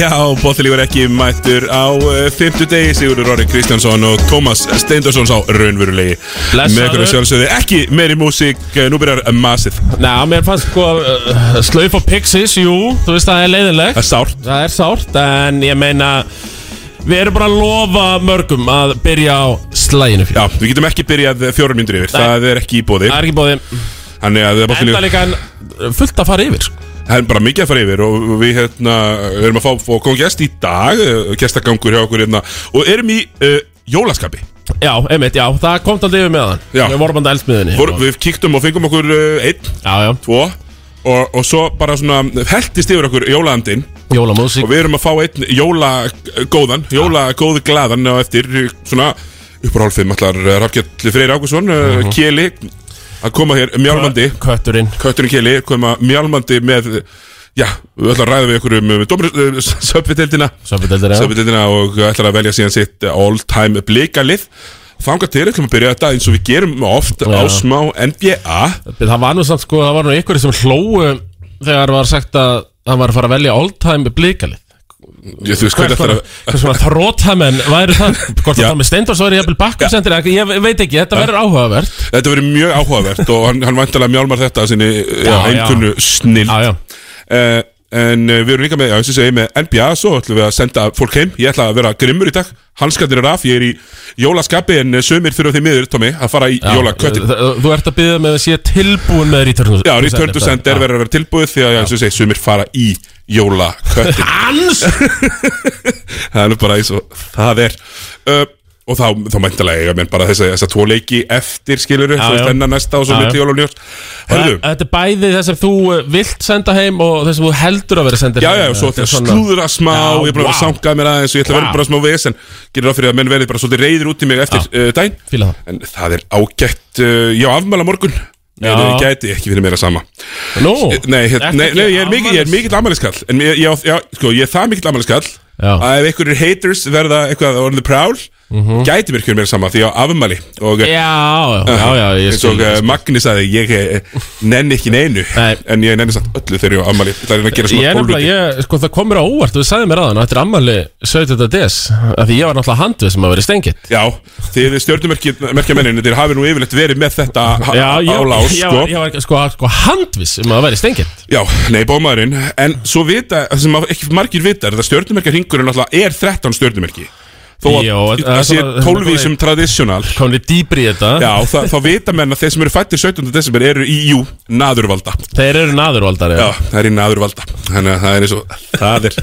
Já, bóttilíkur ekki mættur á uh, fymtu degi Sigurður Orri Kristjánsson og Tómas Steindorsson sá raunverulegi. Með okkur að sjálfsögðu ekki meiri músík, uh, nú byrjar massið Ná, mér fannst sko uh, Slauf og Pixies, jú, þú veist það er leiðilegt Það er sárt. Það er sárt, en ég meina Við erum bara að lofa mörgum að byrja á slæginu fyrir Já, við getum ekki byrjað fjórum myndir yfir, Nei. það er ekki í bóði Það er ekki bóði Þannig að Enda bóttilíkur, líka en fullt að fara yfir sko. það er bara mikið að fara yfir og við hérna, erum að fá, fá koma gest í dag, uh, gestagangur hjá okkur hérna og erum í uh, jólaskapi. Já, einmitt, já, það kom alltaf yfir með hann. Já. Við vorum að eldsmiðinni Vor, Við kíktum og fengum okkur uh, einn, Já, já, tvo og, og svo bara svona heldist yfir okkur jólaandinn jólamúsík. Og við erum að fá einn jólagóðan jólagóðu glaðan á eftir svona fimm allar Rafgjall Freyr Ágússon uh Mhm. Kjeli að koma hér mjálmandi. Kötturinn. Kötturinn Kjeli koma mjálmandi með já, við ætlum að ræða við ykkur um uh, söpviteldina Söpudöldur, já. Söpviteldina og ætlum að velja síðan sitt all time blikalið. Þangað til ætlum að byrja þetta eins og við gerum oft á Já. smá NBA Það var nú samt sko, það var nú ykkur sem hlóu Þegar var sagt að hann var að fara að velja all time ég, hvernig Hvers er svona, að þróttamenn væri það? Hvort það með Steindors væri jafnvel bakkumsendir Ég veit ekki, þetta verður áhugavert. Þetta verið mjög áhugavert og hann, hann væntalega mjálmar þetta að sinni einkunnu snill Já, já. Uh, En uh, við erum líka með, já, eins og segi, með NBA Svo ætlum við að senda fólk heim. Ég ætla að vera grimmur í dag. Hanskarnir er af, ég er í jólaskapi En uh, sömur þurfa því miður, Tommy, að fara í jólaköttin þú- Þú ert að byggja með að sé tilbúin með Return Já, Return to Sender verður að vera tilbúið Því að, já, eins og segi, sömur fara í jólaköttin Hans! Það er bara eins og það er. Uh, Og þá, þá mæntalega eiga menn bara þess að þess að tvo leiki eftir skiluru Já, Svo já. þennan næsta og svo Já, já. milli jól og Hörðu, Þetta er bæði þess að þú uh, vilt senda heim og þess að þú heldur að vera sendir Já, heim. já, og svo ætla er að smá Já, Ég er búin að vera vá. sankað mér aðeins Og ég ætla að vera bara smá vesen. Gerir á fyrir að menn verði bara svolítið reyðir út í mig eftir uh, daginn. Fíla það. En það er ágætt uh, Ég á afmæla morgun. Já. En ég gæti ekki fyrir meira sama. Nú, Nei, hér, ertu nei, nei ég er mikill, ég mikill afmæliskall. En ég, ég, á- já, sko, ég er það mikill afmæliskall Já. Að ef einhverjir haters verða eitthvað orðið prál Gæti mér ekki meira sama Því á afmæli Og Já, já, já, ég skil og uh, Magni sagði ég eh, nenni ekki neinu Nei. en ég nenni samt öllu þegar ég á ammali ég ætla að gera svona er ég, sko það komur á óvart Þú sagði mér aðan, þetta er ammali 17. des af Því ég var náttúrulega handvið sem að vera stengitt já, þið stjórnumerkja mennin þeir hafi nú yfirleitt verið með þetta ha- Já, á ég, lás ég, sko. ég var sko, sko handvis um að vera stengitt já, nei, bómaðurinn en svo vita, það sem ekki margir vita er að stjórnumerkja ringurinn náttúrulega er 13 stjórnumerki þó að það sé svona- 12 í sem traditional. Komum við dýbri í þetta. Já, það, þá vita menn að þeir sem eru fættir 17. desember eru í, jú, naðurvalda. Þeir eru naðurvaldar Já, það er í naðurvalda. Þannig að það er eins og Það er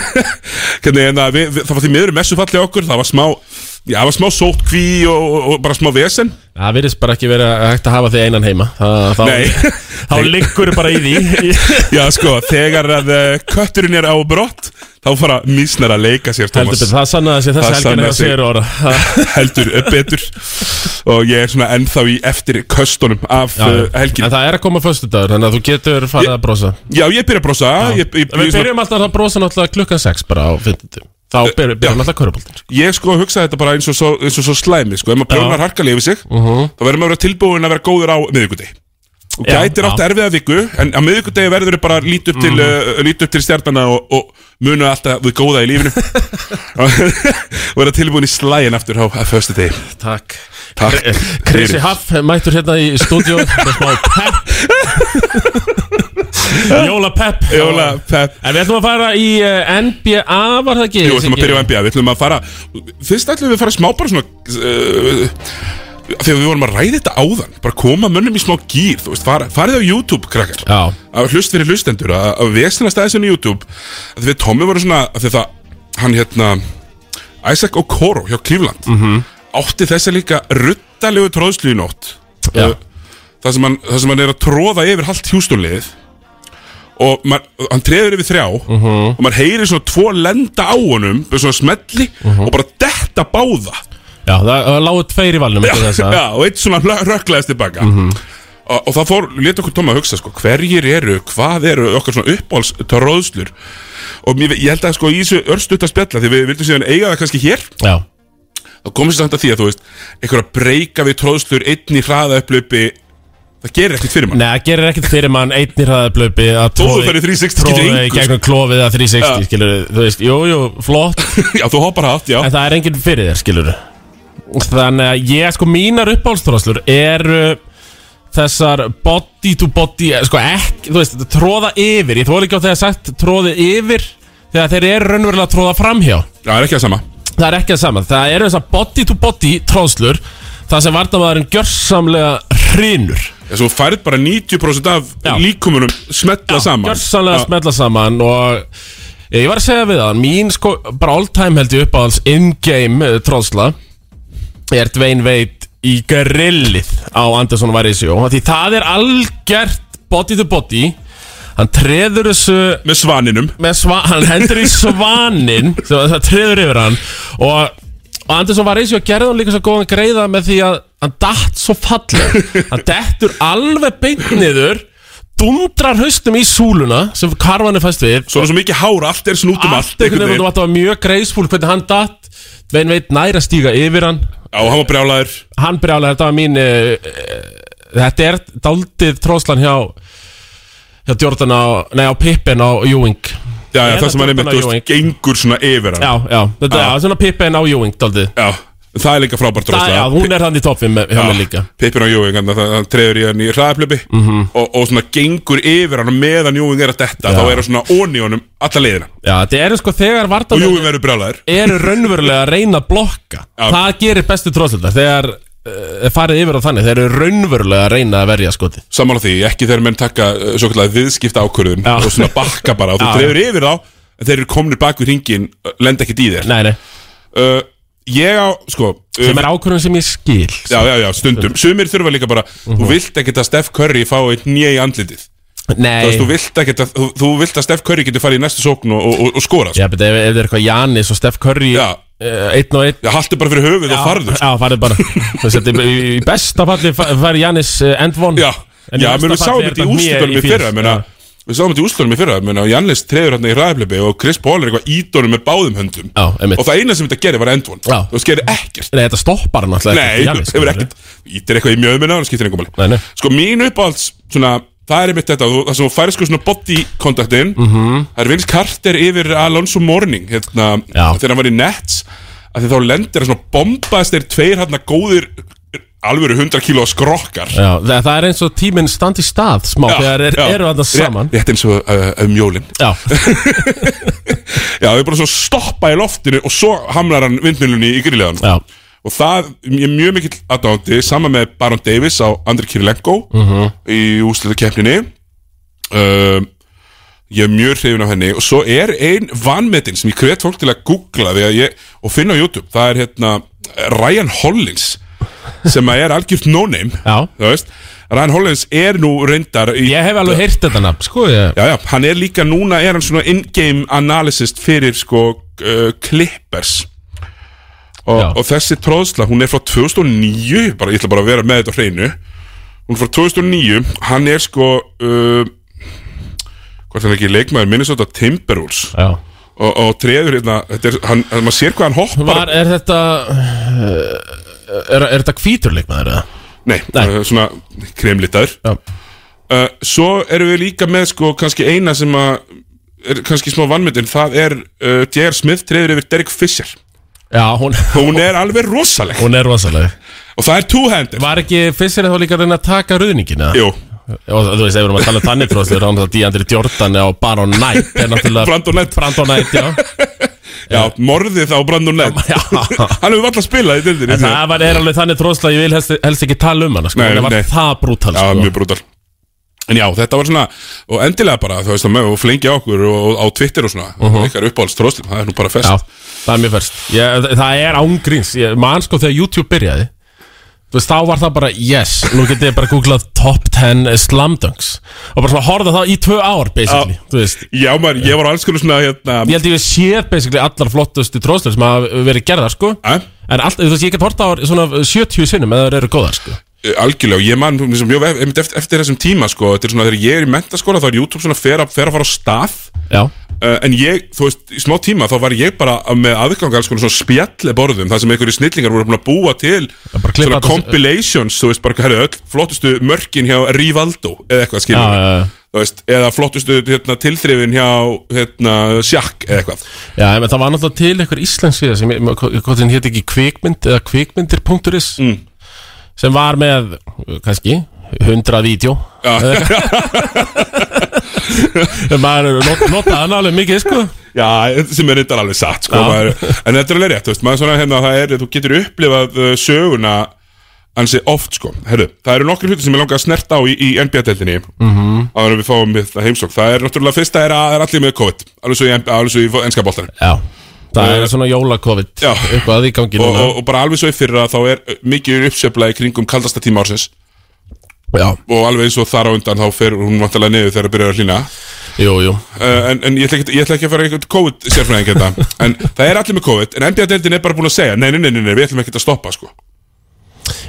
Hvernig en Það var því miður messufalli okkur Það var smá Já, það var smá sótt kví og, og, og bara smá vesen. Það virðist bara ekki verið að hægt að hafa þig einan heima. Það, þá, Nei. þá liggur bara í því. Já, sko, þegar að uh, kötturinn er á brott Þá fara mísnar að leika sér, Heldur Thomas. betur, það sannaði sig Það þess helgina sannaði hjá sig. sér orða Heldur betur. Og ég er svona ennþá í eftir köstunum Af uh, helgin. En það er að koma föstudagur Þannig að þú getur farið að brosa. Já, ég byrja að brosa. Ég, ég, Við ég, byrjum alltaf að brosa náttúrulega klukkan 6 bara á 50 Þá byrjum, byrjum alltaf köruboltir ég sko hugsa þetta bara eins og svo, eins og svo slæmi sko. Ef maður prjónar harkalegi við sig Þá verður maður að vera tilbúin að vera góður á miðvikudegi Og Mhm. Gætir átt. Mhm. erfiða viku En á miðvikudegi verður þau bara lít upp til, uh, lít upp til stjarnana og, og munu alltaf við góða í lífinu Og vera tilbúin í slægin aftur á, föstu degi Takk fyrir. Haff mættur hérna í stúdíu með smá pepp Jóla pepp Jóla Pep En við ætlum að fara í uh, NBA var það ekki? Jú, við ætlum að byrja á NBA, við ætlum að fara Fyrst ætlum við að fara smá bara svona uh, Þegar við vorum að ræða þetta áðan Bara koma mönnum í smá gýr Þú veist, fara, farið á YouTube, krakkar. Já. Að hlust fyrir hlustendur Að, að vestina stæðisinn í YouTube. Að því við Tommy voru svona að því það, Hann hérna Isaac Okoro hjá Cleveland -hmm. Átti þessa líka ruttalegu tróðslu í nótt. Já. Uh, það, sem hann, það sem hann er að tróða yfir halvt hjústónlið og man, hann treður yfir þrjá. Og maður heyrir svona tvo lenda á honum með svona smelli og bara detta báða. Já, það, það lágu tveir í valnum þessa. já, og eitt svona rökklaðist tilbaka. Og, og það fór, leta okkur tóma að hugsa sko, hverjir eru, hvað eru okkar svona uppáhalds tróðslur og mér, ég held að sko í þessu örstuta spjalla því við vildum síðan eiga það kannski hér Já, þá komist þetta að því að þú veist einhverja breyka við tróðslur einn í hraða upplöpi það gerir ekkert fyrir mann. Nei, það gerir ekkert fyrir mann. Einnir hraðablöpi að Þó þú ferð í 360 getur tróði engu, gegnum klofið að 360 Já. skilur þú veist, jú, jú, flott. Já, þú hoppar hátt, já. En það er enginn fyrir þér, skilur þannig að ég, sko, mínar uppáhaldstróðslur eru þessar body to body sko, ekki, þú veist, tróða yfir. Ég þóla ekki á þegar sagt tróði yfir þegar þeir eru raunverulega að tróða framhjá. Já, það er ekki það sama. Það er ekki það saman, það eru þessar body to body tróðslur það sem vartamæðurinn gjörsamlega hrinur þú færð bara 90% af Já. líkumunum smetla saman. Gjörsamlega Já. smetla saman og ég var að segja við það mín sko, bara all time held ég uppáhalds in-game uh, tróðsla er Dwayne Wade í grillið á Anderson Varisjó því það er algjört body to body. Hann treður þessu Með svaninum. Með sva, hann hendur í svanin það treður yfir hann. Og, og Andersson var eins og gerði hann líka svo góðan greiða með því að hann datt svo falleg hann dettur alveg beint niður dundrar haustum í súluna sem karvan er fæst við. Svo er svo mikið hár, allt er snútum allt, allt einhvern veginn og þetta var mjög greisfúl hvernig hann datt. Vein veit næra stíga yfir hann. Já, hann var brjálæður hann brjálega, þetta var mín uh, uh, þetta er daldið tróðslan hjá hjá Jordan á, nei á Pippin á Ewing Já, já, það sem hann er Jordan þú og veist, gengur svona yfir hann. Já, já, þetta er svona Pippin á Ewing daldið Já, það er líka frábært Það, já, hún er hann í toppin með mér líka. Pippin á Jóing, þannig að hann treður í hann í hraðaplöpi Mhm. og, og svona gengur yfir hann og meðan Jóing er að detta þá er hann svona onni honum alla leiðina. Já, þetta eru sko þegar og vartamenn Jóing verður brjálæður eru raunverulega að reyna að blokka. Það gerir bestu tróðsöldar Þegar farið yfir á þannig Þeir eru raunverulega að reyna að verja skoti Sammála því, ekki þegar menn taka uh, svo kallar viðskipta ákvörðun og svona bakka bara. Og þú Já, treður yfir þá en þeir eru kominir bak við hringin lenda ekkert í þér. Nei, nei, uh, Ég á, sko uh, sem er ákvörðun sem ég skil Já, já, já, stundum. Sumir þurfa líka bara Mhm. Þú vilt ekkert að Steph Curry fá eitt nýja í andlitið. Nei, þú vilt ekkert að Þú, þú vilt að Steph Curry geti farið í næstu sókn og, og, og, skora sko. já, bet ef, ef það er eitthvað Janis og Steph Curry Já. Uh, Einn og einn Já, haltu bara fyrir höfuð og farðu. Já, farið bara þetta er- í, í besta falli fa- fær Janis uh, end one Já, En í já, versta menn við falli sáum er þetta í þetta hné úrslutunum í fíls. fyrra menna, Já. Við sáum þetta í úrslutunum í fyrra menna, Jannis treður hérna í ræðflipi og Chris Paul er eitthvað ídónum með báðum höndum Já, einmitt. Og það eina sem þetta gerir var endvon Já. Þú veist, gerir ekkert Nei, þetta stoppar hann alltaf Nei, hefur ekkert Ítir eitthvað í mjöðmina, það skiptir einhver Nei, máli nei. Sko, mín uppáhalds, svona Það er einmitt þetta, þú- það sem þú færir sko svona body kontaktin mm. -hmm. Það er Vince Carter yfir Alonso Morning hérna, Já. Þegar hann var í Nets að Því þá lendir hann svona bombast þeir tveir hérna góðir Alvöru 100 kíló skrokkar Já, það, það er eins og tíminn standi stað smá þegar er, já. eru þetta saman Rétt, rétt eins og uh, um jólin Já, Já, þau bara svo stoppa í loftinu og svo hamlar hann vindmjölunni í grilliðan já, Og það er mjög mikill aðdándi Saman með Baron Davis á Andri Kirilenko Mhm. Í úsliða keppninni uh, Ég er mjög hrifin af henni. Og svo er ein vanmetin sem ég hvet fólk til að googla að ég, Og finna á YouTube. Það er hérna Ryan Hollins Sem er algjört no-name Ryan Hollins er nú reyndar í, Ég hef alveg heyrt þetta nafn, sko ég, Já, já, hann er líka núna, er hann svona in-game analyst fyrir sko uh, Clippers og, og þessi tróðsla, hún er frá 2009 bara, ég ætla bara að vera með þetta hreinu. Hún er frá 2009 hann er sko uh, hann er ekki leikmaður Minnesota Timberwolves. Og, og treður hérna, þetta er, hann, maður sér hvað hann hoppar. Var, er þetta uh, Er, er þetta hvíturleikmaður eða? nei, Nei. Svona kremlitaður. Já, uh, svo erum við líka með sko kannski eina sem að er kannski smá vannmyndin, það er uh, J.R. Smith treður yfir Derek Fisher já hún, hún er alveg rosaleg hún er rosaleg og það er two-handed Var ekki Fissir þá líka að reyna að taka ruðningina? Jú, Og þú veist, ef við erum að tala þannig tróðslu þá er það Díandri Jordan og Baron Knight er Brandon Knight Brandon Knight, já Já, morðið á Brandon Knight Já. Hann hefur alltaf spilað í dildinni En það var, er alveg þannig tróðsla ég vil helst, helst ekki tala um hana sko. Nei, Hún var nei. það brútal Já, sko. mjög brútal En já, þetta var svona Og endilega bara, þú veist það með Og flengja okkur og, og á Twitter og svona uh -huh. Ykkar uppáhalds tróðslim, það er nú bara fest Já, það er mjög fyrst ég, Það er ángríns ég, Man sko þegar YouTube byrjaði. Veist, þá var það bara, yes Nú getið ég bara googlað top 10 slam dunks. Og bara svona horfa það í tvö ár Basically, veist. Já, maður, ég var alls konar svona hérna, Ég held ég við séð basically allar flottustu tróðslu sem hafa verið gerðar sko. Eh, En allt, þú veist, ég get horta á svona 70 sinnum eða það eru góðar sko. Algjörlega, og ég man mjög, eftir, eftir, þessum tíma sko, Þetta er svona, þegar ég er í mentaskóla Þá er YouTube svona að, fer að fara á stað. Já, Uh, en ég, þú veist, í smá tíma þá var ég bara með aðgang alls konar svona spjalleborðum þar sem einhverju snillingar voru búin að búa til svona compilations þú veist, bara herri, öll flottustu mörkin hjá Rivaldo eða eitthvað Já, skilur já, já. þú veist, eða flottustu hérna, tilþrifin hjá hérna, Sjakk eða eitthvað Já, en það var náttúrulega til einhver íslensk síða sem, hvað þinn hétt ekki kvikmynd eða kvikmyndir.is Mm. sem var með, uh, kannski 100 vídeo Já. En maður not, notaði hann alveg mikið, sko. Já, sem er þetta alveg satt sko, maður, En þetta er alveg rétt, þú veist, maður svona hérna er, þú getur upplifað uh, söguna ansi oft, sko. Herru, það eru nokkri hluti sem ég langar að snerta á í, í NBA-deltinni mm. -hmm. áður en við fáum við það heimsók Það er náttúrulega fyrsta er að er allir með COVID alveg svo í, alveg svo í enska boltanum. Já, það er svona jóla-covid eitthvað í gangi og, núna. og, og bara alveg svo í fyrra þá er mikið uppsefla í kringum kaldasta tíma ársins Já, og alveg eins og þar á undan þá fer hún vantilega niður þegar það byrjar að hlýna. Uh, en, en ég, ætla ekki, ég ætla ekki að fara einhvern COVID sérfræðing hérna. En það er allir með COVID En NBA-deildin er bara búin að segja Nei, nei, nei, nei, við ætlum ekki að stoppa sko.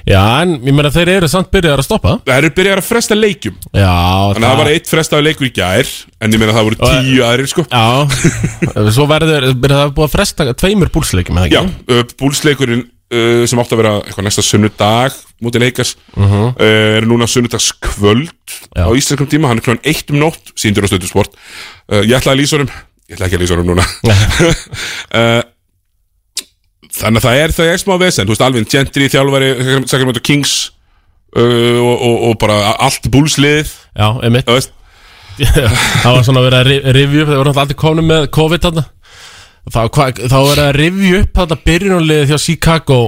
Já, en ég meina þeir eru samt byrjaðar að stoppa. Það eru byrjar að fresta leikjum. Já, Þannig að það var eitt frestaði leikur í gær En ég meina það voru tíu aðrir sko. Já, svo verður, það búið að fresta tveimur búlsleikjum, eða Já, ekki? búlsleikurinn uh, sem átti að vera eitthvað næsta sunnudag Mútið leikars Mhm. uh Er núna sunnudagskvöld. Á íslenskum tíma, hann er kljóðan eitt um nótt Sýndur á stöðusport uh, Ég ætla að lýsa honum. Ég ætla ekki að lýsa honum núna. Uh, Þannig að það er, það er smá vesen. Þú veist, Alvin Gentry, þjálfari Sacramento Kings uh, og, og, og bara allt búlslið. Já, veist, Það var svona að vera að upp Það voru allir konum með COVID þarna Þá, hva, þá var að rifja upp þetta byrjunarliðið hjá Chicago.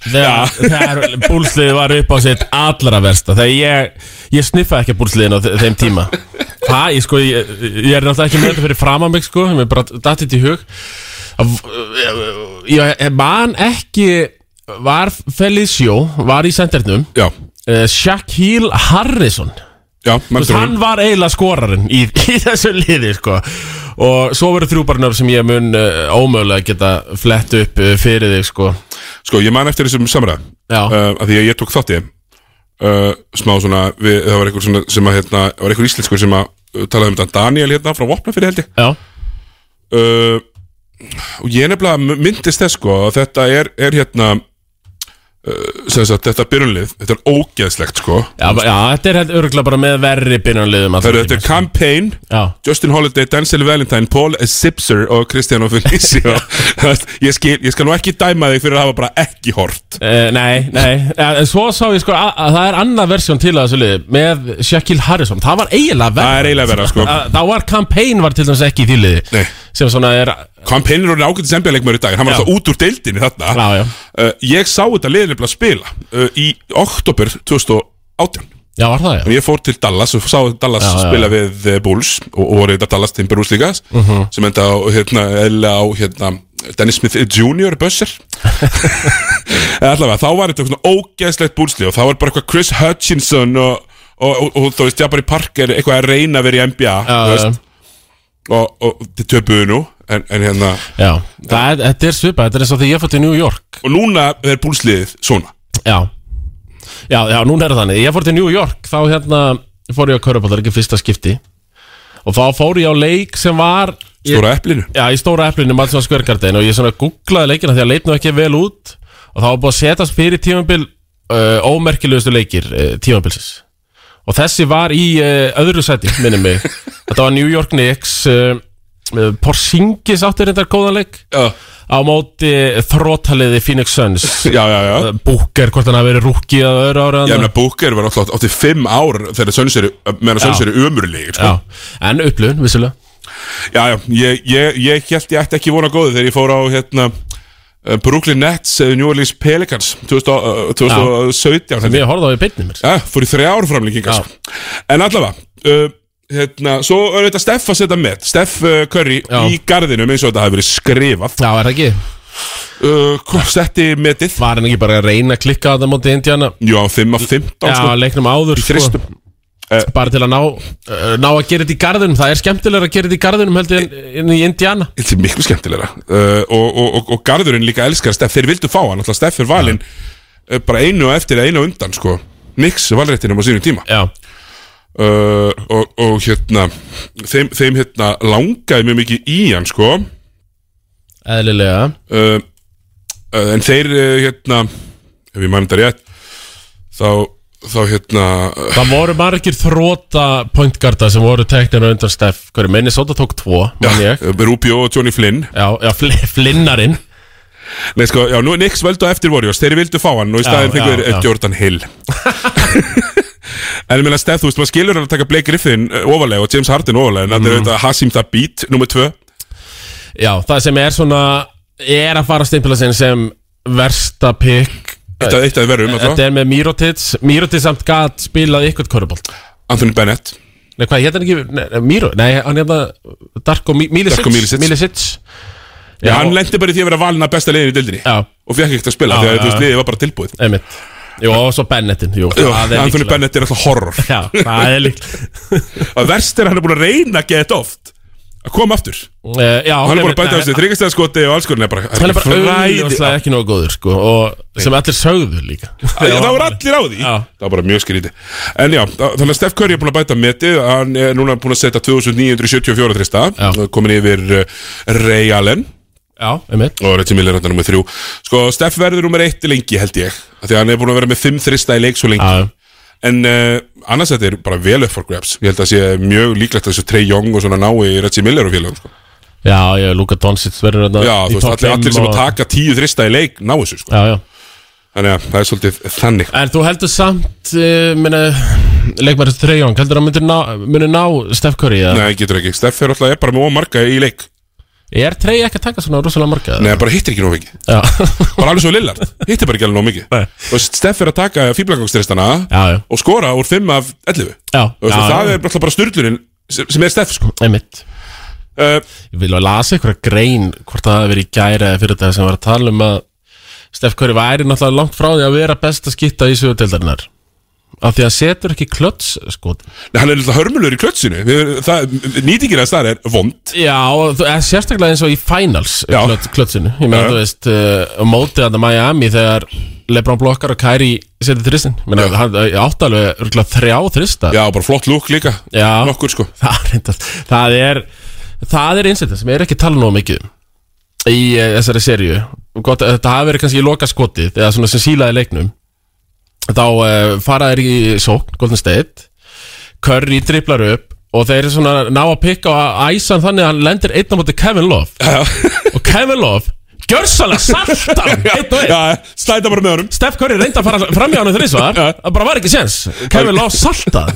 Þegar, þegar búlsliðið var upp á sitt allra versta. Þegar ég, ég sniffaði ekki búlsliðin á þe- þeim tíma. Hvað, ég sko, ég, ég er náttúrulega ekki með þetta fyrir fram að mig sko. Mér er bara dattið til hug. Að- Ég man ekki Var Felicio, var í sendernum. Uh, Shaquille Harrison já, veist, hann var eiginlega skorarinn í, í þessu liði sko. og svo verður þrjúbarnöf sem ég mun uh, ómögulega geta flett upp uh, fyrir þig sko. Sko, ég man eftir þessum samræð uh, að Því að ég tók þátti Smá svona, við, það var einhver svona sem að hérna, var einhver íslenskur sem að uh, talaði um þetta. Daniel hérna frá Vopnafyrir held ég. Og ég nefnilega myndist þess sko að Þetta er, er hérna sagt, Þetta byrjunlið Þetta er ógeðslegt sko. Já, já þetta er örgulega bara með verri eru, Þetta er campaign Já, Justin Holiday, Denzel Valentine, Paul Sipser og Cristiano Felicio. Ég, skil, ég skal nú ekki dæma þig fyrir að hafa bara ekki hort. Uh, nei, nei. En Svo sá ég sko að, að það er annað versjón til að þessu liði með Shaquille Harrison. Það var eiginlega verra. Það er eiginlega verra, sko. Að- Það var campaign var til dæmis ekki í því liði. Nei. Sem svona er Campaign er orðin ágættis NBA-leikmur í dag. Hann var alltaf út úr deildinni þarna. Já, já. Uh, Ég sá þetta liðinlega að spila uh, Í oktober 2018 Já, var það, já. En ég fór til Dallas og sá Dallas Já, spila við uh, Bulls Og, og voru þetta Dallas Timberwolves líka Mhm. Sem enda á, hérna, á hérna, Dennis Smith Jr. Eða Allavega, þá var þetta svona ógeðslegt búlsli Og þá var bara eitthvað Chris Hutchinson Og, og, og, og þú veist, Jabari Parker Eitthvað að reyna að vera í NBA Já, þú veist, Og, þið töpuðu nú en, en hérna Já, það þetta er svipað, þetta er eins og því ég fór til New York. Og núna er búlsliðið svona. Já. Já, já, núna er það þannig. Ég fór til New York, þá hérna fór ég á Körbálar, ekki fyrsta skipti. Og þá fór ég á leik sem var ég, Stóra eplinu. Já, í stóra eplinu Madison Square Garden. Og ég svona googlaði leikina því að leit nú ekki vel út. Og þá var búið að setjast fyrir tímabil uh, Ómerkilegustu leikir uh, tímabilsins. Og þessi var í uh, öðru seti, minnum mig Þetta var New York Knicks uh, uh, Porzingis áttir þetta góðan leik Já, á móti þrótaliði Phoenix Suns já, já, já. Booker, hvort hann hafi verið rúki að öðru ára Ég meina Booker var átti fimm ár þegar Suns eru, Já. eru ömurlegir sko. Já, en upplun, vissulega Já, já, ég, ég, ég held ég ætti ekki vona góði þegar ég fór á hérna uh, Brooklyn Nets, uh, New Orleans Pelicans 2000, uh, 2017 held ég. Við horfðum á í beinni mér Já, fór í þrjá ára framlíkingar Já. sko. En allavega uh, hérna, Svo er þetta Steff að setja með Steff uh, Curry Já. í garðinum eins og þetta hafi verið skrifað. Já, er það ekki? uh, Setti metið. Var hann ekki bara að reyna að klikka á það móti Indiana? Jú, á 5 af 15 Já, sko. leiknum áður Í þristum. Bara til að ná, uh, ná að gera þetta í garðinum. Það er skemmtilega að gera þetta í garðinum heldur en, en í Indiana. Þetta er miklu skemmtilegra. Uh, og, og, og, og Garðurinn líka elskar Steff. Þeir vildu fá hann, alltaf Steff er valinn uh, bara einu og eftir eða einu á undan sko. Nix valréttinum á sínum tíma. Já, uh, og, og hérna þeim, þeim hérna langaði mjög mikið í hann sko. Uh, Eðlilega. Uh, en þeir uh, hérna ef ég mann þetta rétt þá, þá hérna uh, Það voru margir þróta pointgarda sem voru teknir á undan Steff Hverju Minnesota tók tvo, mann ég. Rubio og Johnny Flynn. Já, já fl flinnarinn Nei sko, já, nú er Nix völdu á eftir Warriors. Þeir vildu fá hann og í staðin fengur já. Jordan Hill En ég meina Steph, þú veist, maður skilur hann að taka Blake Griffin uh, ofalega og James Harden ofalega En það Mhm. er auðvitað Hasim Thabit, nummer tvö. Já, það sem er svona Er að fara að stimpila sinn sem versta pick. Eitt að eitt að verðum, Þetta er með Mirotic. Mirotic samt gat spilað ykkur korubólt Anthony Bennett. Nei, hvað, hérna ekki nei, Miro, nei, hann hérna Darko Mi- Milicic. Já, hann lendi bara í því að vera valin að besta liðin í dildinni Já, Og fekk ekkert að spila, því að liðið var bara tilbúið. Einmitt Jú, og svo Bennettin Jú, það er Anthony líklega. Bennett er alltaf horror. Já, það er líkt Og verst er að hann er búin að reyna að geta þetta oft. Að koma aftur. Uh, Já, Hann er búin að bæta á sig þryggjastæða skoti og alls konar er bara Hann er bara auðvitað ekki nógu góður, sko Og sem allir sögðu líka. Það voru allir á því. Já. Það var bara mjög skríti En já, þa- þannig að Steph Curry er búin að bæta metið. Hann er núna búin að setja 2974 trista Já. Komin yfir uh, Ray Allen Já, einmitt. Og Reggie Miller hann er nummer þrjú. Sko, Steph verður nummer eitt lengi held ég. Því að hann er búin að vera með fimm þrista í leik svo lengi. Já, En uh, annars þetta er bara vel upp for grabs. Ég held að sé mjög líklegt að þessu Trey Young og svona nái Reggie Miller og félagum sko. já, já, Luka Doncic verður hérna Já, í þú veist, topp allir, allir fimm sem og- að taka tíu þrista í leik ná þessu sko. Já, já. Þannig að það er svolítið þannig. En þú heldur samt, uh, minna, leikmæri Treyjong, heldur að myndir ná, myndir ná Steph Curry, eða? Nei, getur ekki. Steff er alltaf er bara með ómarga í leik Er Trey ekki að taka svona rosalega marga? Nei, bara hittir ekki nóg mikið. Já, Bara alveg svo Lillard. Hittir bara ekki alveg nóg mikið. Og Steff er að taka já, Og skora úr 5 af 11 já, Og já, það já, er bara styrlunin sem er Steff sko. Uh, Ég vil að lasa einhverja grein hvort það hafi verið í gæra eða fyrir þetta sem var að tala um að Steph Curry væri náttúrulega langt frá því að vera best að skipta í sögutildarinnar af því að setur ekki klöts sko. Nei, Hann er alltaf hörmulur í klötsinu. Nýtingir að það er vond. Já, eh, sérstaklega eins og í finals Já. klöt, klötsinu, ég meina þú veist uh, á mótið að Miami þegar Lebron blokkar og Kyrie setið þristin ég meina hann eh, átti alveg þrjá þrista. Já, bara flott lúk líka. Já. Nokkur sko. Það, er það er það er einsett sem er ekki tala nóg mikið í uh, þessari serju Gott, að þetta hafi verið kannski í loka skotið eða svona sem sílaði leiknum þá uh, fara þeir í sókn Golden State. Curry driblar upp og þeir eru svona ná að pikka á æsan þannig að hann lendir einn á móti Kevin Love. Og Kevin Love gjörsalega saltan slæta bara með honum. Steph Curry reyndi að fara fram hjá hann þrísvar það bara var ekki sens Kevin Love saltað.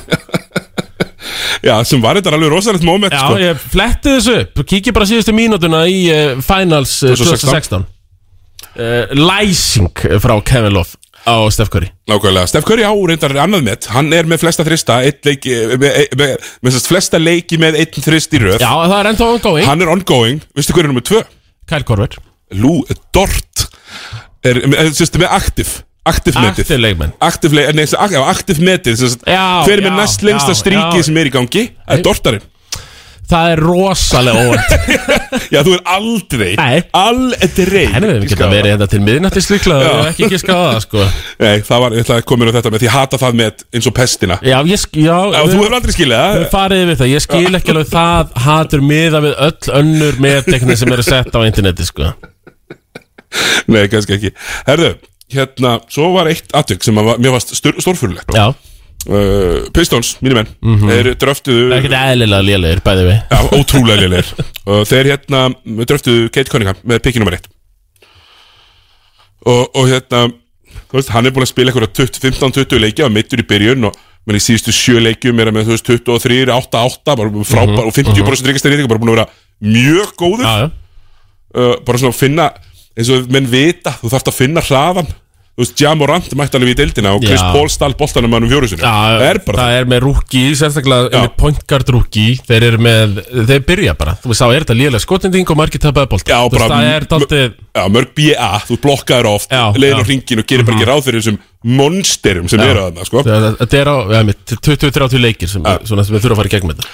Já, sem var þetta alveg rosalegt moment Já, sko. ég fletti þessu upp. Kiki bara síðustu mínútuna í uh, Finals uh, 2016 uh, Læsing frá Kevin Love á Steph Curry. Nákvæmlega, Steph Curry á reyndar annað met. Hann er með flesta þrista leiki, með, með, með, með sérst flesta leiki með einn þrist í röð. Já, það er ennþá ongoing. Hann er ongoing, veistu hver er nummer tvö? Kyle Korver. Lou Dort. Er, er sérst, með aktiv Aktiv metið. Aktiv leikmenn. Aktiv, metið. Hver er með næst lengsta stríki sem er í gangi? Það er Dortarinn Það er rosalega óvænt. Já, þú er aldrei Nei. Aldrei Henni við geta verið hérna til miðnættis líklega og ekki ekki skaða það sko. Nei, það var, ég ætlaði að koma inn á þetta með því ég hata það með eins og pestina. Já, ég sk- já, við- þú hefur aldrei skilið það. við farið yfir það, ég skil ekki alveg það hatur miða við öll önnur meðdekni sem eru sett á interneti sko. Nei, kannski ekki. Herðu, hérna, svo var eitt atvik sem var, mér varst stórfurulegt Já, uh, Pistons, mínir menn. Þeir dröftuðu það er ekki eðlilega lélegir bæði við Já, ótrúlega lélegir. Og þeir hérna dröftuðu Kate Cunningham með pikki nummer 1 og, og hérna Þú veist, hann er búin að spila eitthvað 15-20 leiki og meittur í byrjun og menn í síðustu sjö leikjum er hann með þú veist 23, 8-8 bara frábær og 50% ríkastæri bara búin að vera mjög góður. Já, já. Uh, bara svona að finna eins og menn vita, þú þarfst að finna hraðan þú veist, Jamorant mætti alveg í deildina og Chris Já. Paul stál boltanum hann um fjórusunni Já, það er bara það er með rúki, sérstaklega Já. með point guard rúki þeir eru með, þeir byrja bara. Þú veist, þá er þetta lélega skotending og margir tapaði bolt Já, bara það er daldið Já, mörg BA, þú blokkaður oft Já, leiðin já. á hringin og gerir bara ekki ráð fyrir þessum monsterum sem eru þarna, sko. Þetta er á, ja, 20-30 leikir sem, svona, sem við þurfum að fara í gegnum þetta.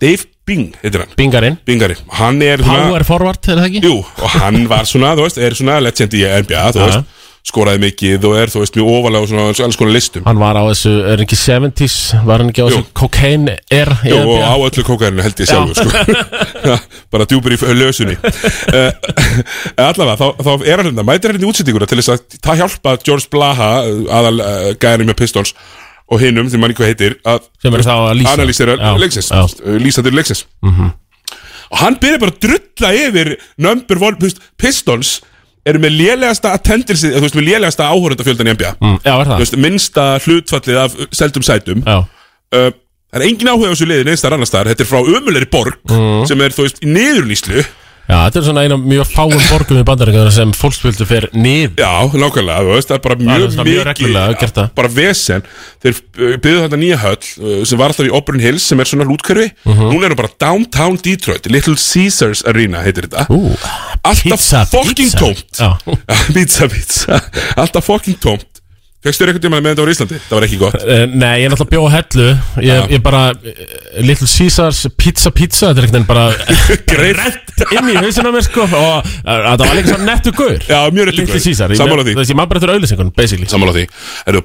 Þannig Bing heitir hann, Bingarinn, Bingari hann er svona, power forward, er það ekki? jú, og hann var svona, þú veist, er svona legend í NBA, þú veist skoraði mikið og er, þú veist, mjög ofalega og svona alls konar listum. Hann var á þessu, er ekki 70s Var hann ekki á Jú. þessu cocaine er Jú, og á öllu kókainu held ég sjálfur sko. Bara djúpur í lösunni uh, allavega, þá, þá er hann hérna mætir hann í útsendinguna til þess að það hjálpa George Blaha, aðal uh, gæðanum með Pistons og hinum, þeim manni hvað heitir að að analýsera leiksins, lýsandur leiksins. Og hann byrjar bara að drulla yfir number one, þú Pistons eru með lélegasta attendance, þú veist, með lélegasta áhórundafjöldan í NBA Mm, Já, er þú það veist, minnsta hlutfallið af seldum sætum. Já, uh, Það er engin áhuga á þessu liði neins þar annars þar Þetta er frá ömulegri borg Mm. sem er, þú veist, í niðurlýslu Já þetta er svona eina mjög fáum borgum í bandaríkjana sem fólksfjöldu fer niður. Já, nákvæmlega, þú veist, það er bara mjög svona mjög reglulega bara vesen. Þeir byggðu þetta nýja höll uh, sem var alltaf í Auburn Hills sem er svona lútkörfi Mhm. Núna er það bara Downtown Detroit Little Caesars Arena heitir þetta. Ú, Alltaf pizza, fucking pizza. tómt. Já. Pizza, pizza. Alltaf fucking tómt Fekstu þér einhvern tímann með þetta á Íslandi? Það var ekki gott. Eh, Nei, ég er náttúrulega bjóð á hellu. Ég, ég bara, eh, Little Caesars Pizza Pizza, þetta er ekkert en bara Greitt. Inn í hausina mér sko og eh, þetta var líka svona nettu gaur. Já, mjög réttur Little gaur. Caesar, ég- Sammála því. Þessi, maður bara eftir auðlýsingun, basically. Sammála því. Eru,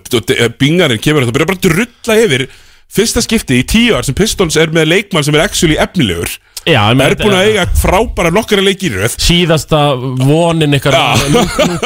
Bingarinn kemur að það byrja bara að drulla yfir Fyrsta skipti í tíu ár sem Pistons er með leikmann sem er actually efnilegur Já, Er búin að eiga frábæra nokkara leikir í röð Síðasta vonin ykkar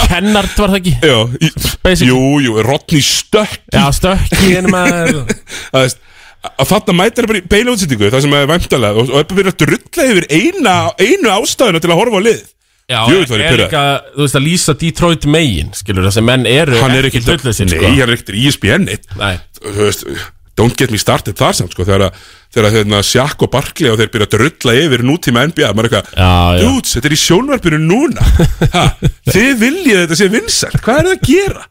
kennart var það ekki Já, í, Basically. jú, jú, Rodney Stökk Já, stökki Það veist að þarna mætir bara í beina útsendingu það sem er væntalega og, og er bara byrjað að drulla yfir eina, einu ástæðuna til að horfa á lið Já, ég er pirraður. líka, þú veist að lýsa Detroit megin Skilur það sem menn eru Hann er ekki drullusinn Nei, sko. hann er ekkert í ESPN eitt Nei. Þú veist, don't get me started þar samt sko, þegar að að hérna, Shaq og Barkley og þeir byrja að drulla yfir nútíma NBA maður er eitthvað, dudes, þetta er í sjónvarpinu núna ha, þið viljið þetta sé vinsælt hvað er það að gera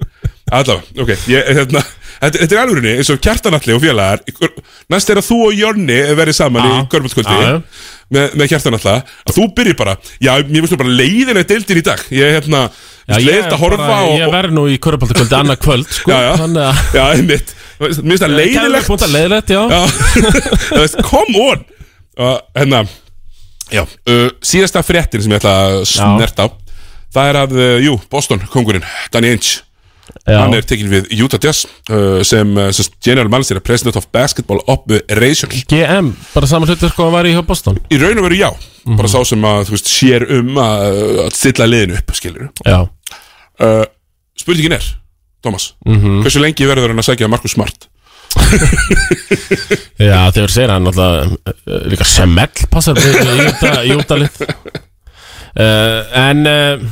allavega, ok, ég, hérna þetta, þetta er alvörinni, eins og Kjartanalli og félagar næst er að þú og Jonni verið saman í Já. Körbjörnskvöldi Já, já. með, með Kjartanalla, að þú byrjir bara já, mér finnst nú bara leiðilega deildin í dag ég, hérna, ég ég, leiðist að horfa bara, og, ég verð nú í Körbáltakvöldi annað kvöld sko. Já, já, Þannig að já, einmitt Mér finnst það leiðilegt Kærleiksbúnta leiðilegt, já, come on. Uh, Já, uh, síðasta fréttin sem ég ætla að snerta á Það er að, uh, jú, Boston, kongurinn Danny Ainge já. Hann er tekin við Utah Jazz uh, sem, sem general manager President of Basketball Operations GM, bara saman hlutur sko að var í Boston. Í raun og veru já. Bara sá sem að, þú veist, sér um að, að stilla liðinu upp, skilur uh, Spurningin er, Thomas Hversu lengi verður hann að sækja Markus Smart? já þegar segir hann alltaf uh, líka semell passar í Jútalið uh, En uh,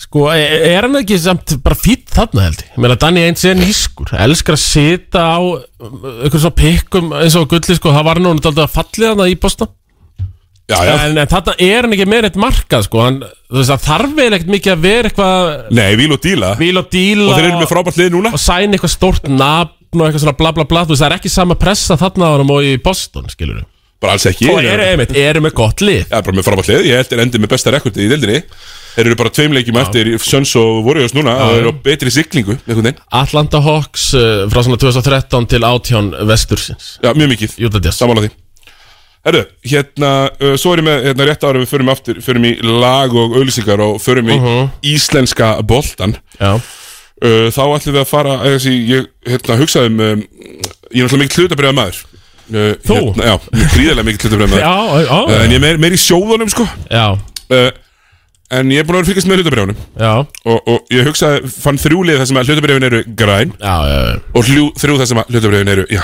sko, er er hann ekki samt bara fýtt þarna held ég? Meina Danny Ainge er nýskur, elskar að sita á einhvern svona pikkum eins og gulli sko, það var nú alltaf fallið hann í Boston Já, já, En, en þarna er hann ekki meira eitt markað sko, hann, þú veist að þarf vel ekkert mikið að vera eitthvað nei, víl og díla. Víl og díla. Og þeir eru með frábært lið núna. Og sæna eitthvað stórt nafn og eitthvað svona bla bla bla. Þú veist það er ekki sama pressa þarna á hann og í Boston skilur við Bara alls ekki. Og eru einmitt, eru með gott lið. Já, bara með frábært lið, ég held er endið með besta rekordið í deildinni. Þeir eru bara tveim leikjum eftir Suns og Warriors núna og þeir eru á betri siglingu. Atlanta Hawks uh, frá svona 2013 til 18 vestursins. Já, mjög mikið, samála því Herru, hérna, uh, svo er ég með hérna, rétt ára við förum aftur, förum í lag og auðlýsingar og förum í íslenska boltan Já, uh, Þá ætlum við að fara, að þessi, ég hérna, hugsaði um, um Ég er náttúrulega mikið hlutabriða maður uh, Þú? Hérna, já, mjög gríðarlega mikið hlutabriða maður já, já, uh, En ég er meir, meir í sjóðunum, sko. Já, uh, En ég er búin að vera að fylgjast með hlutabriðunum já, og, og ég hugsaði, fann þrjúlið þar sem að hlutabrifin eru græn já, já, já. og hljú, þrjú þar sem að hlutabrifin eru, já,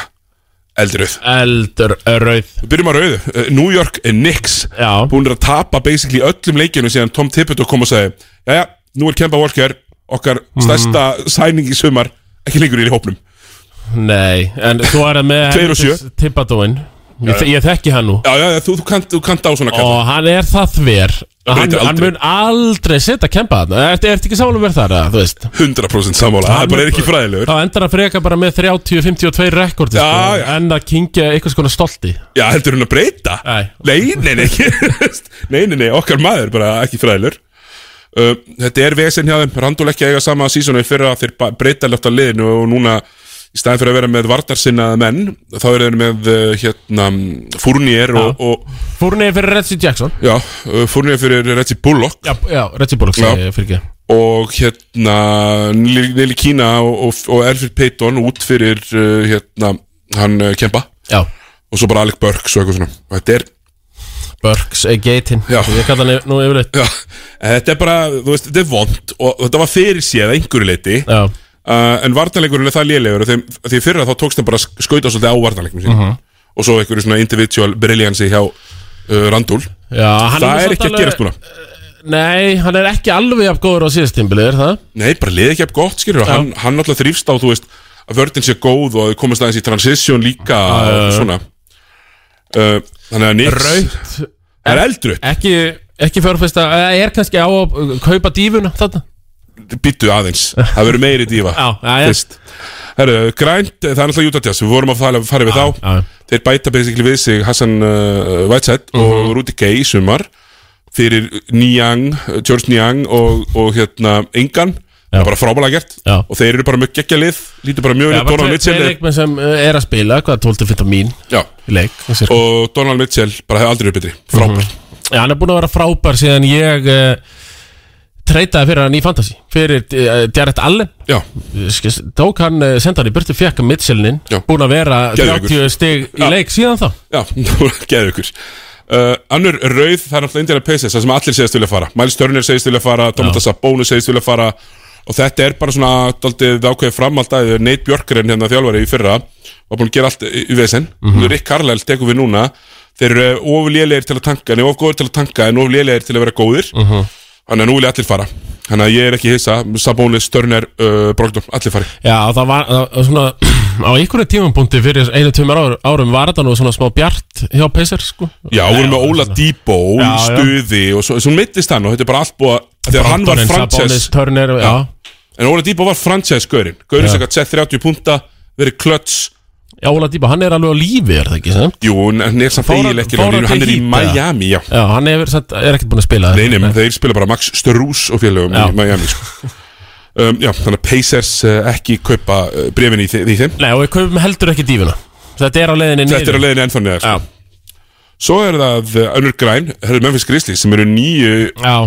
eldröð Eldur rauð. Við byrjum á rauðu, uh, New York Knicks. Já, búin að tapa basically öllum leikinu síðan Tom Thibodeau kom og segi Jæja, nú er Kemba Walker okkar stærsta sæning í sumar ekki lengur í hópnum. Nei, en þú er með og. Tippadóin Ég, ég þekki hann nú. Já, já, já, þú, þú, kant, þú kant á svona kalla Og hann er það þver. Hann, breytir hann aldrei. mun aldrei setja kempa þarna. Er þetta ekki saman verð þar, eða, þú veist? 100% sammála, það bara er ekki fræðilegur. Þá endar að freka bara með 30-52 rekordi Já, sko, já. En að kingja eitthvað skona stolti. Já, heldur hún að breyta? Nei. Nei, nei, nei, nei, nei, nei, okkar maður bara ekki fræðilegur. Uh, Þetta er vesen hjá þeim. Randúl ekki að eiga sama sísonu í fyrra. Þeir ba- breyta ljótt á liðinu og núna í staðin fyrir að vera með vartarsinnaða menn þá eru þeir með uh, hérna Fournier og, og Fór niður fyrir Reggie Jackson. Já, uh, Fournier fyrir Reggie Bullock. Já, já Reggie Bullock Já. ég og hérna Nili Kína og, og, og Elfrid Payton út fyrir uh, hérna hann Kempa. Já. Og svo bara Alec Burks og eitthvað svona. Þetta er, Burks, eh, Gaten. Ég kalla hann nú yfirleitt. Já, þetta er bara þú veist, þetta er vond og þetta var fyrir séð einhverju leiti Já uh, en vartanleikurinn er það lélegur því fyrra þá tókst þeim bara að skauta svolítið á vartanleikum sín Mhm. og svo einhverju svona individual brilliancy hjá uh, Randúl. Hann það er ekki að gerast núna. Nei, hann er ekki alveg jafn góður á síðastímbili, er það? Nei, bara liði ekki gott, skilur og hann, hann alltaf þrýfst á, þú veist, að vördin sé góð og komast aðeins í transition líka og svona. Uh, Þannig að Nix Rautt. Það er eldrutt, Ekki, ekki fjárfesta, eh, er kannski á að uh, kaupa dífuna þarna býttu aðeins Það verður meiri dífa Herru, grænt, það er Utah Jazz Við vorum að fara, fara við þá. já. Þeir bæta basically við sig Hassan uh, Whiteside Mhm. og Rudy Gay í sumar Fyrir Niang, George Niang og, og hérna Engan Það er bara frábælega gert. Já. Og þeir eru bara mjög geggja lið Lítur bara mjög bara Donald Mitchell er- leikmenn sem uh, er að spila, hvað, 12-15 mín Já, í leik og, Donald Mitchell bara hefði aldrei verið betri. Frábær. Já, hann er búin að vera frábær síðan ég uh, treytaði fyrir hann í Fantasy fyrir uh, Jarrett Allen. Já, tók hann, uh, senda hann í burtu, fekk Mitchellin Já. búin að vera Geðveikur. 30 stig í leik síðan þá. Já, geðu ykkur uh, annur rauð, það er náttúrulega Indiana Pacers það sem allir segist vilja fara, Miles Turner segist vilja fara Domantas Sabonis segist vilja fara. Og þetta er bara svona daldið ákveðið fram alltaf Nate Björkren hérna þjálfari í fyrra. Var búin að gera allt í vesen. Mm. -hmm. Rick Carlisle tekur við núna. Þeir eru of lélegir til að tanka en of góðir til að tanka en of lélegir til að vera góðir. Uh -huh. Þannig að nú vilja allir fara. Þannig að ég er ekki hissa, Sabonis, Turner uh, Brogdon, allir fari. Já, það var það, svona á einhverju tímapunkti fyrir einu tveimur árum, árum var þetta nú svona smá bjart hjá Pacers sko. Já, Nei, voru með Óla Díbo í Já, stuði og svo, svo mittist hann og þetta er bara allt búið að þegar hann var Sabonis, franchise Turner, já, en Óla Díbo var franchise gaurin gaurin sem gætt sett 30 punta verið klöts já, Óla Dýba, hann er alveg á lífi, er það ekki, sem? Jú, hann er samt eiginlega ekki á línu, hann er í? Miami, já Já, hann er, satt, er ekkert búin að spila Nei, nei, þeir spila bara Max Strús og félögum Já. í Miami sko. um, Já, þannig að Pacers uh, ekki kaupa uh, brefin í, í þeim Nei, og við kaupum heldur ekki dífuna Þetta er á leiðinni Þetta er á leiðinni ennþá Já, sko. Svo er það uh, önnur græn, það er Memphis Grizzlies sem eru nýju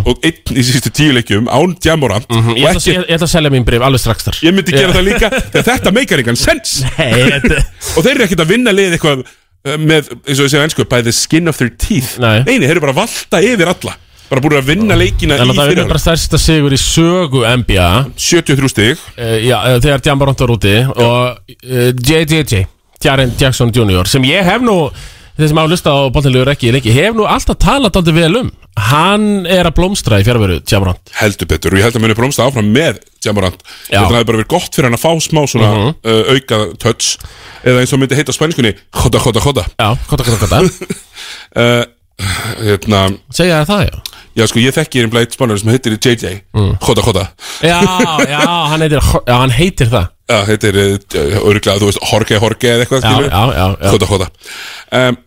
og einn í síðustu tíu leikjum án Jamorant ég og ætla, að- ekki ég, ég ætla að selja mín brif alveg strax þar. Ég myndi gera það líka þetta meikar engan sens. Og þeir eru ekkert að vinna lið eitthvað uh, með, eins og ég segja ennsku, by the skin of their teeth. Nei. Nei, þeir eru bara að valta yfir alla. Bara búin að vinna leikina í það er bara stærsta sigur í sögu NBA 73 stig. Uh, Já, þegar Jambaront var úti. Og uh, JJJ Jaren Jackson Jr. Sem ég hef nú Þeir sem hafa lustað á bóttinlegur ekki lengi Hef nú alltaf talað aldrei vel um. Hann er að blómstra í fjárveru Jambaront heldur betur og ég held að muni blómsta áfram með. Mhm. Þetta hefði bara verið gott fyrir hann að fá smá svona uh, auka touch eða eins og myndi heita á spænskunni Joda, joda, joda Já, kota, kota, kota uh, hérna, Segja það, já. Já, sko, ég þekki einn blætt spannur sem heitir JJ Mm. Joda, joda Já, já, hann heitir, já, hann heitir það. Já, heitir, uh, öruglega, þú veist, Jorge, Jorge eða eitthvað, Já, já. Joda, joda um,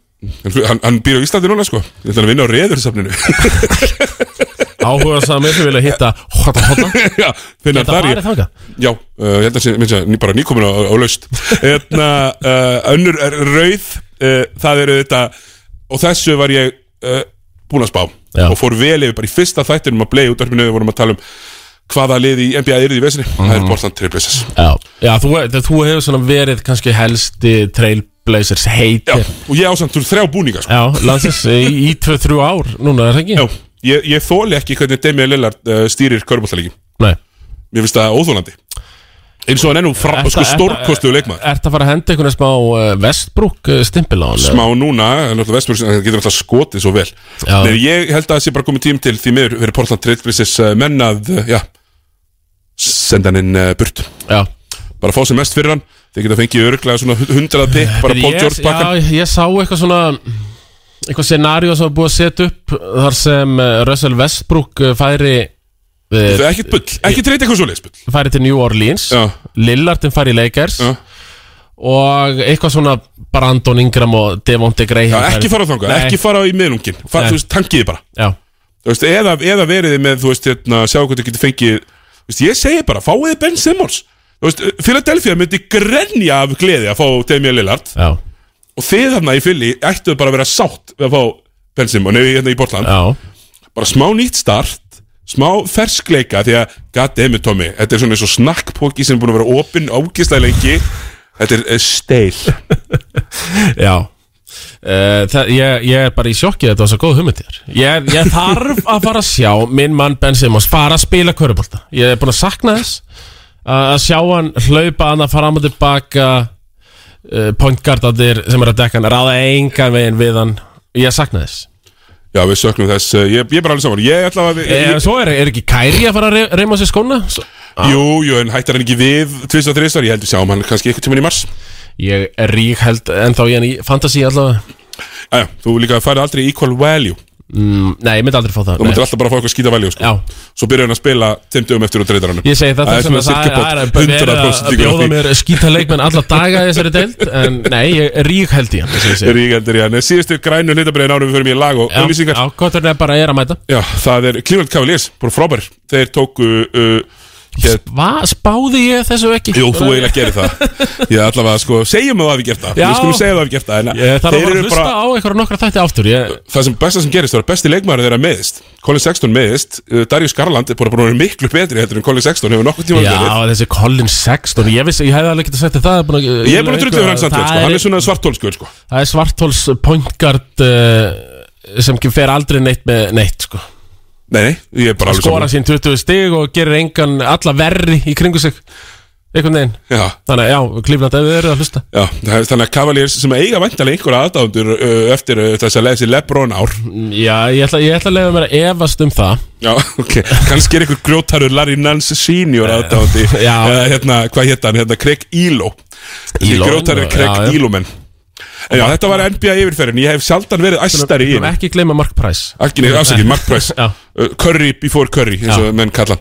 hann, hann býr á Íslandi núna, sko. Ég ætla að vinna á reðursafninu. Áhuga samir sem vilja hitta. Hota, hota Já, finna Þetta þar farið ég þangað? Já, uh, ég held að sé, minnst að, ný- bara nýkomin á, á laust. Hérna, uh, önnur er rauð uh, Það eru þetta Og þessu var ég uh, búin að spá. Já. Og fór vel yfir bara í fyrsta þættinum að play útvarpinu Við vorum að tala um hvaða lið í NBA er í vesinni. Það Mhm. er Portland Trailblazers Já, já þú, þú hefur svona verið kannski helsti Trailblazers Já, heitir og ég ásamt úr þrjá búninga sko. Já, landsins í 2-3 ár Núna er það ekki? Já, ég, ég þóli ekki hvernig Damian Lillard uh, stýrir körbóltalíkin Nei. Mér finnst það óþólandi Eins og hann er nú sko, ertu- stórkostuðu leikmaður. Ertu að fara að henda einhvern smá uh, Westbrook uh, stimpil á hann? smá núna, það getur alltaf skotið svo vel. Já. Nei, ég held að það sé bara komið tím til því miður fyrir Portland Trailblazers uh, menn að, uh, já senda hann inn uh, burt. Já. Bara fá sem mest fyrir hann þeir geta fengið örglega svona hundrað pikk bara Paul George pakkan Já, ég sá eitthvað svona Eitthvað scenaríu sem var búið að setja upp Þar sem uh, Russell Westbrook uh, færi það uh, er ekkert bull, ekki treyta eitthvað svo leisbull Færi til New Orleans. Já. Lillardin færi í Lakers. Já. Og eitthvað svona Brandon Ingram og Devonte Graham Já, ekki fara þangað, Nei. ekki fara í miðlungin Far, þú veist, tankiði bara. Já, Þú veist, eða, eða veriði með, þú veist, hérna, sjá hvað þið getur fengið Þú veist, ég segi bara, fáiði Ben Simmons. Þú veist, Philadelphia myndi grenja af gleði að fá Damian Lillard. Já, og þið þarna í fylli ættuð bara að vera sátt við að fá Ben Simmons, nefnir hérna í Portland. Já, bara smá nýtt start smá ferskleika því að goddammit Tommy, þetta er svona eins og snakkpóki sem er búin að vera opinn ágislega lengi. Þetta er steil. Já. Uh, ég, ég er bara í sjokki að þetta var svo góð hugmyndir ég, ég þarf að fara að sjá minn mann Ben Simmons fara að spila körubólta ég er búin að sakna þess að að sjá hann hlaupa hann að fara á og tilbaka uh, pointgardadir sem er að dekka hann ráða engan veginn við hann. Ég sakna þess. Já við söknum þess, uh, ég, ég er bara alveg saman ég ætla að við, e, ég, Svo er, er ekki Kæri að fara að re reyma sér skóna? Svo, jú, jú, en hættar hann ekki við tvist og þristar, ég heldur sjáum hann kannski eitthvað tíman í mars. Ég er rík held ennþá í hann í fantasy allavega. Æja, þú líka færið aldrei equal value mm, Nei, ég myndi aldrei fá það þú myndir alltaf bara fá eitthvað skýta value sko. Svo byrjar hann að spila tveimtugum eftir og dreydar hann Ég segi það þess að það er bát verið 100% að bjóða mér skýta leikmenn alla daga þessari deild En nei, ég er rík held í hann ég segi. Ríkendur í hann. Síðustu grænu hlutabreiðin árum við fyrir mér lag og auðlýsingar já, gott er bara er að mæta. Já, það er Cleveland Cavaliers, bara frábær. Þeir tóku uh, Hvað spáði ég þessu ekki? Jú, þú eiginlega gerir það. Ég allavega, sko, segjum að það hafi gert það. Við skulum segja að það hafi gert það En Ég þarf að að hlusta bara á eitthvað nokkra þætti aftur ég, Það sem besta sem gerist, það er besti leikmaður þeirra meðist Colin Sexton meðist uh, Darius Garland er bara búin að vera miklu betri Þetta en Colin Sexton hefur nokkuð tíma Já, verið. þessi Colin Sexton Ég, vissi, ég hefði alveg getað sagt þér það er búin að, Ég er bara að druttu yfir hans sko. Það Hann er, er svona svartólskur, Nei, ég er bara alveg skora saman sín 20 stig og gerir engan alla verri í kringu sig. Einhvern veginn. Já, Þannig að já, Klífland ef þið eru að hlusta. Já, þannig að Cavaliers sem eiga vantarlega einhverja aðdáðundur eftir þess að lesi Lebron ár. Já, ég ætla, ég ætla að leiða mér að efast um það. Já, ok, kannski er einhver grjótarur Larry Nance senior aðdáðandi Já. Eða hérna, hvað hétt hann, hérna Craig Elo. Elo, Grjótarur Craig. Elo menn En já, þetta var NBA yfirferðin, ég hef sjaldan verið æstari í Við henni ekki gleyma Mark Price. Ekki, nei, afsakið, Mark Price. Uh, Curry before Curry, eins og menn kallan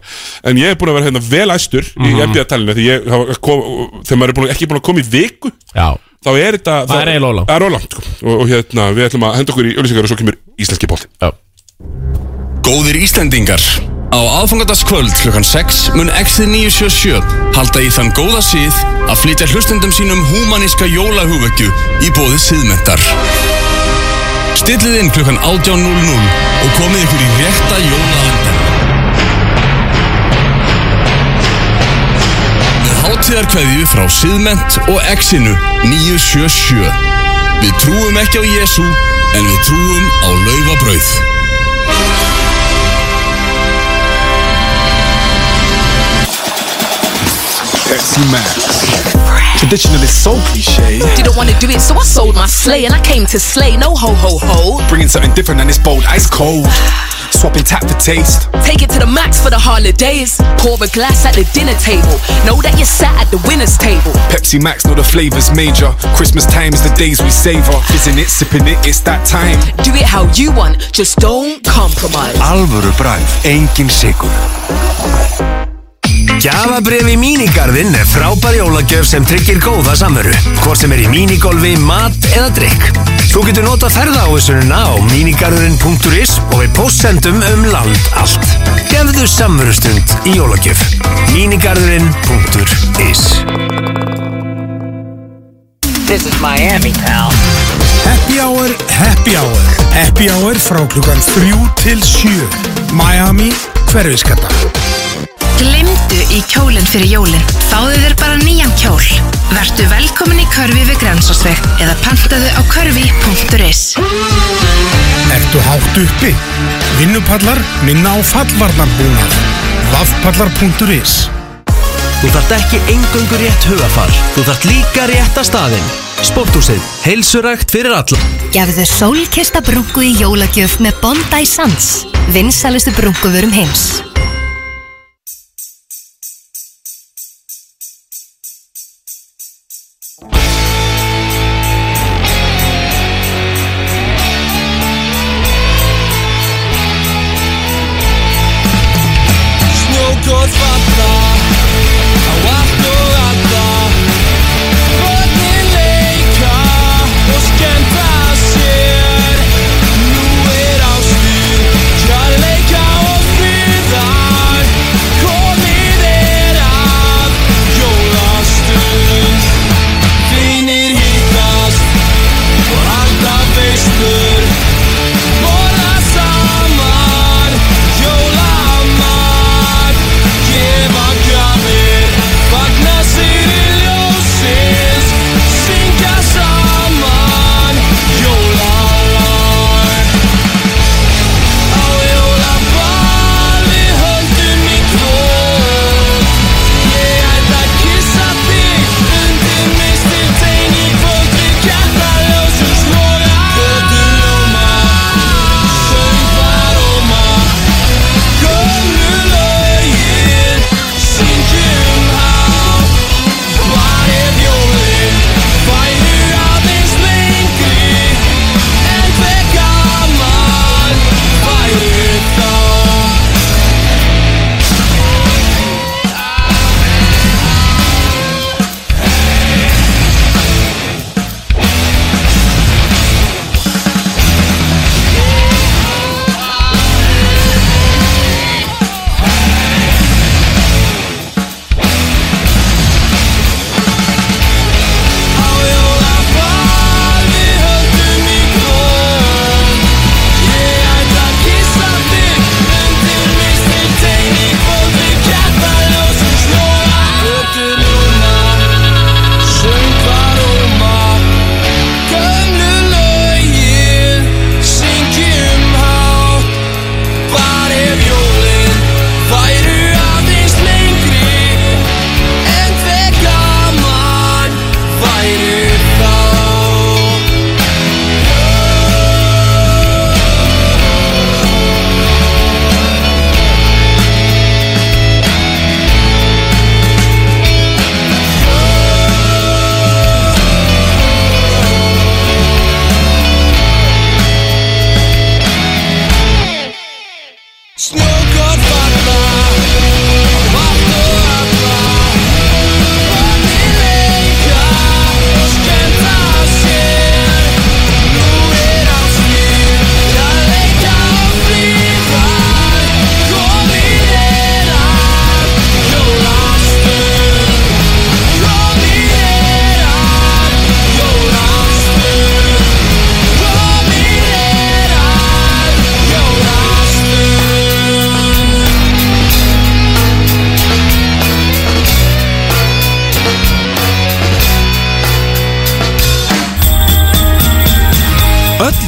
En ég hef búin að vera hérna vel æstur í Mhm. NBA-talinu Því ég, hafa kom, þegar maður er búin, ekki búin að koma í viku Já, Þá er þetta Það er eiginlega langt. Það er ólangt, sko. Og, og hérna, við ætlum að henda okkur í öllisingar Og svo kemur íslenski bólti já. Góðir Íslendingar Á aðfangadagskvöld klukkan 6 mun Exið 977 halda í þann góða síð að flytja hlustendum sínum húmaníska jólahúvekju í bóði síðmentar. Stillið inn klukkan 18.00 og komið ykkur í rétta jólaandan. Með hátíðarkveðju frá síðment og Exinu 977. Við trúum ekki á Jésu en við trúum á laufabrauð. Pepsi Max. Traditional is so cliche. Didn't want to do it, so I sold my sleigh and I came to slay. No ho ho ho. Bringing something different and it's bold, ice cold. Swapping tap for taste. Take it to the max for the holidays. Pour a glass at the dinner table. Know that you're sat at the winner's table. Pepsi Max, know the flavors major. Christmas time is the days we savor. Fizzing it, sipping it, it's that time. Do it how you want, just don't compromise. Alvöru bræð, engin sigur Gjafabrif í mínigarðinn er frábær jólagjöf sem tryggir góða samveru Hvort sem er í mínigolfi, mat eða drikk Þú getur notað ferðaáhersununa á mínigarðurinn.is og við postsendum um land allt. Gefðu samverustund í jólagjöf. Mínigarðurinn.is This is Miami, pal. Happy Hour, Happy Hour. Happy Hour frá klukkan 3 til 7 Miami, hverfiskata Glimdu í kjólinn fyrir jólinn. Fáðu þér bara nýjan kjól. Vertu velkomin í körfi við Grensásveg eða pantaðu á körfi.is. Ertu hátt uppi? Vinnupallar minna á fallvarnarbúnað Vaffpallar.is Þú þart ekki engöngu rétt hugafar Þú þart líka rétta staðinn Sporthúsið, heilsurækt fyrir alla Gefðu sólkista brúnku í jólagjöf með Bondi Sands, vinsalustu brúnkuvörum heims.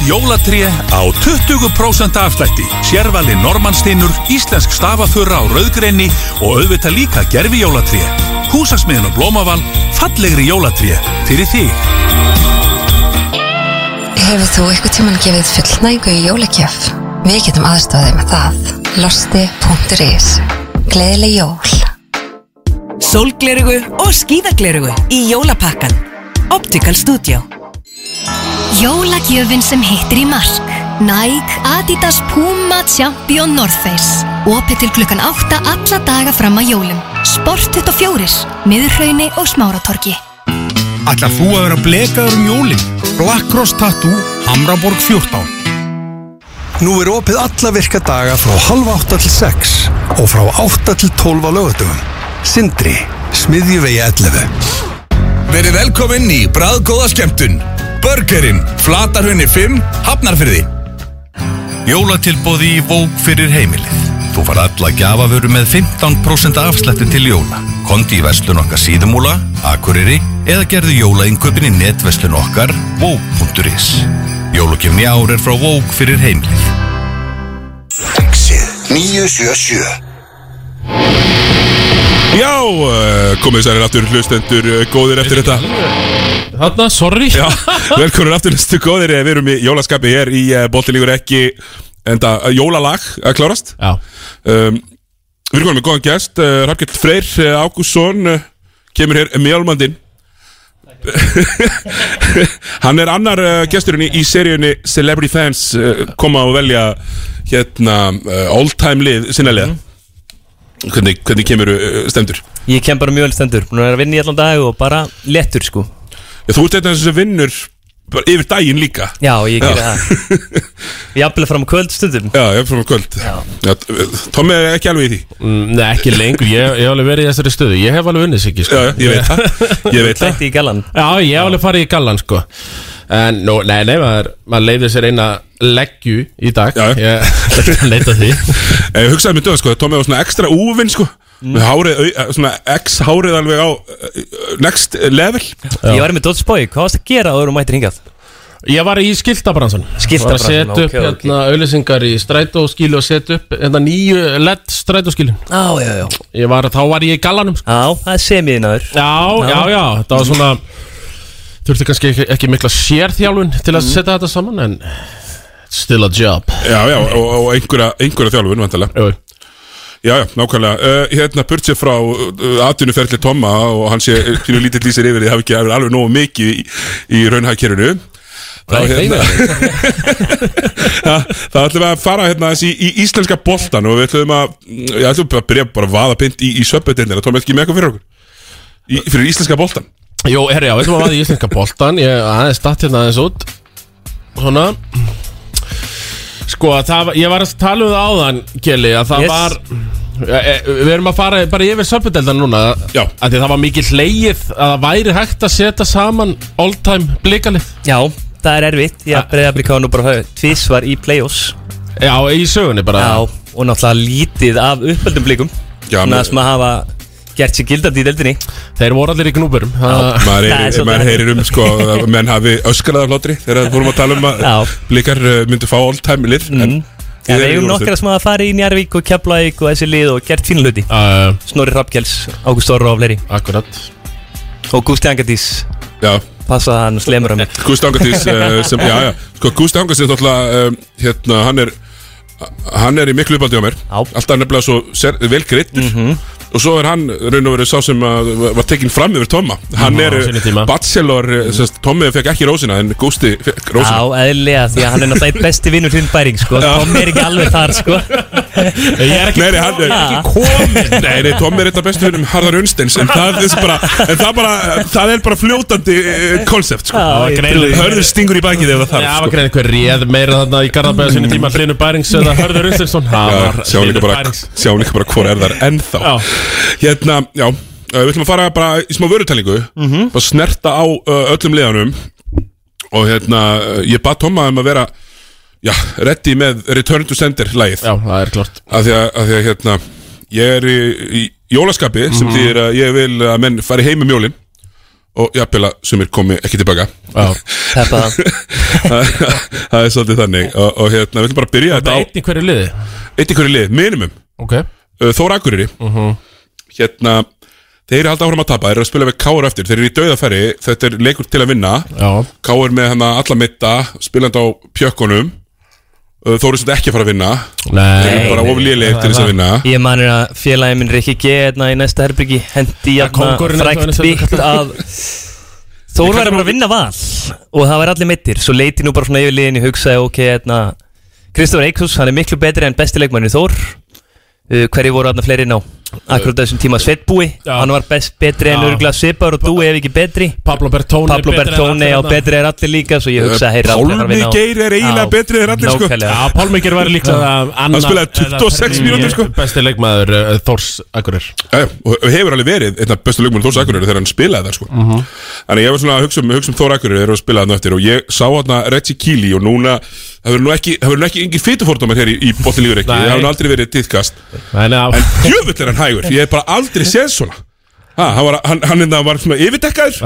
Jólatré á 20% afslætti. Sérvali Normansteinur, íslensk stafafurra á rauðgreinni og auðvitað líka gerfi jólatré. Húsasmiðin og blómaval, fallegri jólatré fyrir þig. Hefur þú eitthvað tímann gefið fullnægu í jólagjöf? Við getum aðstofið með það. Losti.is Gleðileg jól. Sólglerugu og skíðaglerugu í jólapakkan. Optical Studio. Jólagjöfin sem hittir í mark Nike, Adidas, Puma, Champion, North Face Opið til klukkan 8 alla daga fram að jólum Sport 24, miðurhrauni og smáratorki Ætlar þú að vera blekaður um jólin? Black Cross Tattoo, Hamraborg 14 Nú er opið alla virka daga frá halv átta til 6 og frá 8 til 12 á lögatum. Sindri, smiðjuvegi 11. Verið velkominn í bræðgóða skemmtun Burgerinn, Flatarhunni 5, Hafnarfyrði Jólatilbóði í Vók fyrir heimilið. Þú far alla gjafavöru með 15% afslætti til jóla. Kondi í verslun okkar síðumúla, akureyri eða gerðu jólainköpin í netverslun okkar vók.is. Jólugjöfni ár er frá Vók fyrir heimilið. Exið 977 Já, uh, komið særir aftur hlustendur uh, góðir eftir þetta Þarna, sorry. Já, velkonur aftur hlustendur góðir. Eh, Við erum í jólaskapi hér í uh, Bóttilíkur ekki Enda uh, jólalag að klárast. Já. Um, Við erum með góðan gest uh, Rafgjörn Freyr uh, Ágússon uh, Kemur hér mjálmandinn Hann er annar uh, gesturinn í, í seríunni Celebrity Fans uh, Koma og velja Hérna uh, All time lið Sinnalega. Hvernig, hvernig kemur uh, stendur? Ég kem bara mjög vel stendur, búin að vera að vinna í allan dag og bara lettur sko þú ert eitthvað sem vinnur bara yfir daginn líka. Já, ég geri það. Jafnvel fram á kvöld stundum Já, ég fram á kvöld. Já. Tommi er ekki alveg í því. Mm, Nei, ekki lengur, ég, ég hef alveg verið í þessari stöðu. Ég hef alveg vunnið sig ekki, sko. Já, ég veit það. Ég veit það. Þetta í gallan. Já, ég hef alveg farið í gallan, sko. En, nú, nei, nei, maður, maður leiði sér eina leggju í dag. Já Ég leita því. Ég hugsaði mér döð, sko, Tommi var svona ekstra úvinn, sko Með hárið, au- svona X-hárið alveg á uh, next level Ég var með Dodge Boy, hvað varst að gera áður og mættir hingað? Ég var í skiltabransan Skiltabransan, Var að setja upp ok, ok. hérna auðlýsingar í strætóskílu og setja upp hérna nýju LED strætóskílu Já, já, já Ég var, þá var ég í gallanum sko. Já, það er semiðinaður Já, já, já, það var svona Þurfti kannski ekki, ekki mikla sérþjálfun til að Mm. setja þetta saman En still a job Já, já, og, og einhverja, einhverja þjálfun, vantilega Jú. Já, já, nákvæmlega. Uh, Hérna, sér frá uh, atvinnuferli Tomma og hann sé pínu lítið lýsir yfir því hafi ekki alveg nógu mikið í, í raunhagkerfinu. Þá Nei, hérna þá ætlum við að fara hérna í, í íslenska boltan og við ætlum að Já, ætlum að byrja bara að vaða pynt í, í söpudildina Tommi, ekki með eitthvað fyrir okkur? Í, Fyrir íslenska boltan Jó, herri, já, veitum að vaða í íslenska boltan Ég aðeins statt hérna aðeins út. Svona. Sko, það, var- ég var að tala um það áðan, Kjeli Að það Yes. var Við erum að fara bara yfir söpuddeldan núna Já. að Því það var mikið hleyið að það væri hægt að setja saman All time blikalið Já, það er erfitt Ég breyða blika nú bara tvísvar í play-offs. Já, í sögunni bara. Já, og náttúrulega lítið af uppöldum blikum. Já, Svona mér- sem að hafa gert sér gildandi í deildinni. Þeir voru allir í gnúburum Maður það er heyrir, svolítið maður heyrir um sko að menn hafi öskrað af hlátri þegar við vorum að tala um að Já. blikar uh, myndu fá all time lið en En við eigum nokkra sem að fara í Njarvík og Keflavík og þessi lið og gert fína hluti. Uh, Snorri Rappkjells, Ágúst Orra og fleiri. Akkurat. Og Gústi Angadís Já. Passa hann og slemur hann Gústi Angatís uh, sem, já, já, sko Gústi Angatís náttúrulega um, hérna, hann er hann er í miklu uppaldi á mér. Já. alltaf nefnilega svo ser, vel greittur og svo er hann raun og verið sá sem að, var tekinn fram yfir Tomma hann Já, er á sínum tíma. bachelor, mm -hmm. Tommi fekk ekki rósina en Gústi fekk rósina Já, eðlilega, því að hann er náttúrulega einn besti vinnur hinn bæring, sko Tom er ekki alveg þar, sko Ég er ekki Nei, nei, hann er ekki komin Nei, nei, Tommi er eitthvað bestu fyrir Harðar Unsteins En það er bara, en það bara, það er bara fljótandi konsept sko. Já, ég trúi því. Hörður stingur í bakið ef það Já, þarf það var sko. greið einhver réð meira þarna í Garðabæða sinni tíma Hlynur Bærings eða Hörður Unsteinsson Það Já, var Sjáum líka bara, Bærings sjáum líka bara hvor er þar ennþá Já. Hérna, já uh, Við ætlum að fara bara í smá vörutælingu Mhm. Bara snerta á uh, öllum liðanum Og hérna, uh, ég bað Tomma um að vera Já, ready með Return to Sender lagið. Já, það er klart. Af því að, af því að hérna ég er í, í jólaskapi sem Mhm. þýðir að ég vil að menn fari heim um jólin. Og jafnvel að sumir komi ekki tilbaka. Þetta. Það er svolítið þannig. Og, og hérna, við ætlum bara að byrja Þetta einn í hverju liði? Einn í hverju liði, minimum. Ok. Þóra Akureyri Hérna, þeir eru alltaf áfram að tapa Þeir eru að spila við Káur eftir, þeir eru í dauðafæri Þetta er leikur til að vinna. Já. Káur með hérna alla mitta, spilandi á pjökkunum. Uh, Þóru sem ekki að fara að vinna. Þeir eru bara oflélegir til þess að vinna. Ég manir að félagi minn Rikki G hérna í næsta herbyggi hendi hérna frækt byggt að Þór var bara að vinna val og það var allir mittir svo leiti nú bara svona yfir liðin ég hugsaði ok, hérna Kristofur Eiksús, hann er miklu betri en besti leikmanni Þór. Uh, hverju voru þarna fleiri ná akkurat þessum tíma Sveitbúi hann var best betri en Já. örgulega Svipar og þú ef ekki betri Pablo Bertone Pablo Bertone á þarna. betri er allir líka svo ég hugsa heyr Pálmi Geir er eiginlega betri en allir sko. Já, Pálmi Geir var líklega Hann spilaði 26 mínútur sko Besti leikmaður uh, Þórs Akureyr og hefur alveg verið einn af bestu lögmur Þórs Akureyri þegar hann spilaði það sko Mhm. Þannig ég var svona að hugsa um, um Þór Akureyri þegar hann spilaði hann eftir og ég sá hann Reggie Keely og núna það verður nú ekki, ekki engin fytufordómar hér í, í botlilíður ekki, það hefur aldrei verið tiðkast En djöfull er hann hægur, ég hef bara aldrei séð svona. Ha, hann, var, hann, hann, hann var svona yfirdekkaður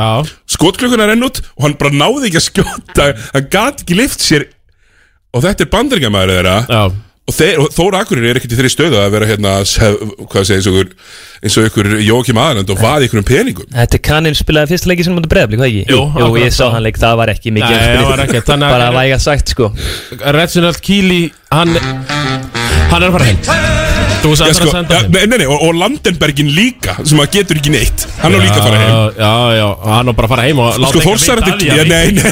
skotklukkan er enn út og hann bara náði ekki að skjóta hann gat ekki lift sér. Og þetta er bandaringamæður þeirra. Já. Og, þeir, og Þóra Akureyri er ekkert í þeirri stöðu að vera hérna sef, hvað segir eins og ykkur eins og ykkur Jókim Aðaland og vaði ykkur um peningum. Þetta er kannin spilaði fyrsta leiki sem mútið breyðabli, hvað ekki? Jú, akkurat, ég sá hann leik, það var ekki mikið Nei, það var ekkert, þannig að- Bara væga sagt, sko. Reginald Keely Hann Hann er að fara heim Þú sagði sko, að senda ja, heim nei, nei, nei, og, og Landenbergin líka sem að getur ekki neitt. Hann á líka að fara heim. Já, já, hann á bara að fara heim og láta Sko vita af því Já, að nei, nei.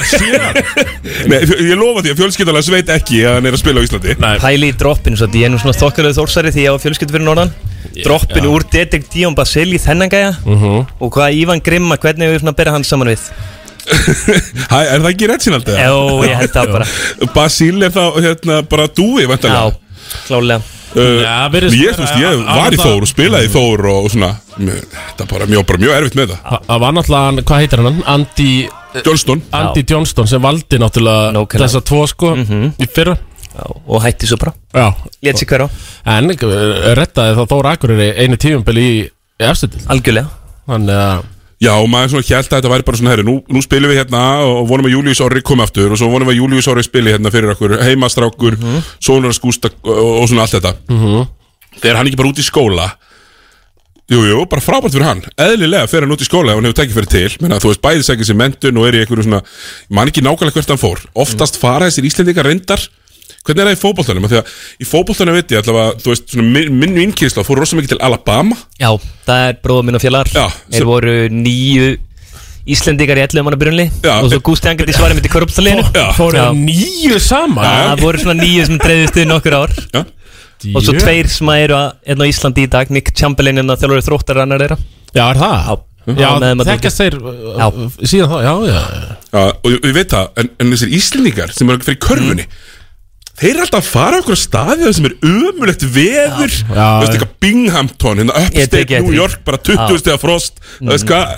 Nei, ég lofa því að fjölskyldalega sveit ekki að hann er að spila á Íslandi. Pæli í droppinu, svo ég er nú svona þokkaröð þórsari því ég á fjölskyldu fyrir norðan. Droppinu úr Dedek Díon Basili þennan gæja. Mhm. Og hvað Ívan Grimma, hvernig við svona bera hann saman við? Hæ, er það ekki Reginald? eða? Jó, ég held það bara. Basil er þá hérna bara dúi, vantarlega Já, klálega Já, virðist ég, vera- veist, ég var í Þór og spilaði í Þór og, og svona Þetta er bara mjög, bara mjög erfitt með það Það var náttúrulega, hvað heitir hann? Andy Johnston. Andy Johnston sem valdi náttúrulega Nákvæmlega. þessa tvo sko í fyrra. Já, og hætti svo bara. Já. Lét sig hver á. En uh, rettaði þá Þóra Akureyri einu tífumbili í, í efstundil Algjörlega. Þannig að Já, maður svona held að þetta væri bara svona herri, nú, nú spilum við hérna og vonum að Július Orri komi aftur og svo vonum við að Július Orri spili hérna fyrir okkur heimastrákur, mm -hmm. skústa og, svona allt þetta Mhm. Þegar hann ekki bara út í skóla Jú, jú, bara frábært fyrir hann Eðlilega fer hann út í skóla ef hann hefur tekið fyrir til Menna, Þú veist, bæði segir sér mentun og er í einhverju svona Ég man ekki nákvæmlega hvert hann fór Oftast fara þessir Íslendingar reyndar Hvernig er það í fótboltanum? Af Því að í fótboltanum veit ég allavega, þú veist, svona minn, minn vinkýrsla fór rosa mikið til Alabama Já, það er bróða minn og fjallar Já, Þeir voru nýju Íslendingar í 11 manna byrjunli Já. Og svo Gústi Angandi svarið mitt í korrupsaliðinu Já. Fóru nýju saman Það voru svona nýju sem dreifðist við nokkur ár Já. Og svo tveir sem eru að hérna á Íslandi í dag Nick Chamberlain en að þjálfur þróttar annar þeirra Já, er það? Já, með þeim að þekkast þeir Já. uh, síðan þá, já, já Já, og ég, veit það, en, en þessir Íslendingar sem eru fyrir körfunni Þeir eru alltaf að fara á okkur staði það sem er ömulegt veður Já. Þú veist eitthvað Binghamton, hérna eftir New. York, bara 20 Já. stegar frost Þú veist hvað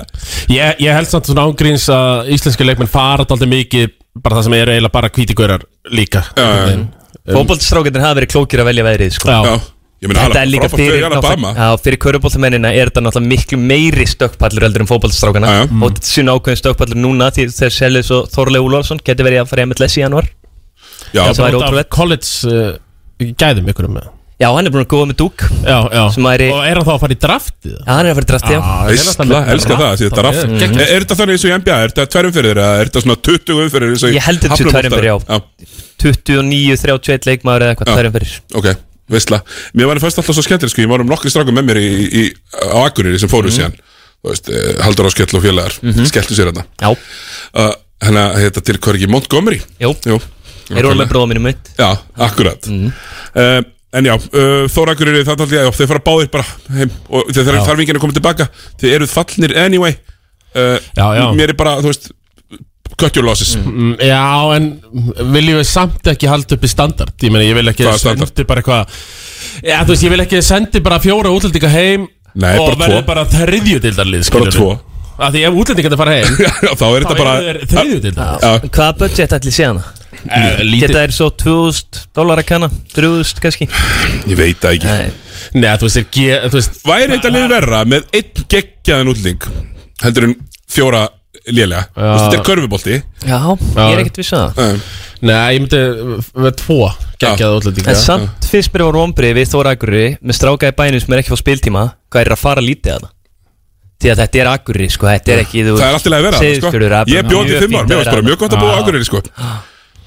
Ég, ég held samt svona ángríns að íslenski leikmenn fara alltaf mikið bara það sem eru eiginlega bara hvítigaurar líka Já, Fótboltstrákendir hafa verið klókir að velja veðrið sko. Já. Já, ég meina Þetta er líka fyrir, fyrir Alabama já, fyrir körubóltamennina er þetta náttúrulega miklu meiri stökkpallur heldur en fótboltstrákana Já, já. og þetta er svona ákveðin stökkpallur núna því þeir selja svo Þorleif Úlfarsson geti verið að fara í MLS í januar það væri Út af ótrúlegt. college uh, gæðum ykkur með Já, hann er búin að góða með dúk Já, já. sem væri, Og er hann þá að fara í draftið? já, hann er að fara í drafti, já. Veistla, elska það, þetta er raff Mm. Er er þetta þannig eins og í NBA, er þetta tvær umferðir eða er þetta svona 20 umferðir eins og í Ég held þetta tvær Hafnarboltanum? umferðir, já. 29, 31 leikmaður eða eitthvað þær umferðir. Ok, veistla. Mér var fyrst alltaf svo skemmtileg sko, ég var um nokkri strákum með mér í, í, á Akureyri sem fóru síðan. Þú veist, eh, Halldór Áskell og félagar skelltu sér hérna Já, uh, Hérna, þetta til hvað er ekki Montgomery jú, Jú er hún með bróða mínum mitt. Já, akkurat. Uh, En já, uh, Þóra Akureyri það taldi ég, já, þeir fara báðir bara heim og þeir Já. þarf enginn að koma tilbaka. Þeir eruð fallnir anyway. Uh, Já, já. Mér er bara, þú veist cut your losses. Mm, Já, en viljum við samt ekki halda upp í standard? Ég meina, ég vil ekki Hvaða standard? bara eitthvað Já, þú veist, ég vil ekki sendi bara fjóra útlendinga heim Nei, Og bara verði tvo. bara þriðjudildarlið Bara tvo. Af því ef útlendinga þetta fara heim Já, þá er þetta bara þriðjudildar Já, Hvaða budget ætli sé hana? Lítið Geta er svo 2000 dólar að kanna 3000 kannski. Ég veit það ekki. Nei. Nei, þú veist, ég, þú veist Væri þetta lið verra með einn geggjaðan útlending heldur en fjóra lélega? Þú veist, Þetta er körfubolti. Já, ég er ekkert viss að það. Nei, ég myndi með tvo geggjaða útlendinga. En samt fyrst byrja voru ombrið við Þóra Akurri með stráka í bænum sem er ekki fá spiltíma hvað er að fara lítið að það? Því að þetta er Akurri, sko, þetta er ekki þú Það er alltaf að vera það, sko. Ég bjóði mjög fimm ár, mér varst bara mjög gott að búa á. Akureyri, sko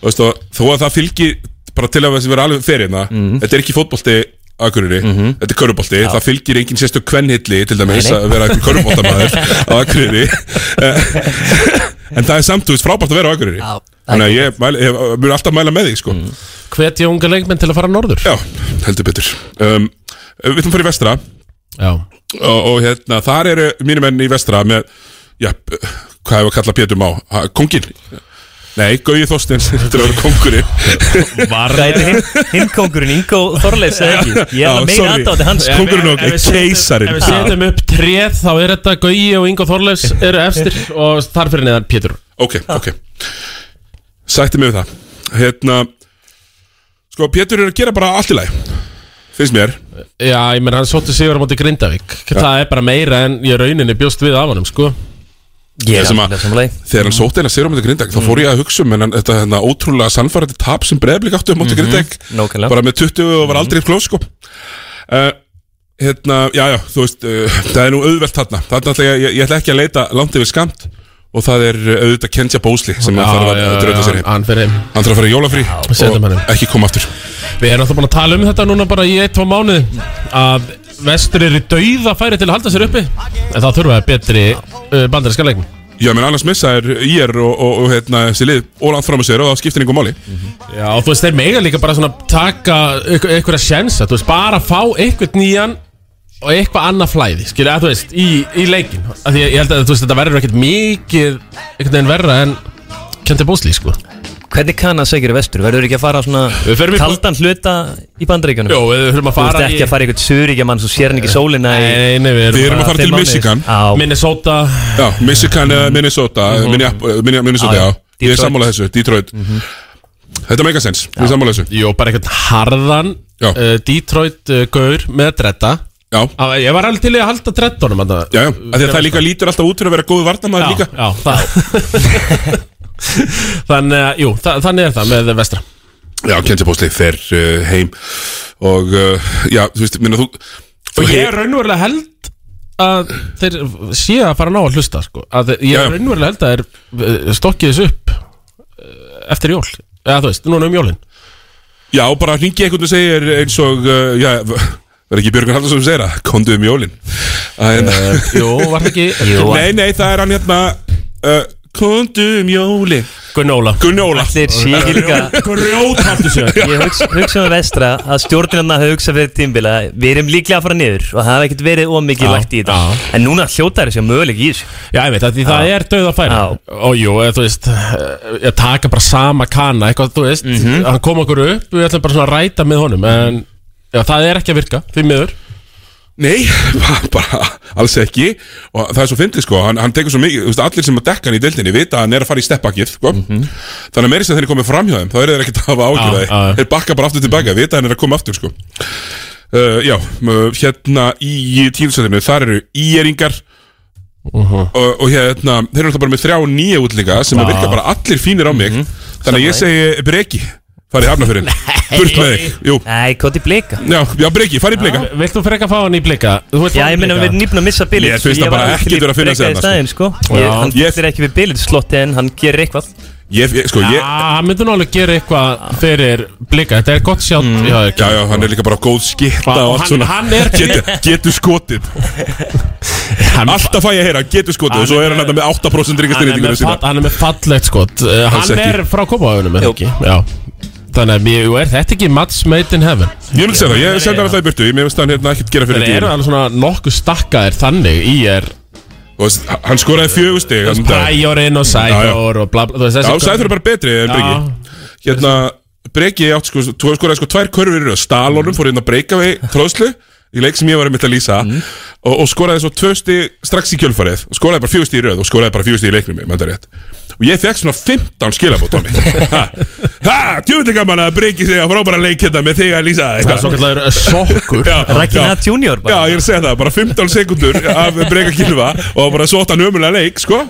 Þú veist, og þó að það fylgir bara til að vera alveg fyrir hérna Mhm. Þetta er ekki fótbolti Akureyri, þetta er körubolti Það fylgir engin sérstu kvennhilli til dæmis að vera ekki köruboltamæður á Akureyri. En það er samt, þú veist, frábært að vera á Akureyri. Þannig að ég ég mun alltaf mæla með því, sko. Hvetja unga leikmenn til að fara norður? Já, heldur betur. Um, Við að fara í vestra. Og, og hérna, þar eru mínir menn í vestra með, já, hvað hefur kallað Pétur Má? Kongin? Nei, Gauði Þorsteins Þetta er að vera kongurinn Var hinn? Kongurinn, Ingo Þorleifs eða ekki? Ég er að meina aðdátti hans. Kongurinn og keisarinn. Ef við setjum upp tréð þá er þetta Gauji og Ingo Þorleifs eru efstir og þar fyrir neðan Pétur. Ok, ok. Sætti mig við það. Hérna Sko, Pétur er að gera bara allt í lagi Finnst mér. Já, ég menn hann sótti sigur á móti Grindavík. Það er bara meira en ég rauninni bjóst við af honum, sko Er alveg samlega Þegar hann sótti hennar sigur á móti Grindag Þá fór ég að hugsa um hennan, þetta hérna, ótrúlega sannfærandi tap sem breyðblik áttu á móti Mhm, Grindag nákvæmlega. Bara með 20 og var aldrei klós sko. Uh, Hérna, já, já, þú veist uh, Það er nú auðvelt þarna. Þarna ætla ég, ég, ég ætla ekki að leita langt yfir skamt Og það er auðvitað Kentja Bósli Sem Já, að þarf að já, drauta sér heim Hann fyrir heim. Hann þarf að fara í jólafrí Og ekki koma aftur. Við erum alltaf búin að tala um þetta núna bara í eitt, tvo mánuði að vestur er í dauða færi til að halda sér uppi en þá þurfa það betri uh, bandarinska leikn Já, menn annars missa er IR og, og, og hérna, þessi lið og langt fram að sér og það skiptir einhver máli. Já, og þú veist, þeir mega líka bara svona taka ykkur, einhverja sjensa, þú veist, bara fá eitthvað nýjan og eitthvað annað flæði, skilja, þú veist, í, í leikin af því að ég held að, þú veist, þetta verður ekkert mikið einhvern veginn verra en Kenti Bósli, sko Hvernig kann að segja vestur? Verður ekki að fara svona förum í- kaldan hluta í bandaríkjunum? Jó, við þurfum að fara Þú ert ekki í- að fara í eitthvað suríkjaman svo sér hann ekki sólina í Nei, nei, við erum að fara til. Michigan Já. Minnesota. Já, Michigan eða Minnesota. Mhm. Minnesota, Já, já, já. Ég er Detroit. sammálað þessu, Detroit. Þetta meika sens, ég er sammálað þessu. Jó, bara eitthvað harðan uh, Detroit uh, gaur með dretta Já. Á, Ég var alveg til í að halda drettunum Já, Já, já, af því að það líka lítur alltaf út fyrir að vera góðu varnamaður líka. Já, það Þannig, að, jú, þa þannig er það með vestra. Já, Kentja Bósli fer uh, heim og uh, já, þú veist, minna þú Og ég er raunverulega held að þeir séu að fara ná að hlusta sko. að ég er raunverulega held að þeir uh, stokkið þessu upp uh, eftir jól. Eða þú veist, núna um jólin. Já, bara hringi einhvern og segir eins og, uh, já, verður ekki Björgun Haldarsson sem segir það, kondu um jólin. Uh, Jú, var það ekki Nei, nei, það er hann hérna uh, Kondu um jólin. Gunnóla Gunnóla Allir sé ekki líka Grjóthaldur sér Ég hugsa, hugsa um vestra að stjórnirna hafa hugsað fyrir tímbila. Við erum líklega að fara niður og það hafa ekkert verið ómikið lagt í þetta. En núna hljóta þessi að möguleik í þessu. Já, ég veit að því það er döð að færa. Og jú, eða, þú veist eh, Ég taka bara sama kana, eitthvað, þú veist Mhm. Hann kom okkur upp, við ætlum bara svona að ræta með honum En já, það er ekki að virka, því miður Nei, bara alls ekki og það er svo fyndið sko, hann, hann tekur svo mikið þú veist, allir sem að dekka hann í deildinni vita að hann er að fara í steppakið sko. þannig að meiri sem þeir komið fram hjá þeim þá eru þeir ekkert að hafa ágjörði. Já, já. þeir bakka bara aftur tilbaka, vita að hann er að koma aftur sko. uh, Já, uh, hérna í tíðsæðinu, þar eru íeringar Mhm. og, og hérna, þeir eru alltaf bara með þrjá nýja útlinga sem að virka bara allir fínir á mig Mhm. þannig að ég segi breki farið hafnafyrin, burt með þig Jú. Nei, hvað er blika? Já, já breki, farið blika Vilt þú freka fá hann í blika? Já, ég meina blika? við erum nýpun að missa bilið Mér finnst það bara ekkert vera að finna sig þarna, sko. sko. Ég. Hann Ég- getur ekki við bilið slotti en hann gerir eitthvað Ég, ég, sko, ég, Já, hann myndi nú alveg gera eitthvað fyrir blika Þetta er gott sjátt mm. já, Já, já, hann er líka bara góð skitta Og allt svona hann er- getur, getur skotið Alltaf fæ ég að heyra, getur skotið Og svo er hann þetta með 8% hann, er ríkastyrningunum með sína fall, hann er með fallegt skot Alls Hann er frá Kópavögunum, er það ekki? Já Þannig að mér, er þetta ekki match made in heaven? Ég myndi segja það, ég sendi hann alltaf í burtu Ég myndi hann hérna ekkert gera fyrir Þeir eru alveg svona nokkuð stakkaðir þannig í er Hann skoraði fjögustig Præjorinn og Sæþór og bla bla Já, Sæður er bara betri en. Breki. Hérna, Breki átt sko, þú skoraði sko tvær körfur Stalonum fór hérna að breyka við tróðslu í leik sem ég var einmitt að lýsa. Og, og skoraði svo tvö stig strax í kjölfarið. Og skoraði bara fjögur stig í röð og skoraði bara fjögur stig í leiknum og ég fekk svona 15 skilabót á mig ha, tjóðlega gaman að breyki sig á frábæra leik hérna með þig að lýsa Það er svo kallar sokkur. Já. Junior bara. Já, ég er að segja það, bara 15 sekundur af breyka kilva og bara svo óttan ömulega leik, sko.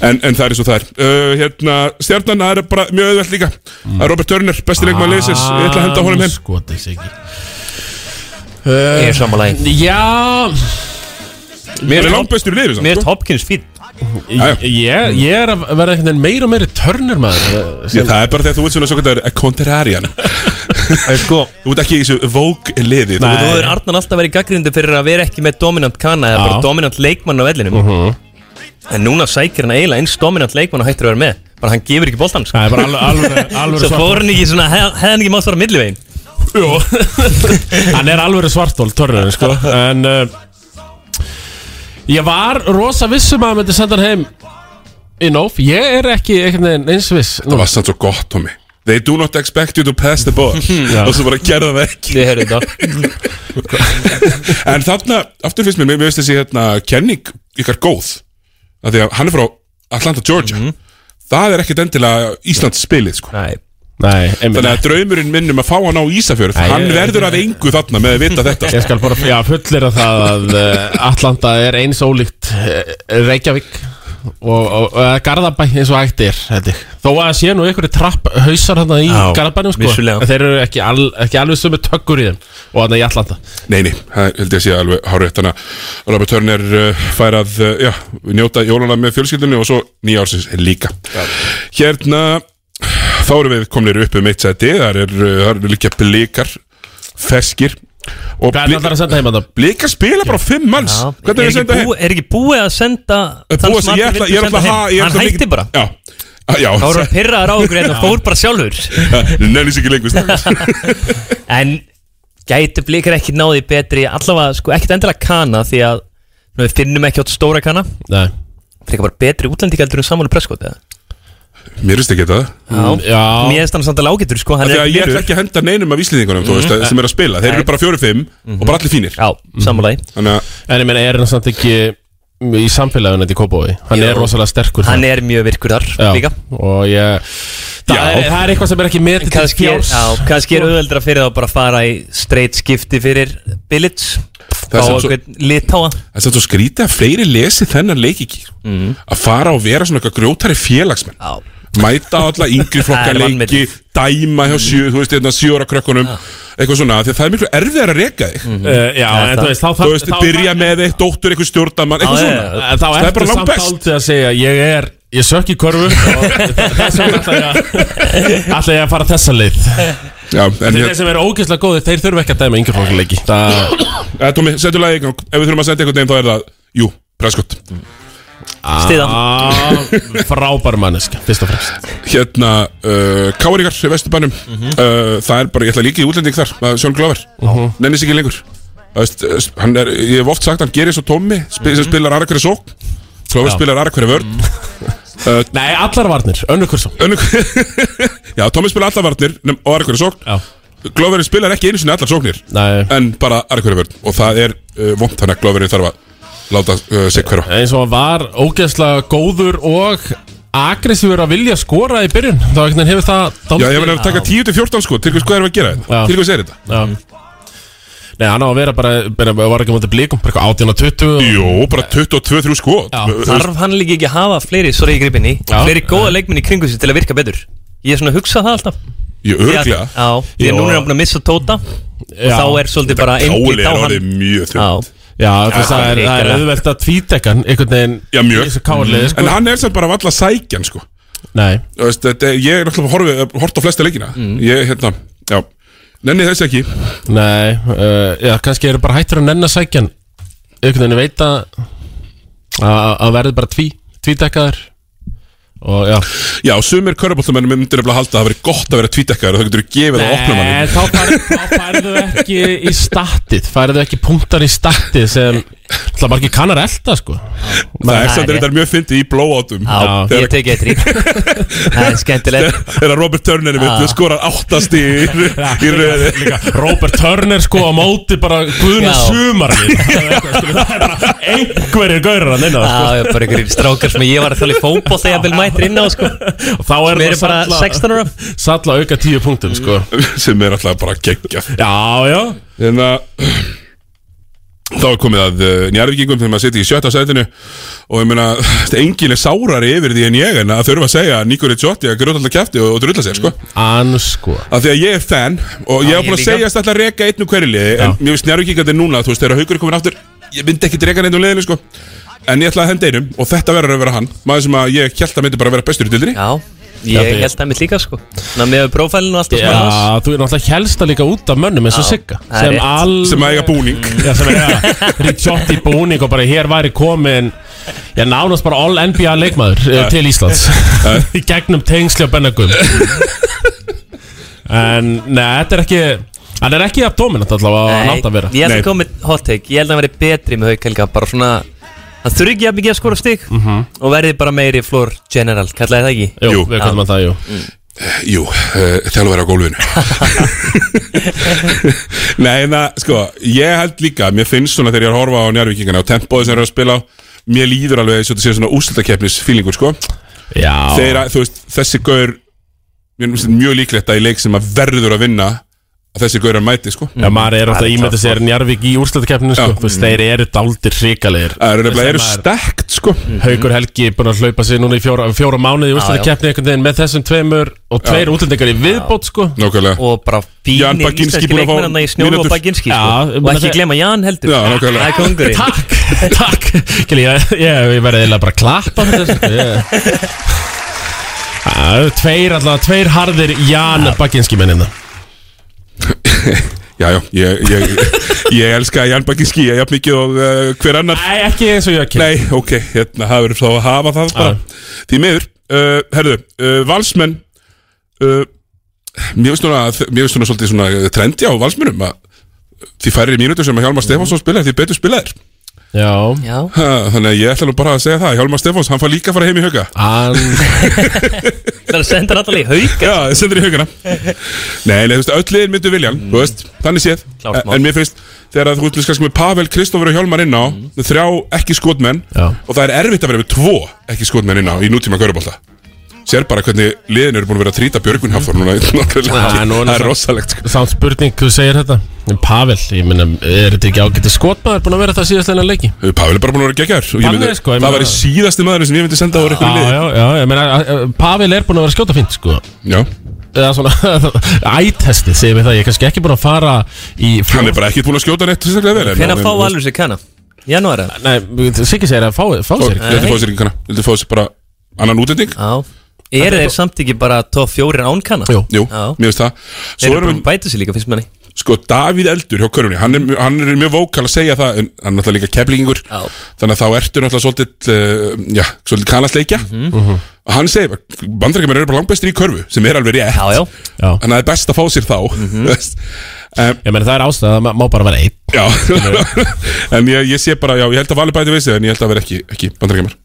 En, en það er og það er. Uh, Hérna, stjarnan, er bara mjög auðvelt líka. Er Robert Turner, besti leikmaður liðsins. Ég ætla að henda honum ekki Ég er samanlæg Já. Mér er í er Hopkins fín Ég, er að vera einhvern veginn meira og meira törnir maður. Já, það er bara þegar þú ert svona svo kallar Contrarian. Sko, Þú ert ekki í þessu Vogue liði Þú hefur Arnar alltaf verið gaggrindu fyrir að vera ekki með dominant kana eða bara dominant leikmann á vellinum. Mhm. En núna sækir hann eiginlega eins dominant leikmann og hættir að vera með. Bara hann gefur ekki boltan sko. Það er bara alveg, alveg, alveg Svo fór hann ekki svona, hef- hefði hann ekki mátt fara millivegin Jú Hann er alveg svartól, törnir sko. En uh, Ég var rosa vissum að hann myndi senda hann heim Í nóf Ég er ekki eins viss Það var sann svo gott, Tommy. They do not expect you to pass the ball. Og svo bara gerða það ekki. En þarna, aftur fyrst mér, mér veist þessi hérna kenning ykkar góð. Að Því að hann er frá Atlanta, Georgia. Það er ekkert endilega Íslands spilið, sko. Nei Nei, Þannig að draumurinn minnum að fá hann á Ísafjörð Nei, Hann ég- verður að engu þarna með að vita þetta. Ég skal bara já, fullir að það að uh, Atlanta er eins ólíkt uh, Reykjavík og, og uh, Garðabæ eins og hægt er held ég. þó að sé nú einhverju trapp hausar hann í Já, Garðabænum sko vissulega. en þeir eru ekki, al, ekki alveg sömu tökkur í þeim og hann í Atlanta. Nei, nei, það held ég að sé alveg hárið Þannig að Robert Turner uh, fær að uh, já, njóta jólana með fjölskyldunni og svo nýjársins líka. Hérna þá erum við komnir upp um eitt seti þar er, uh, er líka blikar feskir og er það að að það? blikar spila bara fimm manns. Er er, það að ekki búi, er ekki búið að senda þann sem að- ég allir er senda að heim? er Hann hætti bara. Já, já Þá voru hann pyrraðar á okkur hérna og fór bara sjálfur. Nennis ekki lengur En gæti blikar ekki náði betri allavega, sko, ekkert endilega kana því að við finnum ekki átt stóra kana. Nei. Frekar bara betri útlendingaldur en Prescott eða? Mér finnst ekki þetta. Já, Já. Mér finnst hann samt að sko hann Þegar er ég ætla ekki að henda neinum af íslendingunum mm veist, sem er að spila, þeir eru bara fjóri-fimm og bara allir fínir. Já, sammálaði Þannig að En ég meina, er hann samt ekki í samfélaginu þetta í Kópói Hann Jú. er rosalega sterkur Hann er mjög virkur þar líka. Og ég Það, er, það er eitthvað sem er ekki metið til Kanski er, skjárs já, kannski er auðveldra fyrir þá bara að fara í straight skipti fyrir Billits Það er Á einhvern litáa Það er samt svo skrítið að fleiri lesi þennan leik ekki Að fara og vera svona eitthvað grjótari félagsmenn. Já. Mæta á alla yngri flokka Það leiki vanmetið. Dæma hjá sjö, þú veist, hérna sjóra krökkunum Eitthvað svona, því að það er miklu erfiðar að reka þig. Uh, Já, en þú veist, þá Þú veist, byrja með eitt dóttur, eitthvað stjórnamann Eitthvað svona. En þá Það er ertu bara langt samt best. aldrei að segja Ég er, ég sökk í korfu Og þess vegna ætla ég að ætla ég að fara þessa leið. Já, en Þeir sem eru ógeðslega góðir, þeir þurfa ekki að dæma fólkuleiki Það, eða Tómi, setju lagi í gang. Ef við þurfum að setja eitthvað Stiða. Ah, Frábær manneska, fyrst og fremst. Hérna, uh, Káringar í Vesturbænum. Uh, Það er bara, ég ætla líka í útlending þar að Sjón Glover, nennis ekki lengur. Veist, uh, hann er, ég hef oft sagt hann gerir svo Tómi, sp sem spilar aðra hverju sók Glover Já. spilar aðra hverju vörn. Uh, Nei, allar varnir, önnur kursum Önnu Já, Tómi spilar allar varnir og aðra hverju sók Já, Glover spilar ekki einu sinni allar sóknir nei. En bara aðra hverju vörn. Og það er uh, vond þannig að Glover þarf að láta uh, sig hverfa eins og hann var ógeðslega góður og aggressífur að vilja skora í byrjun. Þá hefur það Já, ég verður að taka 10-14 sko Til hvers hvað erum við að gera þetta? Já. Til hvers er þetta? Já. Nei, hann á að vera bara, bara var ekki mútið blíkum, bara eitthvað 18 og 20 Jú, bara 22-3 sko Já, Þarf hann líka ekki að hafa fleiri, sorry ég gripinni Já. Fleiri góða leikminni í kringu sig til að virka betur? Ég er svona að hugsa það alltaf. Jú, örglega Já, því Jó. að núna er hann búin að missa Tóta. Og þá er svolítið bara Káli er hann orðið mjög þund Já, Já, þú veist, það það er er, er auðvelt að tvítekkan einhvern veginn Já, mjög. í þessu káliði, sko. En hann er sem bara valla sækjan sko. Nei, veist, þetta, Ég er náttúrulega horfið, hort á flesta leikina. Ég, hérna, já. Nenni þess ekki. Nei, uh, já, kannski eru bara hættur að nenna sækjan. Einhvern veginn veit að að að verði bara tví, tvítekkaður og já. Já, sumir körubóltamennum myndir nefnilega halda að það veri gott að vera tvítekkaður og það getur gefið á opnum Nei, hann þá, fær, þá færðu ekki í statið Færðu ekki punktar í statið sem Það er margir kannar elda sko. Það er samt þetta mjög fyndið í blowoutum Já, ég tek eitt rík Það er skemmtilegt. Þegar Robert Turner mitt skorar áttast í, í röði Líka, Robert Turner sko á móti bara Guðna Já. sumarlið Það er það er bara einhverjir gaurar að neina Já, ég er bara einhverjir strákar sem ég var að þála í fótboll þegar ég vil mættir inn á sko. Og þá er Við erum bara 16 ára. Salla auka 10 punktum sko. Sem er alltaf bara geggjað. Já, já. En að Þá er komið að uh, njárvíkingum þegar maður sitja í sjötta sætinu og ég meina, enginn er sárari yfir því en ég en að þurfa að segja að Nikoli Tjótti að grjóta alltaf kæfti og, og drulla sér sko. Ansko Af því að ég er fan og ég Já, hef búin ég að líka. segja að alltaf reka einn úr hverju liði en mér finnst njárvíkingandi núna, þú veist, þegar haugur er komin aftur ég myndi ekki reka neitt úr liðinu sko. En ég ætla að henda einum og þetta verður að vera hann maður sem að ég held að myndi bara vera bestur í dildinni Já, ég held það mitt líka sko. Ná, með prófælinu og allt og Já, svona. þú er náttúrulega helsta líka út af mönnum eins og Já, Sigga það er sem, rétt. al... sem að eiga búning. Já, sem er ja, Ricciotti búning og bara hér væri komin Já, nánast bara all NBA leikmaður ja. til Íslands. Í gegnum tengsli á Bennagum En, neða, þetta er ekki Hann er ekki að dominant allavega að nátt að vera. Ég ætla að koma með hot take. Ég held að hann verði betri með hauk helga Bara svona Hann þurfi ekki að mikið að skora stig Mhm. Og verði bara meiri floor general Kallaði það ekki? Jú, Jú. við kallum að það, jú Jú, uh, þjálfur á gólfinu Nei, en það, sko, ég held líka Mér finnst svona þegar ég er að horfa á njárvíkingana og tempóði sem þeir eru að spila á Mér líður alveg eins og þetta sé svona úslitakeppnis fílingur, sko þú veist, þessi gaur mjög líklegt að í leik sem að verður að vinna að þessi gaurar mæti, sko. Já, maður er alltaf ímynda sér Njarvík í úrslættakefninu sko. Þú veist, Þeir eru dáldir hrikalegir Það eru nefnilega eru er- stekt, sko. Haukur Helgi er búin að hlaupa sig núna í fjóra, fjóra mánuði í Já, úrslættakefni einhvern veginn með þessum tveimur og tveir útlendingar í viðbót sko. Nákvæmlega. Og bara Jan fínir Baginski íslenski búinn að fá leikmennarna í snjóru og mínútur. Baginski Já, sko. ég Og meina ekki það- glema Jan heldur. Já, nákvæmlega. Það er kongurinn Takk, takk. Kili, ég, ég, ég verði eiginlega bara að klappa fyrir þessu ég... Já, Tveir alltaf, tveir harðir Jan Baginski mennina Já, já, ég, ég, ég elska Jan Bakinski Ég jafn mikið og uh, hver annar. Nei, ekki eins og ég ekki Nei, ok, hérna, það verður þá að hafa það bara. Því miður, uh, herðu, uh, valsmenn uh, Mér finnst núna, mér finnst núna svolítið svona trendi á valsmennum að því færri mínútur sem að Hjálmar Stefánsson spilaði því betur spilaðir. Já. Já. Ha, Þannig að ég ætla nú bara að segja það Hjálmar Stefáns, hann fær líka að fara heim í hauga Hann er að senda hann alltaf í hauk Já, það sendur í haugana Nei, þú veist, öll liðin myndu viljan Þú veist, þannig séð Klárt mál. En mér finnst, þegar að þú með kannski með Pavel, Kristoffer og Hjálmar inn á Þrjá ekki skotmenn Já. Og það er erfitt að vera með tvo ekki skotmenn inn á Í nútíma Gaurubólta Sér bara hvernig liðin eru búin að vera að trýta Björgvin Hafþór núna er Það er rosalegt sko. Samt spurning, þú segir þetta Pavel, ég meina, er þetta ekki ágætti skotmaður búin að vera það síðast enn leiki? Pavel er bara búin að vera er, sko, það var í síðasti maður sem ég myndi senda á einhverju liði já, já, ég meina, Pavel er búin að vera að skjóta fínt, sko Já, Eða svona, ættestið, segir við það Ég er kannski ekki búin að fara í hann er bara ekki búin að skjóta neitt en- fá alveg sér kanna? Janúar eða? Nei, Siggi segir að fá, fá sér Viltu fá sér ekki kanna? Viltu fá sér bara annan útlending? Já Er þeir samt ekki bara top fjórir án kanna? Jú. Jú, Já. mér finnst það Þeir eru erum bara við að bæta sér líka, finnst manni Sko, Davíð Eldur hjá Körunni, hann er, hann er mjög vókal að segja það, en hann er náttúrulega líka keflingur, Já. þannig að þá ertu náttúrulega svolítið, uh, já, svolítið kanastleikja. Mhm. Og hann segir, bandrækjumir eru bara langbestir í körfu, sem er alveg rétt. Já, já Já, Þannig að það er best að fá sér þá, þú veist. um, ég meina, það er ástæða, það má bara vera einn já, en ég, ég sé bara, já, ég held að Valur bæti við sig, en ég held að vera ekki, ekki bandrækjumir.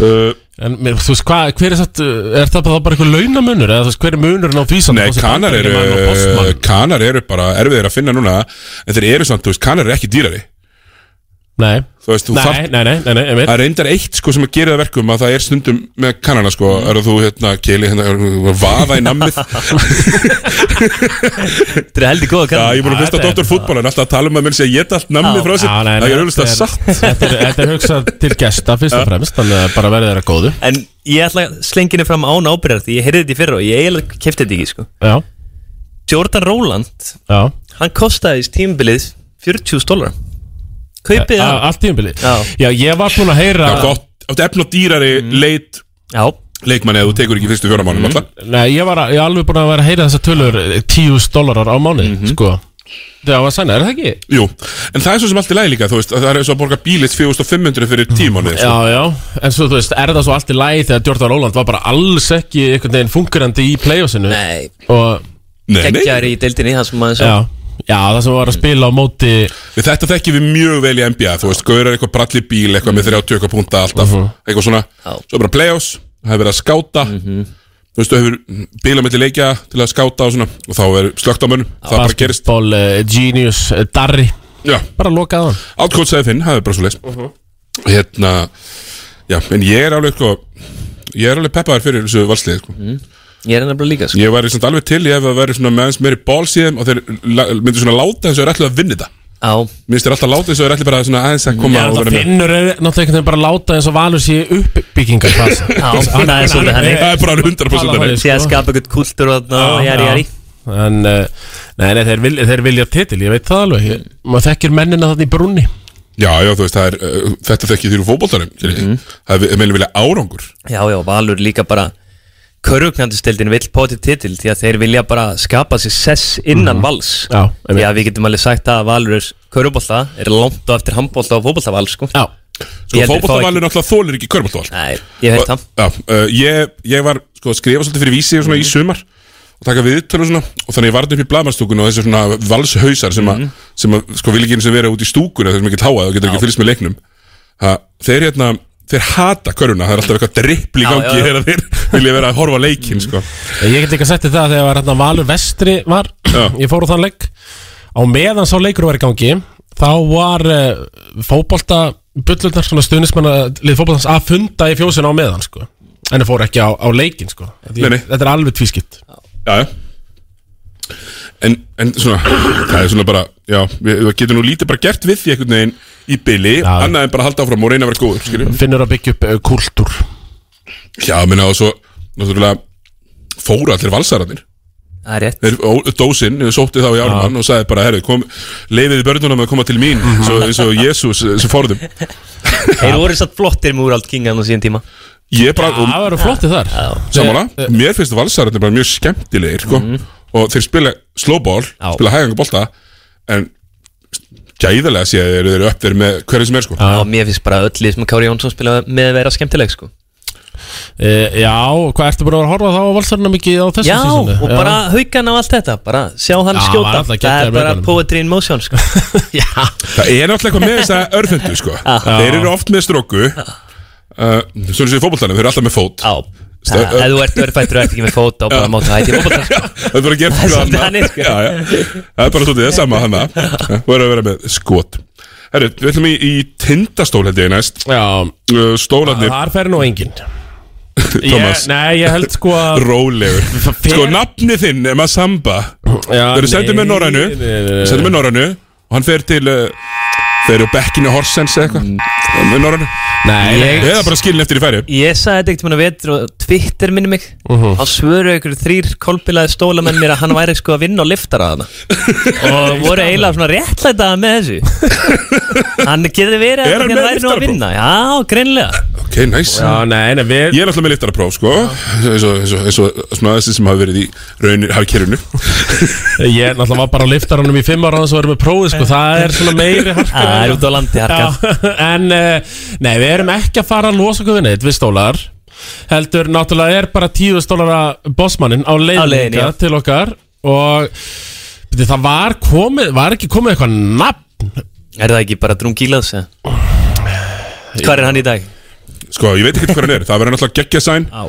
Uh, En þú veist, hva, hver er satt, er það bara, eitthvað launamunur Eða þú veist, hver er munurinn á því samt nei, kanar eru, kanar eru bara erfiðir að finna núna, en þeir eru samt, þú veist, kanar eru ekki dýrari. Nei, Þú veist, þú nei, þarft- nei, nei, nei, nei, einmitt. Það er reyndar eitt sko sem að gera það verkum að það er stundum með kannana sko Mm. er að þú hérna keli hérna að vaða í nammið Þetta er heldur góða Já, kanna ég er búin að hlusta á þetta Dr. Fútból en alltaf að tala um að mér sé að geta allt nammið Já. frá sér Já, nei, nei, Það er auðvitað satt Þetta er, þetta er hugsað til gesta fyrst og fremst Þannig að bara verði þeirra góðu En ég ætla að slengja henni fram án ábyrðar Því ég heyrði þetta í fyrra og ég eiginlega kefti þetta ekki sko. Kaupið hann Allt tímabilið. Já. Já, ég var búin að heyra Já, gott, áttu efn og dýrari leit Já, leikmanni eða þú tekur ekki fyrstu fjóra mánum alltaf Nei, ég var ég er alveg búin að vera að heyra þessa tölur 10 dólarar á mánuði, Mhm. sko. Það var sæna, er það ekki? Jú, en það er svo sem allt í lagi líka þú veist, að það er svo að borga bílit 4500 fyrir tímánuði sko. Já, já, en svo þú veist, er það svo allt í lagi þegar Jordan Roland var bara alls ekki einhvern veginn fungerandi í playoffsinu? Nei. Og, Nei, nei, Já, það sem var að spila á móti Við þetta þekkjum við mjög vel í NBA Þú veist, gaurar eitthvað bralli bíl, eitthvað með 30 eitthvað punta alltaf Mhm. Eitthvað svona. Svo bara play-offs, það hefur verið að skáta. Þú veist, þú hefur bíla melli leikja til að skáta og svona Og þá er slögt á mönnum Það bara gerist. Basketball uh, Genius uh, Darri. Já. Bara lokað hann. Átkótsaði þinn, það er bara svo leis Mhm. Hérna Já, en ég er alveg sko Ég er alveg peppaður fyrir þessu valslið sko. Ég er nefnilega líka sko. Ég væri samt alveg til, ég hef að vera svona með eins meiri ból síðan og þeir myndu svona láta eins og þeir ætlu að vinna þetta. Já Minnst þeir alltaf láta eins og þeir ætlu bara svona aðeins að koma Já, og það vera með finnur er náttúrulega einhvern veginn bara láta eins og valur sé uppbyggingar Já, það er svolítið henni Það er bara 100% henni. Sér að skapa eitthvað kultúr og þarna, jæri, jæri En, uh, nei, nei, þeir, vil, þeir vilja titil, ég veit það alveg. Ég, Maður þekkir mennina þarna í brunni Já, já, þú veist, það er, uh, þetta þekki þér úr fótboltarum mm Það er meðlega vilja árangur. Já, já, Valur líka bara Körugnandistildin vill potið titil Því að þeir vilja bara skapa sér sess innan vals. Já, Því að við getum alveg sagt að Valur körubólta Er langt á eftir handbólta og fótboltaval sko. Já. Sko, fótboltavalur náttúrulega þólir ekki körboltaval Nei, ég veit það. Já, uh, ég, ég var sko að skrifa svolítið fyrir vísi og svona í sumar og taka viðtölu svona. Og þannig ég varði upp í blaðmannstúkun og þessi svona valshausar sem, Mhm. að sem að sko vil ekki eins og vera út í stúkun þessum ekki táað og getur ekki fylgst með leiknum. Ha, þeir hérna þeir hata köruna, það er alltaf eitthvað drippl í Já, gangi já, já. þegar þeir vilja vera að horfa á leikinn sko. Ég get líka sagt þér það þegar hérna Valur Vestri var Ég fór á þann leik Á meðan sá leikur var í gangi Þá var uh, fótbolta Bullurnar, svona stuðnismanna Lið fótboltans að funda í fjósinu á meðan sko. En það fór ekki á, á leikin sko. Nei, nei. Þetta er alveg tvískipt Já, já En, en svona, það er svona bara Já, við, við getum nú lítið bara gert við því einhvern veginn í byli, annað en bara halda áfram og reyna að vera góður, skiljum Finnur að byggja upp uh, kultúr Já, minna og svo Náttúrulega fóru allir valsararnir. Það er rétt. Þeir, ó, Dósin, sótti þá í ármann og sagði bara Herri, kom, leifiði börnunum að koma til mín eins og, eins og Jésús sem forðum Þeir voru satt flottir með úrald kingan á síðan tíma. Ég bara Já, það eru flottið þar. Samála, mér finnst valsararnir bara mjög skemmtilegir sko. Og þeir spila slowball spila hæganga bolta en gæðarlega sé þeir eru upp þeir með hverju sem er sko. Já, mér finnst bara öll lið sem Kári Jónsson spila með að vera skemmtileg sko. uh, Já, hvað ertu búin að horfa þá á valsarna mikið á þessu Já, sísoni? og bara haugan á allt þetta Bara sjá hann Já, skjóta Það er bara poetry in motion sko. Það er náttúrulega eitthvað með þess að örfundu sko. Þeir eru oft með stróku uh, Svona sem í fótboltanum, þeir eru alltaf með fót Já Ef þú ert örfættur og ert ekki með fót og bara máttu hætti. Það er bara að gera er svolítið annað. sko. Það er bara svolítið það sama hana Þú verður að vera með skot. Herru, við ætlum í, í tindastól held ég næst. Já. Uh, Stólarnir Þar fer nú enginn. Thomas. Ég- Nei, ég held sko að Rólegur. Sko, nafni þinn er Masamba. Já, Þeir eru sendið með nei, Norrænu nei, nei, nei. Sendið með Norrænu. Og hann fer til uh, Þeir eru bekkinu Horsens eða eitthvað? Norrænu Nei, ég- Eða bara skilin eftir í færi. Ég sagði þetta ekkert mér að vetur og Twitter minni mig. Mhm. Þá svöru ykkur þrýr kolbilaði stólamenn mér að hann væri sko að vinna og liftara þarna. Og voru eiginlega svona réttlætaða með þessu. Hann getur verið Er að hann væri nú að vinna. Já, greinlega Ok, næs nei, við Ég er alltaf með liftara próf, sko eins og, eins og, eins og svona þessi sem hafa verið í raunir hafkerfinu Ég náttúrulega var bara á liftaranum í fimm ára og sko, það er svona meiri harka Það er út á landi harka Já, En, uh, nei, við erum ekki að fara að losa okkur við neitt við stólar Heldur, náttúrulega er bara tíu stólara bossmannin á leiðinni, leiðinga já. til okkar Og beti, það var komið, var ekki komið eitthvað nafn Er það ekki bara drungílaðs? Hvað er hann í dag? Sko, ég veit ekki hvað hann er Það verður náttúrulega geggja sæn Á.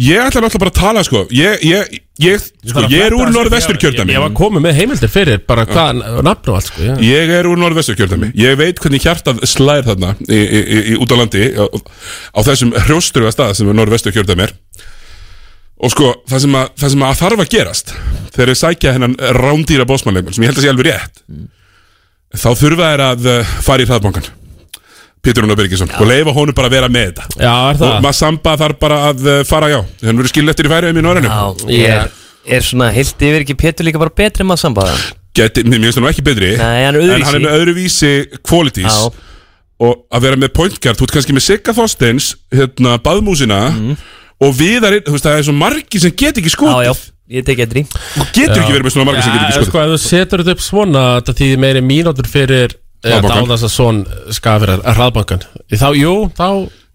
Ég ætla náttúrulega bara að tala, sko. Ég, ég, ég, sko, ég er úr norðvestur kjördæmi Ég var komið með heimildir fyrir bara hvað nafn og allt, sko ég. Ég er úr norðvestur kjördæmi Ég veit hvernig hjartað slær þarna í, í, í, í, út á landi á, á þessum hrjóstruga stað sem norðvestur kjördæmi er. Og sko, það sem, að, það sem að þarf að gerast Þegar ég sækja hennan rándýra bósmannleikmann sem ég held að sé alveg rétt Þá þurfa þær að uh, fara í hraðbankan Pétur Rúnar Birgisson og leifa honum bara að vera með þetta. Já, er það? Og Massamba þarf bara að uh, fara já. Þannig verður skil eftir í færiðum í Norrænu. Já, ég er, er svona heilt yfir ekki Pétur líka bara betri en maður sambaða Geti, Mér finnst það nú ekki betri Nei, hann er En hann er öðruvísi. með öðruvísi qualities. Já. Og að vera með point guard Þú ert kannski með Sigga Þorsteins Hérna, baðmúsina Og viðar, þú veist, það er svo margi sem get ekki skotið. Já, já, ég tek eitthvað Þú getur ekki verið með svona margi sem get ekki skotið. Sko, ef þú setur þetta upp svona þetta þýðir meiri mínútur fyrir. Dáðast að svon skafir að hraðbankan Þá, jú, þá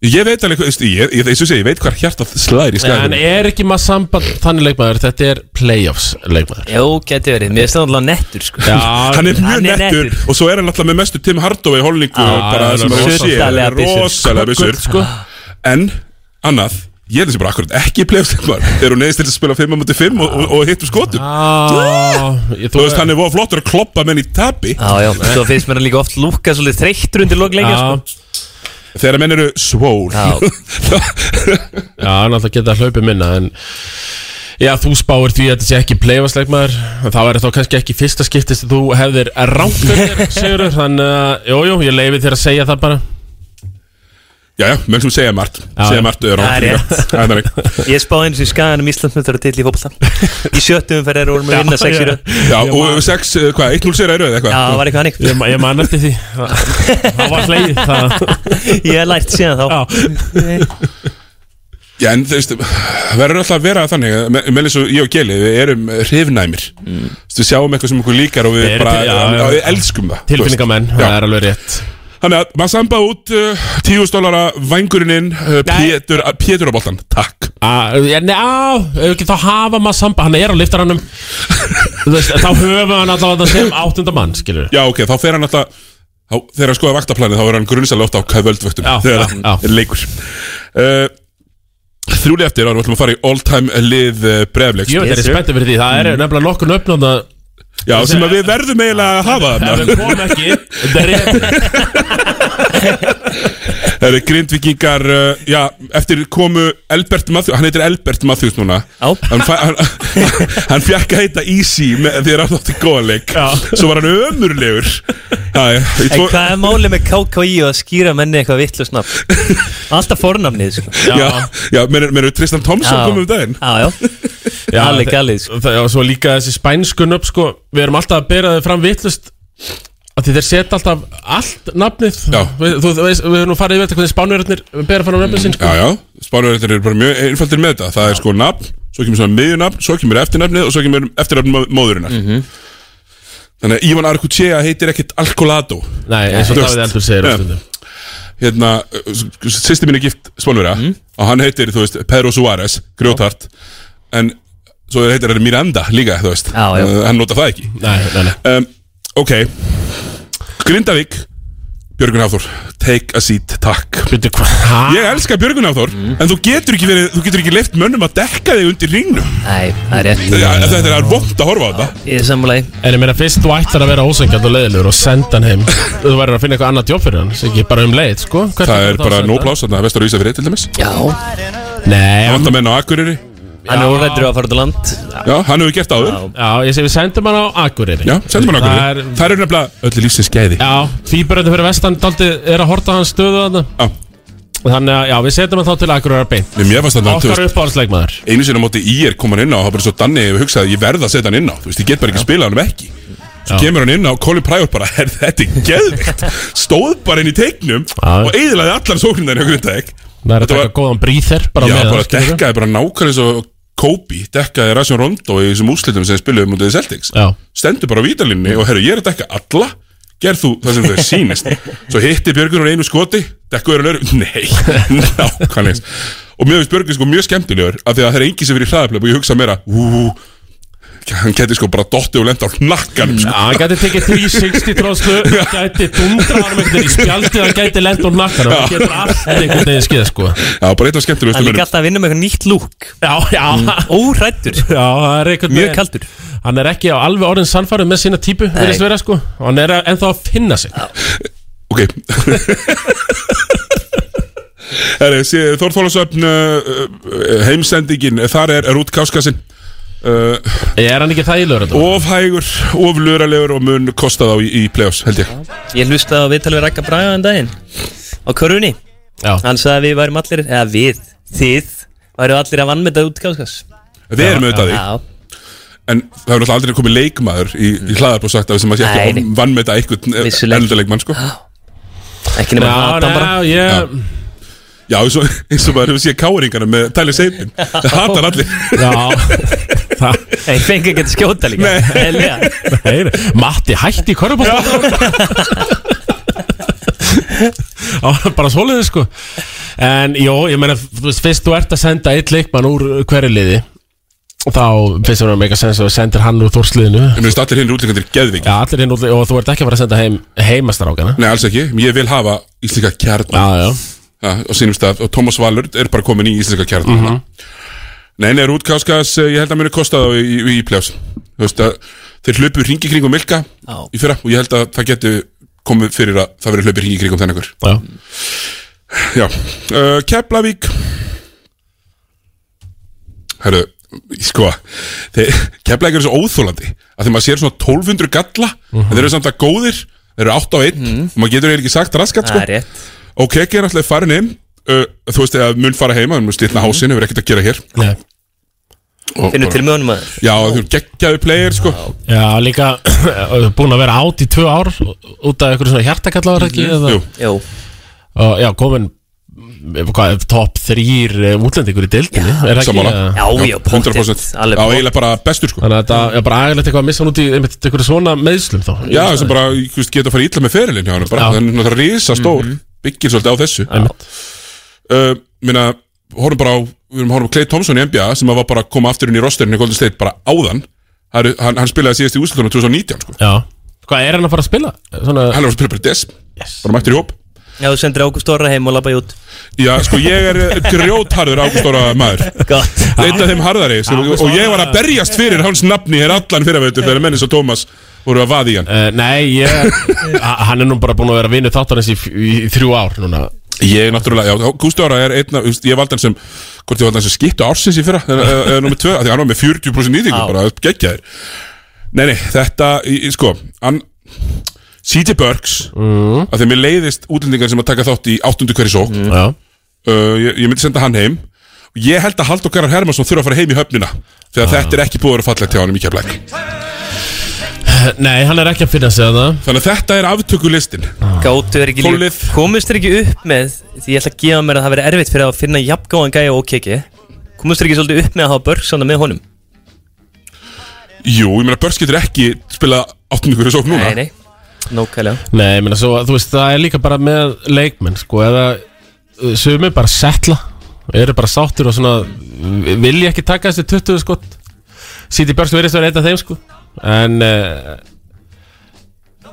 Ég veit alveg, ég, ég, segja, ég veit hvað hjartað slæðir í En skæðum er ekki maður samband þannig leikmaður Þetta er playoffs leikmaður Jó, geti verið, mér finnst það alltaf nettur sko. Já, Hann er mjög Hann nettur nettur. og svo er hann alltaf með mestu Tim Hardaway holningu Já, bara sem að sé, rosalega byssur. rosalega byssur sko. En, annað Ég held þessi bara akkurat ekki í playoffsleikmar Þegar hún neðist til að spila 5 á múti 5 og, og, og hittu skotum. Þú veist, hann er voða flottur að kloppa menn í tapi. Já, já, svo finnst mér hann líka oft lúka svolítið þreyttur undir lokleikja sko. Þegar menn eru svól. Já. já, hann alltaf geta hlaupið minna En Já, þú spáir því að þetta sé ekki playoffs leikmaður Þá er þetta kannski ekki fyrsta skiptist Þú hefðir Sigurður. Þannig að, jú, jú, ég leifi þér að segja það bara Já, já, menn sem segja margt. Segja margt er Það er rétt. Er. Ég spáði eins og í skaganum Íslandsmyndur til í fótbolta. Í sjöttum fyrir erum við að vinna sex í röð. Já, og 6, hvað, 1-0 sér að rauð eitthvað? Já, það var eitthvað hannig Ég, ma- ég man eftir því. Það var hleið það. Ég hef lært síðan þá. Já, Já, en þú veist, verður alltaf að vera þannig me- Með eins og ég og Geli, við erum hrifnæmir. Mm. Við sjáum eitthvað sem okkur líkar og við bara, Þannig að maður samba út uh, 10 dólara vængurinn inn uh, Pétur, uh, Pétur á boltan, takk. Ah, ef ekki þá hafa maður samba Hann er á liftarannum Þú veist, Þá höfum hann allavega þetta sem áttunda mann Skilur Já, ok, þá fer hann alltaf þá, Þegar hann skoða vaktaplanið, þá er hann grunnsalega oft á kæðvöldvöktum Já, Þegar það er leikur. Uh, Þrjúli eftir, þá erum við að fara í all-time lið uh, brefleik Ég veit þeir Yes, er spenntið fyrir því. Það er nefnilega nokkur nöfn að Já, sem að við verðum eiginlega að hafa þarna. Við komum ekki. Það er rétt Það eru grindvikingar, uh, já, eftir komu Elbert Matthews, hann heitir Elbert Matthews núna Já. Hann, fæ- hann, hann fekk að heita Easy með, þegar hann átti góðan leik Já. Svo var hann ömurlegur Já, já, í En tvo, hvað er málið með KKI og að skýra menni eitthvað vittlust nafn? Alltaf fornafnið sko. já, já, mér er Tristan Thompson Já. komið um daginn Já, já, Já, þe- galið sko. það- Og svo líka þessi spænsku nöfn sko, Við erum alltaf að bera þau fram vitlust Því þeir setja alltaf allt nafnið. Já. við, þú, þú veist, við erum nú farið yfir þetta hvernig spánverðarnir bera fram nöfnið sín sko. Já, já, spánverðir eru bara mjög einfaldir með þetta. Það er sko nafn, svo kemur svona miðjunafn Svo kemur eftirnafnið og svo kemur eftirnafn mó- móðurinnar. Þannig að Ivan Arkuchea heitir ekkit Alcolado. Nei, eins og. Davíð Eldur segir á stundum. Hérna, sýsti mín er gift spánverja Og hann heitir, þú veist, Pedro Suárez Grjótart En svo heitir hann Miranda líka, þú veist. Já, já. Uh, Hann nota það ekki. Nei, nei, nei. Um, Ok. Grindavík. Björgun Hafþór Take a seat, takk. Byrju, hvað? Ha? Ég elska Björgun Hafþór En þú getur ekki verið Þú getur ekki leift mönnum að dekka þig undir ringnum Nei, það er rétt. Þetta þetta er vond að horfa á þetta. Ég er sammálaði En ég meina fyrst þú ætlar að vera ósengjand og leiðilegur og senda hann heim Þú verður að finna eitthvað annað jobb fyrir hann Svo ekki bara um leið, sko. Hvert Það er bara nóg pláss Þannig að vestur á Ísafrið til dæmis. Já, Nei, Það vantar menn á Akureyri hann er órættur að fara á land. Já, hann hefur gert áður. Já, ég segi við sendum hann á Akureyri. Já, sendum hann á Það Akureyri er- Það eru nefnilega öllu lífsins gæði. Já, tvíburandi fyrir vestan daldi er að horta hans stöðu þarna. Já, Þannig að, já, við setjum hann þá til Akureyri beint. Nei, mér fannst þetta þú Okkar uppáhaldsleikmaður. Einu sinni á móti í er kom hann inn á og Það var bara svo danni Ég hugsaði að ég verð að setja hann inn á. Þú veist, ég get bara ekki að spila hann ekki. Svo Já. kemur hann inn á Colin Pryor bara "Herr, Þetta er geðvikt Stóð bara inn í teiknum Já. Og eiginlega allar sóknindar hjá Grindavík Það er að taka var- góðan bríþer bara Já, bara það, dekkaði bara nákvæmlega eins og Kobe dekkaði Rasjón Rondo í þessum úslitum sem spiluðum mútið Celtics. Já. stendur bara á vítalinni og herru, ég er að dekka alla. Gerð þú það sem þau sýnist? Svo hitti Björgun á einu skoti dekkuður hann öru, nei, nákvæmlega. Og mér finnst Björgun sko mjög skemmtilegur af því að það er engi sem fyrir hraðaflöf og ég hugsa meira ú, hann geti sko bara dotti og lenda á nakkanum Já, sko. hann gæti tekið 360 tróðslu Hann gæti dundrað hann einhvern veginn í spjaldið Hann gæti lent á nakkan Hann getur allt einhvern veginn skeið, sko. Já, bara eitt af skemmtilegustu Hann er alltaf að vinna með eitthvað nýtt lúk. Já, já. Órættur Já, er Mjög kaldur. Hann er ekki á alveg orðin sannfærið með sína típu Virðist vera, sko. Og Hann er ennþá að finna sig. Ok. Þór Þólasöfn uh, uh, heimsendingin, þar er Rút Káskassin uh, Er hann ekki þægilegur þetta? Of hægur, of luralegur og mun kosta þá í, í play-offs, held ég. Ég hlusta á viðtalið við Rækka Braga en daginn Á körfunni Já. Hann sagði að við værum allir Eða við, þið Væru allir að vannmeta út káskas Við erum auðvitað því Já, En það hefur náttúrulega aldrei komið leikmaður í, í hlaðarp og sagt að sem að sé Nei, ekki nei. vann með þetta einhvern elduleikmann sko. Ekki nema hata hann bara. já, Já, eins og, maður hefur séð káringana með Tyler Seipin Það hatar allir. Já Það. Nei, fengi ekki að skjóta líka. Nei, Nei, Matti hætti í korfbólta bara svoleiðið sko. En jó, ég meina, þú veist, fyrst þú ert að senda eitt leikmann úr hverju liði Þá finnst það mega sens að þú sendir hann úr þórsliðinu Ég minnst allir hinn útlengandir geðviki Já, allir hinn úr og þú ert ekki að fara að senda heim heimastrákana. Nei, alls ekki, ég vil hafa íslenska kjarn Já, já. Ja, á sínum stað. Og Tómas Valur er bara komin í íslenska kjarn Mhm. Nei, nei, Rútkáskas, ég held að muni kosta þá í, í, í pljáls Þú veist að þeir hlupu hringi kringum Milka Já. í fyrra og ég held að það geti komið fyrir að það verið hlupi hringi kringum þennan ykkur. Já. Já, uh, Keflavík. Herru, sko þeir, Keflavík eru svo óþólandi að þegar maður sér svona 1200 galla en þeir eru samt að góðir, þeir eru 8 á 1 og maður getur eiginlega ekki sagt raskat sko. Það er rétt. og Kekki er alltaf farin inn uh, þú veist eða mun fara heima, mun slitna mm. hásinn hefur ekkert að gera hér Nei. Og Finnur bara- til með honum aður Já, þú eru geggjaði player sko Já, líka búin að vera átt í tvö ár út af einhverju svona hjartakallaður ekki eða, Jú. Jú. og, Já, komin hvað, top þrýr útlendingur í deildinni er það ekki, Sammála eða? Já, já, pottet, 100% alveg Já, pottet. eiginlega bara bestur sko Þannig að þetta er bara aðeinlegt eitthvað að missa hann út í einmitt einhverju svona meðslum þá Já, sem bara, þú veist, geta að fara illa með ferilinn hjá hann bara, Já. það er risa stór byggir svolítið á þessu Einmitt. Uh, Minna, horfum bara á við erum horfum á Clay Thompson í NBA sem var bara að koma aftur inn í rosterinu í Golden State bara áðan. Eru- hann, hann spilaði síðast í úrslutunum 2019 sko. Já. Hvað er hann að fara að spila? Svona... Hann er að spila bara í des. Yes. bara mættur í hóp. Já, þú sendir Ágúst Orra heim og labba út. Já, sko, ég er grjótharður Ágústóra maður. Gott. Eitt af þeim harðari sem, Og ég var að berjast fyrir hans nafni hér allan fyrirveitur Þegar menn eins og Tómas voru að vaði í hann. Uh, nei, ég, hann er nú bara búin að vera vinnu þáttarins í, í, í þrjú ár núna Ég er náttúrulega, já, Gústóra er einn af, þú veist, ég valdi hann sem Hvort ég valdi hann sem skiptu ársins í fyrra Eða nummið tvö, því hann var með 40% nýtingu Já. Bara geggjaðir Nei, nei, þetta, í- í- sko hann, CJ Burks mm. Að mér leiðist útlendingar sem að taka þátt í áttundu hverju sók mm. Uh, ég, ég myndi senda hann heim og ég held að Haldur Garðar Hermansson þurfa að fara heim í höfnina þegar þetta er ekki búið að vera fallegt hjá hann í keflæk Nei, hann er ekki að finna sig að það þannig að þetta er aftökulistin. Gátu er ekki líka Tólið. Komust er ekki upp með Því ég ætla að gefa mér að það veri erfitt fyrir að finna jafngáðan gæja og keki Komust er ekki svolítið upp með að hafa börg saman með honum? Jú, ég meina Burks getur ekki spilað áttundu hverju sók núna. Nei, nei. Nókælega Nei, ég meina svo, þú veist, það er líka bara með leikmenn, sko, eða uh, sumir bara setla, eru bara sáttur og svona, uh, vilja ekki taka þessi 20 skott Sýti Björns verðist vera einn af þeim, sko en uh,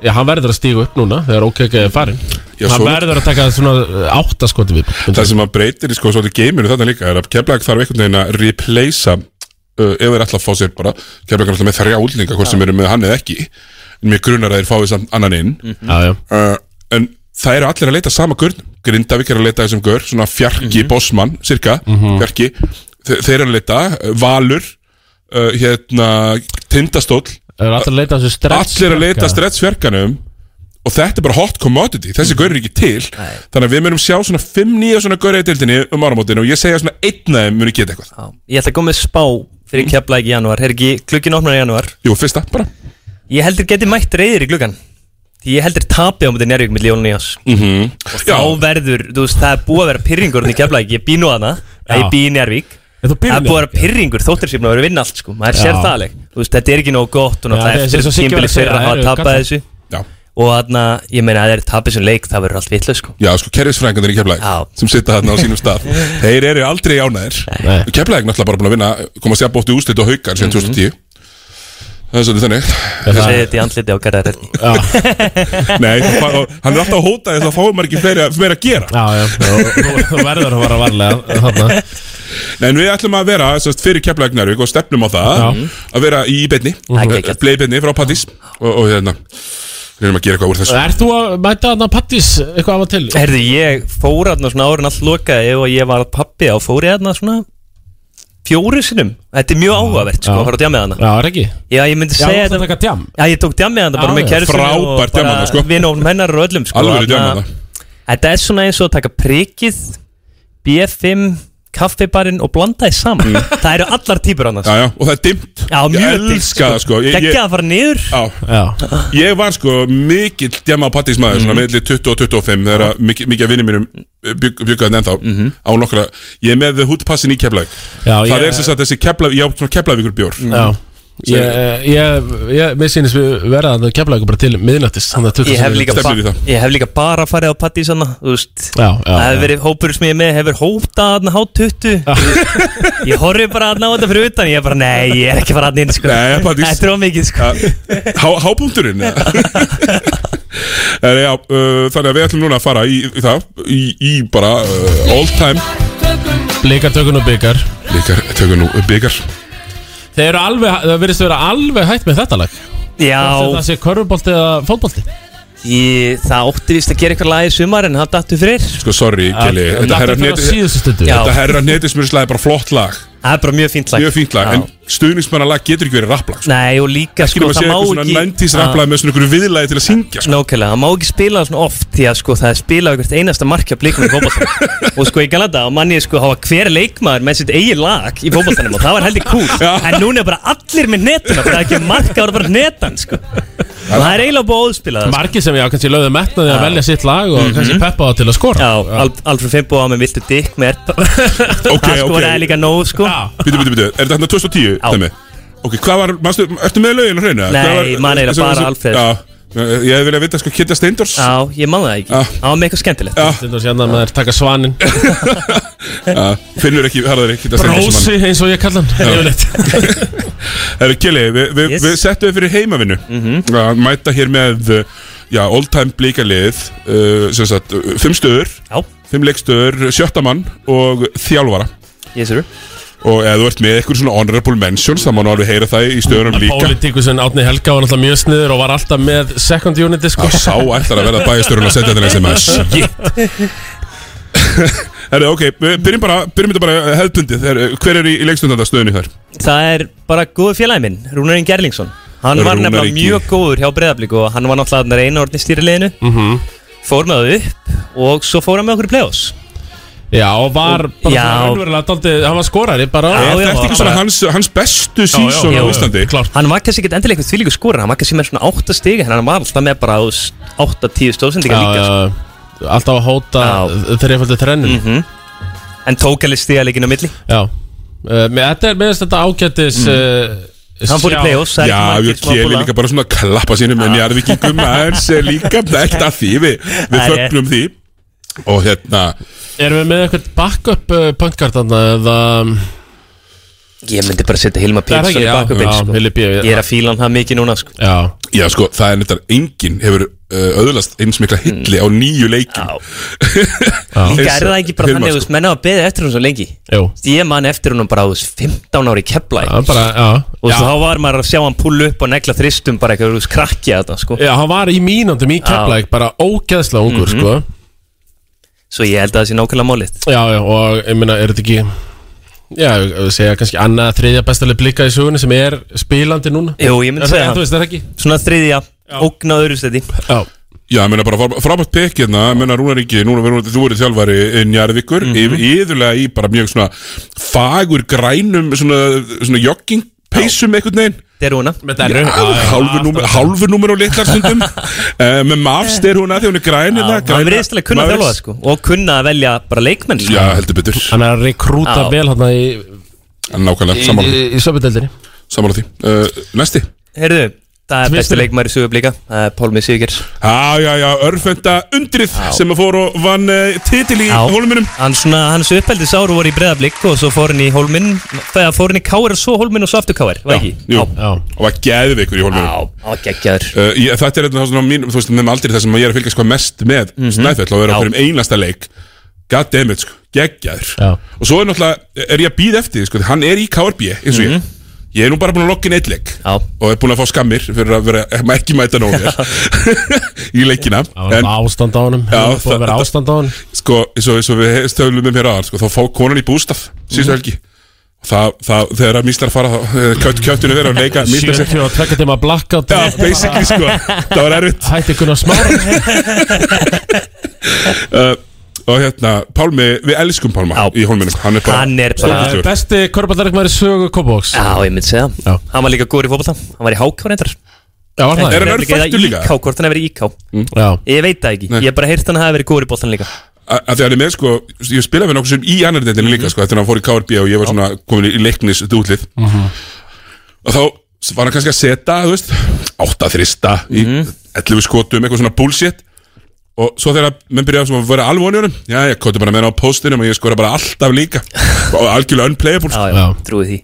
já, hann verður að stíga upp núna þegar OKK er farin Já, hann svo- verður að taka svona uh, átta skoti við það sem að breytir í sko svolítið geiminu þarna líka er að keflæk þarf einhvern veginn að replacea uh, ef þeir ætla að fá sér bara. Keflæk er alltaf með þrjá útlendinga hvort sem eru með hann eða ekki. En mér grunar að þeir fáið samt annan inn. Já, já. Uh, en það eru allir að leita sama gurnum Grindavík er að leita þessum gur svona fjarki bossmann, cirka, fjarki. Þe þeir eru að leita, uh, Valur uh, hérna, Tindastóll. Það er allir að leita að þessu stretch allir að leita stretch fjarkanum. Og þetta er bara hot commodity. Þessi gaur er ekki til. Þannig að við munum sjá svona 5-9 svona gaur í dildinni um áramótinu og ég segja svona einn af þeim muni geta eitthvað. Já. Ég ætla að koma með spá fyrir keflæk í janúar. Er ekki klukkin opnar í janúar? Jú, fyrsta, bara. Ég heldur geti mætt reyðir í klukkan Því ég heldur tapi á mútið Njárvík milli Jón og Nýjás mm Og þá verður, þú veist, það er búið að vera pyrringur í keflæk, ég bý nú Já. Ég bý í Njárvík Það er búið að vera pyrringur, þóttir sem að vera að vinna allt sko. Maður sér það alveg þetta er ekki nóg gott Og náttúrulega eftir eins og Siggi var tímbili að segja, fyrir að hafa tapað þessu. Já. Og þarna, ég meina, að það er tapið sem leik Það verður allt vitlega sko. Já, sko, kerfisfræðingarnir í Keflæk sem sitta þarna á sínum stað þeir eru aldrei ánæðir Keflæk náttúrulega bara búin að vinna komast jafn bótt í úslit og haukar síðan 2010 Það er svolítið þannig. Það segir þetta í andliti á garðar Nei, hann er alltaf að hóta þess að fáum maður ekki fleiri, meira að gera. Já, já, þú- verður að vara varlega þarna. Nei, en við ætlum að vera sérst, fyrir Keflæk Nærvík og stefnum á það Já. að vera í beinni, bleið beinni frá Pattís og, og hérna við erum að gera eitthvað úr þessu. Er þú að mæta þarna Pattis eitthvað af og til? Herði, ég fór aðna svona árin allt lokaði og ég var pappi á fór ég aðna svona fjóri sinnum Þetta er mjög áhugavert sko Já. að fara á djamið hana Já, er ekki? Já, ég myndi Já, segja þú ert að taka djam? Já, ég tók djamið hana bara Já, með já. kærusinu Frábært djam þarna, sko. Vinófnum hennar og öllum sko Alvöru Þarna- þarna. Þetta er svona eins og að taka prikið B5, kaffibarinn og blanda því saman Það eru allar típur annars. Já, já, og það er dimmt. Já, mjög Ég elska það sko. Ég- Gekkja ég- að fara niður. Já, Já, ég var sko mikill djama á Pattís maður svona meðli 20 og 25 þegar að mikið mikið af vinnum mínum byggaði ennþá. Á nokkra Ég er með hútpassin í Keflæk Já, Það ég- er sem sagt þessi Keflæk, já, svona Keflævíkur bjór Já. Ég, ég, ég, mér sýnist við verða að kemla ykkur bara til miðnættis að Ég hef, líka ba ég hef líka bara farið á patti sanna Þú veist. Já, já, Það hefur verið hópur sem ég er með Hefur hóptað aðna hát 20 Ég horfi bara aðna á þetta fyrir utan Ég er bara, nei, ég er ekki fara aðna inn sko. Þetta er of mikið sko. Há, hápunkturinn já, uh, Þannig að við ætlum núna að fara í, í það Í, í bara uh, all time. Blikar tökun og byggar Blikar tökun og byggar Þeir eru alveg, það verðist að vera alveg hægt með þetta lag. Já. Það sé körfubolti eða fótbolti ég, Það ótti vist að gera eitthvað lag í sumar En það dattu fyrir. Sko, sorry, Kelly Þetta þetta herra er. Þetta netismjörslega er bara flott lag. Það er bara mjög fínt lag. Mjög fínt lag. En stuðningsmannalag getur ekki verið rapplag sko. Nei, og líka sko, það má ekki 90s rapplag með svona einhverju viðlagi til að syngja sko. Nákvæmlega, það má ekki spila svona oft Því að sko það er spilað hvert einasta markja blikum í fótboltanum. Og sko í Galanda á manni sko hafa hver leikmaður með sitt eigin lag í fótboltanum Og það var heldur cool En núna er bara allir með netuna Það er ekki marka, það er bara netan sko. Og það er eiginlega búið að óspila það sko. Margir sem ég á kannski lögðu metnaði að velja sitt lag og Mhm. kannski peppa það til að skora Já, Al Alfred Fimbo á með Viltu Dick með Það sko er líka nóg sko Býtu, býtu, býtu, er þetta hérna 2010? Dæmi? Ok, hvað var, ertu með lögin á hreinu? Nei, Hvað var- man eiginlega þessi- bara. Já, ég hef viljað vita sko Kitja Steindors Já, ég man það ekki. Það var með eitthvað skemmtilegt sérna með þær taka svanin. Já, Finnur ekki, harðar ekki Kitja Steindors Brósi eins og ég kalla hann. Yfirleitt. Herru, Kili, við vi, Yes. við settum við fyrir heimavinnu. Að mæta hér með já, old time blíkalið uh, sem sagt, uh, fimm stöður. Já. fimm leikstöður, sjötta mann og þjálfara. Yes sir og ef þú ert með eitthvað svona honorable mentions þá má nú alveg heyra það í stöðunum líka. Pólitíkusin Átni Helga var náttúrulega mjög sniður og var alltaf með second unity sko. Já, sá ætlar að verða bæjastörun að setja þetta SMS Shit. Herru, ok, byrjum bara, byrjum þetta bara hefðbundið. Herru, Hver er í, í leikstundandastöðunni þar? Það er bara góður félagi minn, Rúnarinn Gerlingsson. Hann var nefnilega mjög góður hjá Breiðablík og hann var náttúrulega einu orðin stýrileginu Mhm. Fór með það upp og svo fór hann með okkur í play-offs Já, og var bara raunverulega daldið, hann var skorari bara Já, Er þetta ekki svona hans, hans bestu sísón á Íslandi? Klart. Hann var kannski ekki endilega eitthvað þvílíku skóra Hann var kannski með svona 8 stig En hann var alltaf með bara 8-10 stóðsendingar líka sko. Alltaf að hóta þreifaldi trennin Mhm. En tók alveg stigalegin á milli. Já. Uh, með, Þetta er meðast þetta ágættis mm. Hann fór í play-offs, Já, við keli líka bara svona klappa sínum en aðeins er líka dælt að því. Við, við fögnum því og hérna Erum við með eitthvað backup punkart þarna eða Ég myndi bara setja Hilma ekki, í já, bakkupinn já, sko. Já. Ég er að fíla hann það mikið núna sko. Já. Já, sko, það er nefndar enginn hefur uh, öðlast eins mikla hilli á nýju leikin Líka er það ekki bara þannig að þú veist, menna að beða eftir hún svo lengi. Jú. Ég man eftir hún bara þú veist, 15 ári í kepla Já, bara, já. Og þá var maður að sjá hann púlu upp og negla þristum bara eitthvað, krakkja þetta sko. Já, hann var í mínúndum í Keflæk bara ógeðslega ungur, Mhm. sko Svo ég held að það sé nákvæmlega málið. Já, já, og ég meina, er þetta ekki Já, ég segja kannski annað þriðja bestalega blika í sögunni sem er spilandi núna? Jú, ég myndi það- segja það. er ekki? Svona þriðja, ógna öðru stedi Já. Já, ég meina bara frá- frábært pekk hérna, ég meina Rúnar Ingi, núna verður þú verið þjálfari Njarðvíkur, mm Mhm. yfirlega í bara mjög svona fagur grænum svona, svona jogging peysum einhvern veginn. Númer, hálfur númer á litlar stundum. Uh, með mafs er að því hún er græn hérna, Hann verðist alveg kunna að þjálfa það sko Og kunna að velja bara leikmenn sko. Já, heldur betur. Hann er að rekrúta Já. vel hann í Nákvæmlega, Í, í, því. í söpudildinni Sammála því. Uh, Næsti. Heyrðu, það er besti leikmæri sögublíka Það er Pálmi Sigur Já, já, já, örfenda undrið sem að fór og vann uh, titil í Já. hólminum. Hann svona, hans uppeldis áru voru í breðablík Og svo fór hann í hólminn. Þegar fór hann í káir og svo hólminn og svo aftur káir Var ekki? Já. og var geðveikur í hólminum. Já, var geggjaður. Uh, ég, þetta er eitthvað svona mín, þú veist, nefnum aldrei það sem ég er að fylgjast hvað mest með Snæfell og vera á Já. hverjum einasta leik. God damn it, sko, geggjaður. Já. Og svo er náttúrulega, er ég að býða eftir sko, hann er í KRB, eins og ég Ég er nú bara búin að lokka inn eitt leik. Já. Og er búin að fá skammir fyrir að vera, ekki mæta vel. Í leikina. Það var ástand á honum. Já, Það var að vera ástand á honum. Sko, eins og, eins og við stöðlum um hér aðan, sko, þá fá konan í bústað Síðustu Mhm. helgi. Og það, það, þegar að míslar fara, kjöt, kjöttinu vera að leika míslar sér 70 og tvekka tíma blackout. Já, basically, sko, það var erfitt. Hætti kunna smára uh, og hérna, Pálmi, við elskum Pálma Já. í hólminum, hann er bara Hann er bara- stórkostlegur. Besti korfballarleikmaður í sögu Kópavóks Já, ég myndi segja. Já. það Hann var líka góður í fótbolta. Hann var í háká reyndar. Já, var það? Er hann örfættur líka? IK, hvort hann hefur verið IK Já. Ég veit það ekki, Nei. ég hef bara heyrt hann hafi verið góður í boltan líka. A- að því að hann er með sko, ég spilaði við nokkuð sem í annar deildinu líka sko, eftir að hann fór í KRB og ég var svona komin í leiknis dútlið og þá var hann kannski að setja, þú veist átta þrista í 11 skotum eitthvað svona bullshit og svo þegar menn byrjaði að vera alveg vonjörnum já, ég kóti bara með hann á postinum og ég skora bara alltaf líka. Og algjörlega unplayable Já, já, trúið því.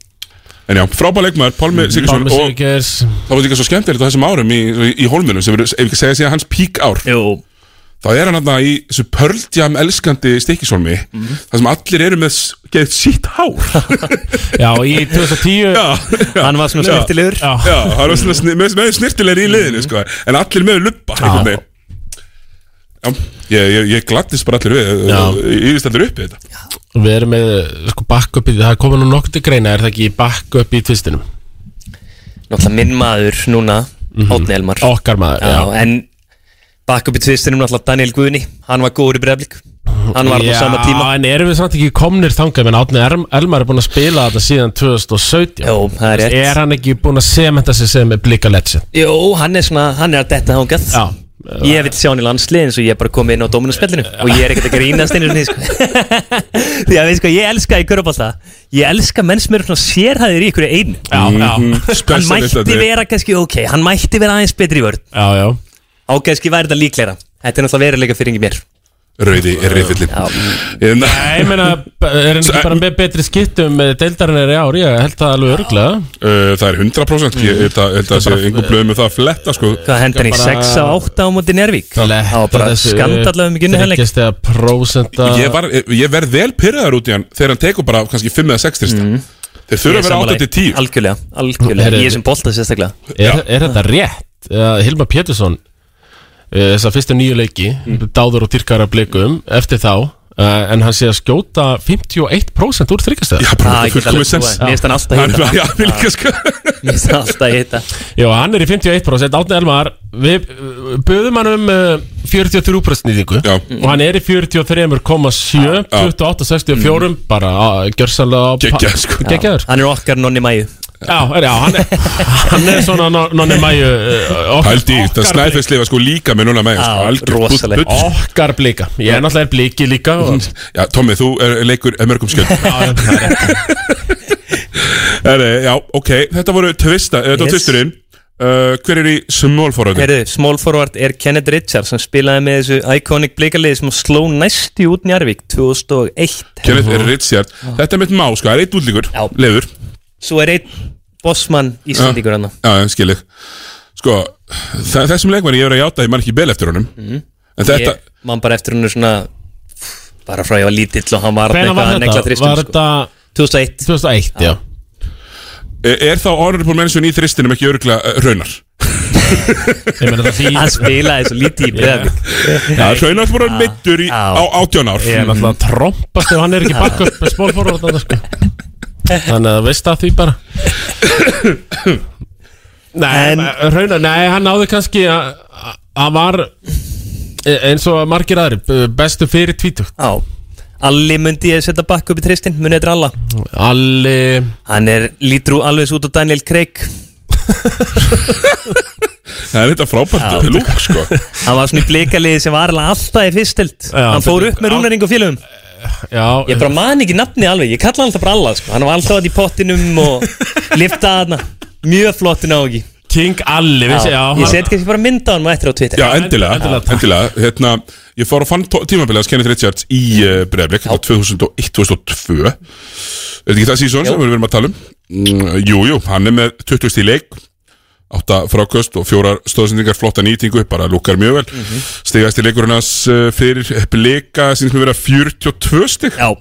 En já, frábæð leikmaður, Pálmi Sigurðsson. Pálmi og Sigurgeirs. það var líka svo skemmtilegt á þessum árum í, í, í hólmunum sem verður, ef ekki segja síðan hans pík ár. Jú. þá er hann þarna í þessu pörldjam elskandi stikkishólmi Mhm. þar sem allir eru með s- geðið sítt hár. Já, í 2010 já, já, Hann var svona Já. snirtilegur Já, hann var svona sni, með, með snirtilegri í liðinu sko, en allir með luppa einhvern veginn. Já, ég, ég, ég gladdist bara allir við Já. ég vist allir upp í þetta Við erum með sko backup í, það er komið nú nokkuð til greina Er það ekki backup í tvistinum? Náttúrulega minn maður núna Mhm. Átni Elmar Okkar maður, já. En backup í tvistinum náttúrulega Daniel Guðni Hann var góður í breflik Hann var á sama tíma Já, en erum við samt ekki komnir þangað menn Átni Elmar er búin að spila þetta síðan 2017 Jó, það er rétt. Er hann ekki búin að sementa sig sem er blika legend? Jó, hann er svona, hann er að detta þángað Já Ég vil sjá hann í landslið eins og ég er bara komið inn á Dóminarspillinu og ég er ekkert að grínast einu sinni, sko. Því að veist sko, ég elska í körubálta Ég elska menn sem eru svona sérhæðir í ykkur einu. Já, já. Mhm. Hann mætti er- vera kannski, ok, hann mætti vera aðeins betri í vörð Já, já. Á kannski væri þetta líklegra. Þetta er náttúrulega veruleika fyrir mér Rauði er reyfillin Nei, ég meina, er hann ekki bara með betri skittum með deildarinn er í ár, ég held það alveg örglega Uh, það er 100% Ég held að, held að sé einhver blöð með það að fletta sko. Hvað hendur hann í 6 á 8 á móti Njárvík Það var bara skandallega mikið henni prósenta ég, verð vel pyrraður út í hann þegar hann tekur bara kannski 5 eða 6 trista Þeir þurfa að vera 8 til 10 Algjörlega, algjörlega. Ég sem bolta sérstaklega. Er, er þetta rétt? Hilmar Pétursson þessar fyrstu nýju leiki dáður og dyrkara blikum eftir þá uh, en hann sé að skjóta 51% úr þryggjastæða Já, bara þetta fullkomið sens. Mér finnst hann alltaf hitta Já, mér sko. Mér finnst hann alltaf hitta Já, hann er í 51% Átni Elmar, við uh, buðum hann um uh, 43% nýtingu. Já. og hann er í 43,7 28, 64 bara uh, gjörsanlega á- Geggjað, sko. Hann er okkar nonni mæju Já, er, já hann, er, hann er svona no- nonni mæju Hældi í, það okkar snæfisli var sko líka með sko, bull- rosalegt. bull. Okkar blika Ég er náttúrulega bliki líka og, Já, Tommi, þú er, leikur er mörgum skjöld Já, er ok, þetta voru tvista, þetta var Yes. tvisturinn uh, Hver er í small forward? Herru, small forward er Kenneth Richards sem spilaði með þessu iconic blikarliði sem sló næsti út Njarvík 2001 Kenneth er Richard Þetta er mitt má, sko, það er eitt útlíkur Já. Svo er einn bossmann Íslandíkur hann Já, já, skilið Sko, þessum leikmanni ég verið að játa Ég man ekki bel eftir honum En þetta, Ég man bara eftir hennu svona bara frá ég var lítill og hann var Hvenær var þetta? þristum Var sko. þetta 2001 2001, já er er þá honorable mention í þristinum ekki örgla uh, raunar? Ég meina það spilaði svo lítið í Breiðavík Já, raunar meittur í, Já. á átján ár Ég er náttúrulega að trompast ef hann er ekki backup með spólforvart sko. Þannig að veist það því bara. Nei, En- Raunar, nei, hann náði kannski að hann var e- eins og margir aðri bestu fyrir tvítugt. Já. Alli myndi ég setja bakk upp í tristin Munið þetta alla Alli. Hann er lítrú alveg út á Daniel Craig. Það er þetta frábært lúk, sko. Hann var svona í blikaliði sem var alveg alltaf í fyrstild. Já, Hann fór upp með rúnaring og félögum Já, Ég bara man ekki nafni alveg, ég kalla hann alltaf bara alla sko. Hann var alltaf að í pottinum og liftaði hann Mjög flottin á ekki King Alli, vissi, já, Ég set kannski bara mynda hann eftir á Twitter. Já, endilega, endilega, endilega, Hérna, ég fór að fann tímabilið að Kenneth Richards í uh, Breiðblik á 2001-2002 Er þetta ekki það sísón sem við erum að tala um? Mm, jú, jú, hann er með 20 stíl leik átta fráköst og fjórar stóðsendingar flotta nýtingu, bara lukkar mjög vel. Mm -hmm. stigast í leikurinn hans uh, fyrir síðan sem við vera 42 stig. Já,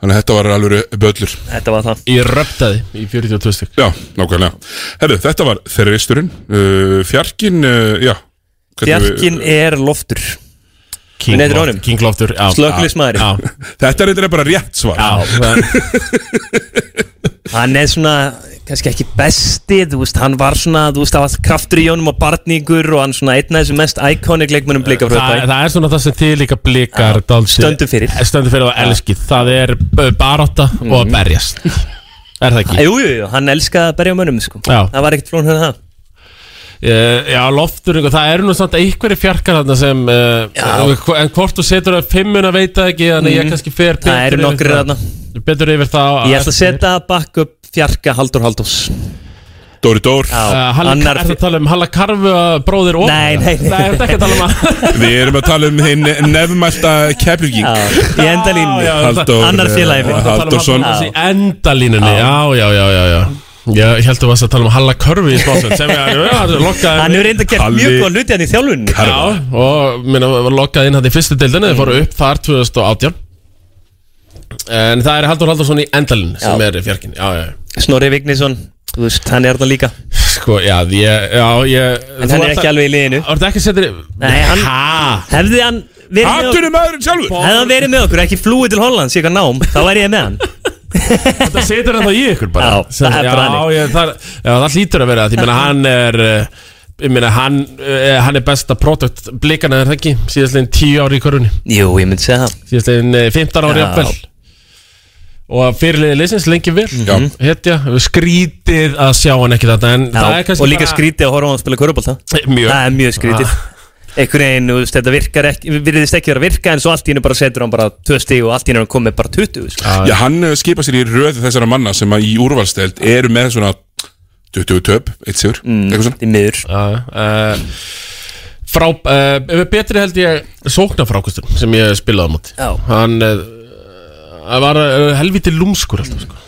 þannig að þetta var alveg böllur. Þetta var það. Ég röptaði í 42 stygg Já, nákvæmlega. Herru, þetta var þeirristurinn uh, Fjarkin, uh, já Fjarkin er loftur. King, Loft-. King Loftur. Já, Þetta er bara rétt svar. Já, Hann er svona, kannski ekki besti Þú veist, hann var svona, þú veist, það var kraftur í jónum og barningur Og hann svona einn af þessum mest iconic leikmennum blika frá þetta það er svona það sem þið líka blikar dálítið- stöndum fyrir. Stöndum fyrir og elskið Það er b- barátta og að berjast Er það ekki? Jú, jú, jú, hann elskaði að berja mönnum sko. Já. Það var ekkert flón hérna það Uh, já, loftur, það eru nú samt einhverju fjarkar þarna sem uh, En hvort þú setur það fimmuna veit það ekki Þannig ég Mhm. kannski fer Það eru það. þarna Betur yfir það Ég ætla að setja backup fjarka Haldur Haldós Dóri Dór. Uh, annar- Er það að tala um Halla Karfu bróðir og Nei, nei, nei. Nei, er þetta ekki að tala um að Við erum að tala um hinn nefnmælta Keflvíking. Í endalínu. Já, já, Halldór Annar félagi minn. eh, Halldórsson Þessi endalínunni, já, já, já, já, já Ég held að þú varst að tala um Halla Körfi í smásveld sem ég lokkaði Hann hefur reynda gert Halli- mjög góð hluti hann í þjálfunni Já, og minna var lokkað inn hann í fyrstu deildinu Þið fóru upp þar 2018 En það er Haldur Haldursson í endalinn sem Já. er fjarkinni Já, já, Snorri Vignisson, þú veist, hann er þarna líka. Sko, já, ég, já, ég En hann er ekki alveg í liðinu. Það er ekki að setja Nei, hann Hefði hann verið með Hattunum maðurinn sjálfur? Hefði hann verið með okkur, ekki flúið til Hollands í eitthvað nám Þá væri ég með hann. Þetta setur hann þá í ykkur bara. Já, það er bara já, þannig. ég, það, já, það hlýtur að vera Því meina hann er eh, Ég meina hann, eh, hann er besta produkt Blikana er það ekki, síðastlegin 10 ári í körunni Jú, ég myndi segja það. Síðastlegin 15 ári Já. Og fyrirliði leysins lengi vel Já. Hetja, skrítið að sjá hann ekki þetta En það er Já, og líka bara- skrítið að horfa á hann að spila körubólta Mjög Það er mjög skrítið Ah. Einhvern veginn, þú veist, þetta virkar ekki Virðist ekki vera að virka En svo allt í hennu bara setur hann bara tvö stig Og allt í hennu er hann komið bara 20 sko. Já, hann skipa sér í röðu þessara manna sem að í úrvalsteld eru með svona 20 töp, eitt sigur Mm. eitthvað svona Í miður Já, uh, frá, uh, betri held ég sóknarfrákustur sem ég spilaði á móti Já. hann uh, var uh, helviti lúmskur alltaf sko.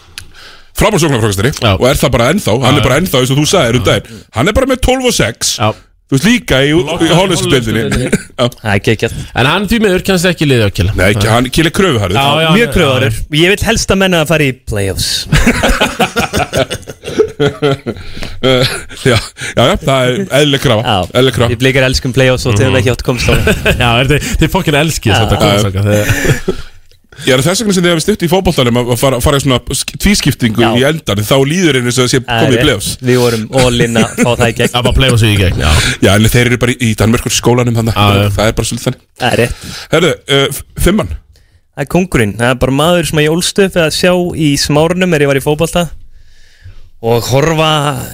frábær sóknarfrákastari Já. og er það bara ennþá, hann er bara ennþá eins og þú sagðir um daginn, hann er bara með 12 og 6 Já. þú veist líka í, Já. Það er ekki en hann því miður kannski ekki liði á killa. Nei, ekki, hann kýlir kröfuharður. Mjög kröðarur Ég vil helst að menna að fara í playoffs. Já, já, já, það er eðlileg krafa. Eðlileg krafa. Við blikar elskum playoffs og til það ekki átt að komast á Já, er þið, fokkin elski Já. þetta þegar Ég er þess vegna sem þið hefur stutt í fótboltanum að fara, fara í svona sk- tvískiptingu Já. í endan þá líður einu sem komið í play-offs. Við vorum in að fá það í gegn. Það var play-offs í gegn, já. Já, en þeir eru bara í, í Danmörkur skólanum þannig Já, já. það er bara svolítið þannig. Það er rétt. Herðu, uh, fimmann Það er kongurinn, það er bara maður sem ég ólst upp að sjá í smárunum er ég var í fótbolta og horfa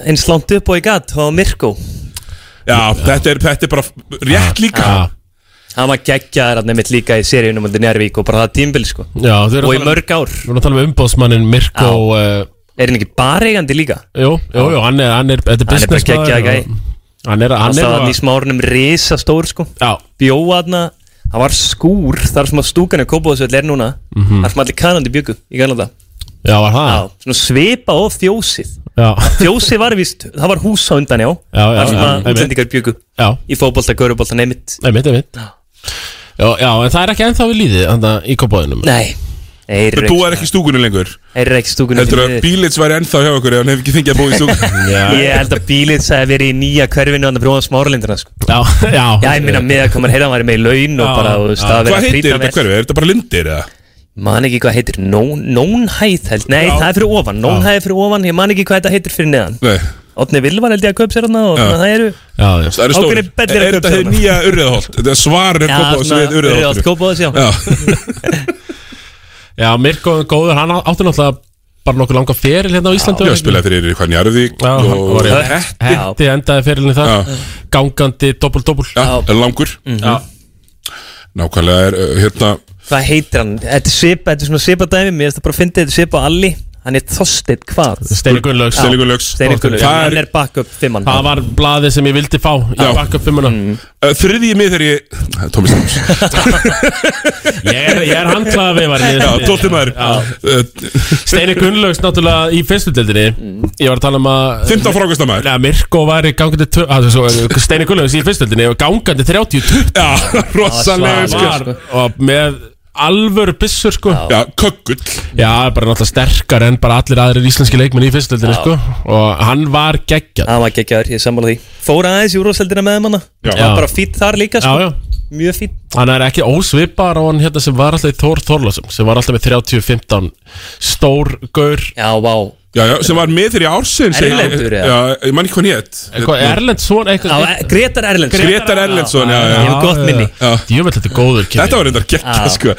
eins langt upp og ég gatt á Mirko. Já, þetta er, þetta er bara rétt líka. Já. Hann var geggjaður hann nefnitt líka í seríunum undir Njárvík og bara það tímbil sko. Já, og að í mörg ár. Við erum að tala um umbóðsmannin Mirko uh, er hann ekki bara eigandi líka? Jú, jú, jú, hann er, hann er, þetta er Hann er bara business gæi. Hann er, hann er var í smárunum risa stór sko. Já, bjóða hann það var skúr þar sem að stúkan er kópáðsvöld er núna Mhm. þar sem allir kanandi byggu í Galanda já, var það? Já, svona svipa og fjósið. Já, Fjósið var vist, það var hús á undan já. Já, já, þar sem að útlendingar byggu já, í fótbolta, görubólta, neymitt. Einmitt, einmitt Já, já, en það er ekki ennþá við líðið Þannig í kópáðinum Nei, þeir Men þú er ekki í stúkunni lengur. Þeir eru ekki í stúkunni Heldur því að miður. bílits væri ennþá hjá okkur ef hann hefði ekki fengið að búa í stúkunni. Já, Ég held að bílið sagði verið í nýja hverfinu Þannig að bróðan smáralindina sko. já, já. Já, ég minna með að koma að heyra hann væri með í laun Og Já, bara, þú veist, já. að vera Hvað að heitir þetta hverfi? Er þetta bara lindir eða? Man ekki hvað heitir, Nón- nónhæð held Nei, það er fyrir ofan, nónhæð er fyrir ofan. Ég man ekki hvað þetta heitir fyrir neðan. Nei, Otni Vilvar held ég að kaup sér hann Og Já. það eru Já, já. Það eru stóri Ákveðnir bellir að Er kaupa þetta saman. hefur nýja urriðaholt? Þetta er Já, kópa svona við Urriðaholt. Kópavogs, já. Já, Já, Mirko góður, hann átti náttúrulega bara nokkuð langa feril hérna á Íslandi ég spilaði fyrir hvað Njarðvík Já, hann og var í Hetti. Hetti endaði ferilin þar. Já. Gangandi, doppul, doppul Já, er langur. Já, Nákvæmlega er uh, hérna Hvað heitir hann? Þetta er svipa, þetta er svona svipa dæmi. Mér finnst það bara að fyndi þetta er svipa á Alli Hann er Þorsteinn hvað? Steini Gunnlaugs Steini Gunnlaugs. Steini Gunnlaugs. Það Hann er backup fimmann Það var blaðið sem ég vildi fá í Já. backup fimmuna uh, Þriðji mið þegar ég Tómi Stams Ég er, tótti maður. Uh, Steini Gunnlaugs náttúrulega í fyrstu deildinni. Ég var að tala um að 15 frákasta maður Nei, Mirko var í gangandi Steini Gunnlaugs í fyrstu deildinni og gangandi 30-20 Já, rosalega og með alvöru byssur sko. Já, köggull. Já, bara náttúrulega sterkar en bara allir aðrir íslenski leikmenn í fyrstu deildinni sko. Og hann var geggjað Það var geggjaður, ég sammála því. Fór aðeins í úrvarsleldina með manna Já. Var bara fýtt þar líka Já, sko. já Mjög fýtt Hann er ekki ósvipar á hann hérna sem var alltaf í Þór Þorlásum sem var alltaf með 30-15 stór gaur. Já, vá Já, já, sem var með þegar í ársins Erlendur, eða? Já, ég man ekki hvað hétt Eitthvað Erlendsson Já, eitthvað e- Gretar Erlendsson Gretar Erlendsson, já, Ég já hef gott minni. Já. Djöfell þetta er góður kynni Þetta var reyndar Já. sko.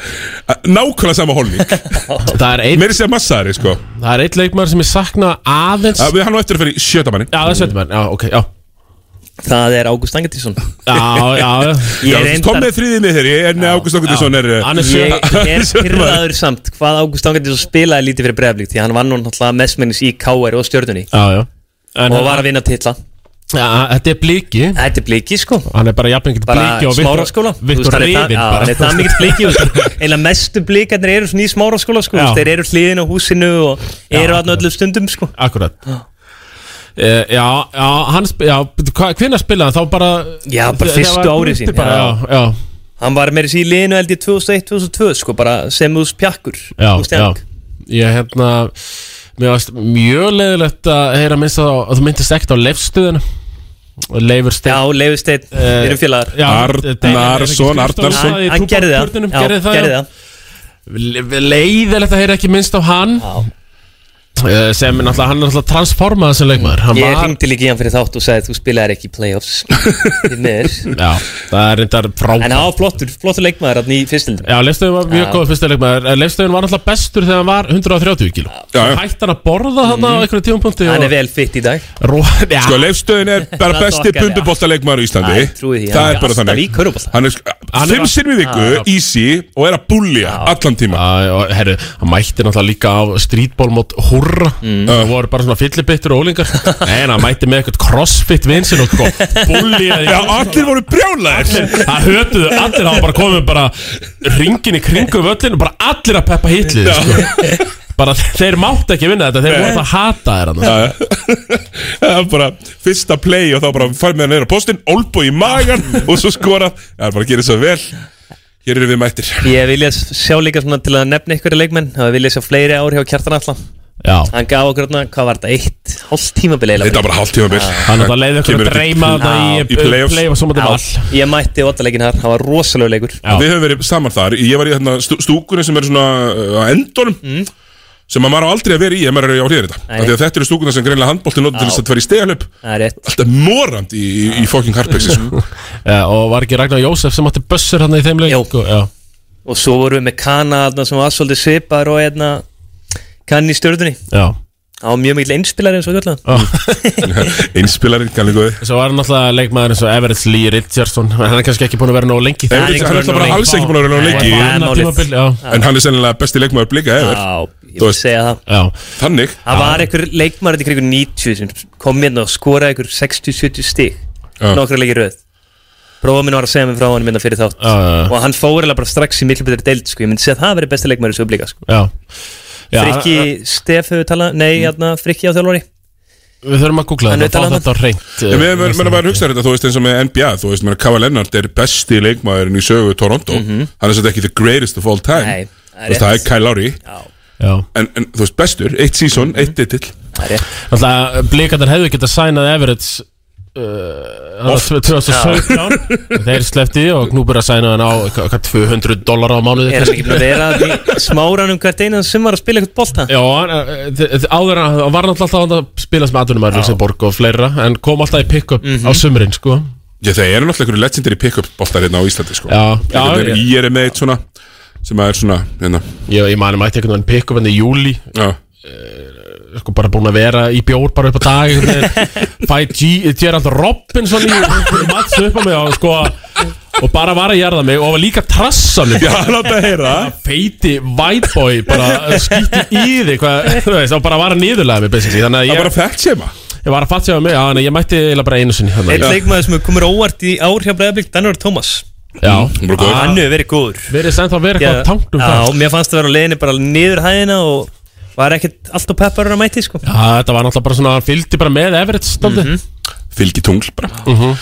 Nákvæmlega sama holning Það er einn Meiri sem massari, sko. Það er einn leikmaður sem ég sakna aðeins. Já, við hann á eftir að fyrir í sjötamanni Já, það er sveitum já, ok, já Það er Ágúst Angetísson Já, já, Ég Tom með þriðið með þeirri En Ágúst Ágústisson er er Ég er pyrraður samt Hvað Ágúst Angetísson spilaði lítið fyrir breyflík Því hann vann nú náttúrulega mestmennis í KR og stjörnunni. Já, já. En og var að vinna titla. Ja, þetta er bliki. Þetta er bliki sko. Hann er bara jafn mikið bara bliki og veist, Viktor hann er það- er það þú veist. Eiginlega mestu blikarnir eru svona í smáraskóla sko. Já. Þú veist, Þeir eru hliðin á húsinu og eru Uh, já, já, hann já, hvernig spilaði hann þá bara Já, bara fyrstu árið sín bara, já, já, Hann var meira sér í liðinu held í 2001-2002 sko, bara sem úr spjakkur já, úr já stjang. Ég hérna Mér varst mjög leiðilegt að heyra minnst að að þú myndist ekkert á leifstuðinu Leifur Steinn Já, Leifur Steinn, við erum félagar Arnarsson, Arnarsson. Hann- hann gerði það. Já, Gerði það, gerði já. það. Le- Leiðilegt að heyra ekki minnst á hann Eh, sem er náttúrulega, hann er náttúrulega transformaði sem leikmaður. Hann Ég var- ringdi líka í hann fyrir þátt og sagði þú spilaðir ekki í playoffs. Þið miður. Já, það er reyndar frábært. En hann var flottur, flottur leikmaður hann í fyrstildum Já, Leifstöðun var mjög Já. góð fyrsta leikmaður. En Leifstöðun var náttúrulega bestur þegar hann var 130 kíló. Já, já. Hætti hann að borða þarna á einhverju tímapunkti Mhm. Hann er vel fitt í dag. Ró, já, Sko, leifstöðin er bara Það besti þokkar, já. bunduboltaleikmaður í Íslandi. Æ, trúi því, Það hann er er bara alltaf þannig í körfubolta. Hann er Hann er fimm bara- sinnum í viku, Já, já. easy Og er að búlja allan tíma Já, og herru, hann mætti náttúrulega líka á streetball mót hurra. Mm. Það voru bara svona fyllibittur og ólingar Nei, hann mætti með eitthvað crossfit vinsin og sko Búlliði Já, allir voru brjálæðir. Það hötuðu allir, það var bara komið bara Ringin í kringu völlinu, bara allir að peppa hitlið sko. Bara þeir mátt ekki vinna þetta, þeir voru að hata þér Það er bara fyrsta play og þá bara farið með hann neyra postin Olbo í magan og svo skora Það er bara að gera svo vel. Hér eru við mættir. Ég vilja sjá líka svona til að nefna ykkur leikmenn. Það vilja sjá fleiri ár hjá Kjartan Alla Já. Hann gaf okkur hérna, hvað var þetta, eitt hálft tímabil eiginlega? Þetta var bara hálft tímabil Hann er það leiði okkur að dreyma þetta í, í playoffs. playoffs og mútið vall Ég mætti óttaleikin þar, það var rosalega leikur. Við höfum verið saman þar. Ég var í þarna stú- stúkunni sem er svona uh, á endunum Mm. sem að maður á aldrei að vera í ef maður er á hlýðir þetta Nei. Af því að þetta eru stúkunna sem greinlega handbólti notur til þess að vera í stegalöp Það er rétt. Alltaf morand í, í, í fucking harpexi sko. Já, og var ekki Ragnar Jósef sem átti bussur hann í þeim leik? Og, já. Og svo vorum við með Kana þarna sem var svolítið svipar og hérna Kann í stjórnunni Já. Það var mjög mikil einspilari eins og kallar Einspilarinn, kannlega góði Svo var hann alltaf leikmaður eins og Everett Lee Richardson en hann er kannski ekki búin að vera nóg lengi. Hann er alltaf bara alls ekki búin að vera lengi. tímabil, já. En hann er sennilega besti leikmaður blika efer Já, ég vil segja það. Já. Þannig. Það var einhver leikmaður í kringu 90 sem kom hérna og skoraði einhver 60-70 stig. Já. Nokkra leikir röð. Prófa minn var að segja mig frá hann minna fyrir þátt. Og hann fór bara að Frikki Stef hefur talað Nei, hérna, Frikki á þjálfari. Við þurfum að googla þetta og fá þetta hreint En við verðum að hugsa þetta, þú veist, eins og með NBA Þú veist, meina, Kava Lennart er besti leikmaðurinn í sögu Toronto. Hann er svolítið ekki the greatest of all time. Mhm. Þú veist, það er. Kyle Lowry. Já. En, en þú veist, bestur, eitt season, eitt titill Það er rétt. Alltaf blíkandar hefðu getað sænað Everett uh, Oft. 2017 Þeir slefti og nú byrja að sæna hann á hvað, hvað, 200 dólar á mánuði Er hann ekki búin að vera í smáranum hvert einan sumar að spila eitthvað bolta? Já, eh, þ- áður en hann var náttúrulega alltaf að spila sem aðunumar Luxemburg og fleira en kom alltaf í pick-up á sumrin sko. Já, það eru náttúrulega einhverju legendary pick-up boltar hérna á Íslandi, sko. Já, já. Ég er með eitt svona, sem er svona, hérna. Ég, ég mani mætti einhvern veginn pick-up enn í júli Já sko bara búin að vera í bjór bara upp á dag einhvern veginn. fæ G- Gerald Robinson í mats upp á mig og sko og bara var að jarða mig og var líka trassa mig. Já, láta að heyra. Feiti white boy bara skýtti í þig hvað, þú veist, og bara var að niðurlega mig að Það ég, var að fætt sema ég var að fatta sig á mig, já, þannig að ég mætti bara einu sinni að- leikmaður sem komur óvart í ár hjá Breiðablík Danur Thomas Já, bara góður. Hann hefur verið góður. Verið sem þá verið eitthvað tanknum Já, það mér fannst það vera á leiðinni bara niður hæðina og var ekkert alltaf peppar að mæti sko? Já, þetta var náttúrulega bara svona, hann fylgdi bara með Everett stolti Fylgi tungl bara. Mhm.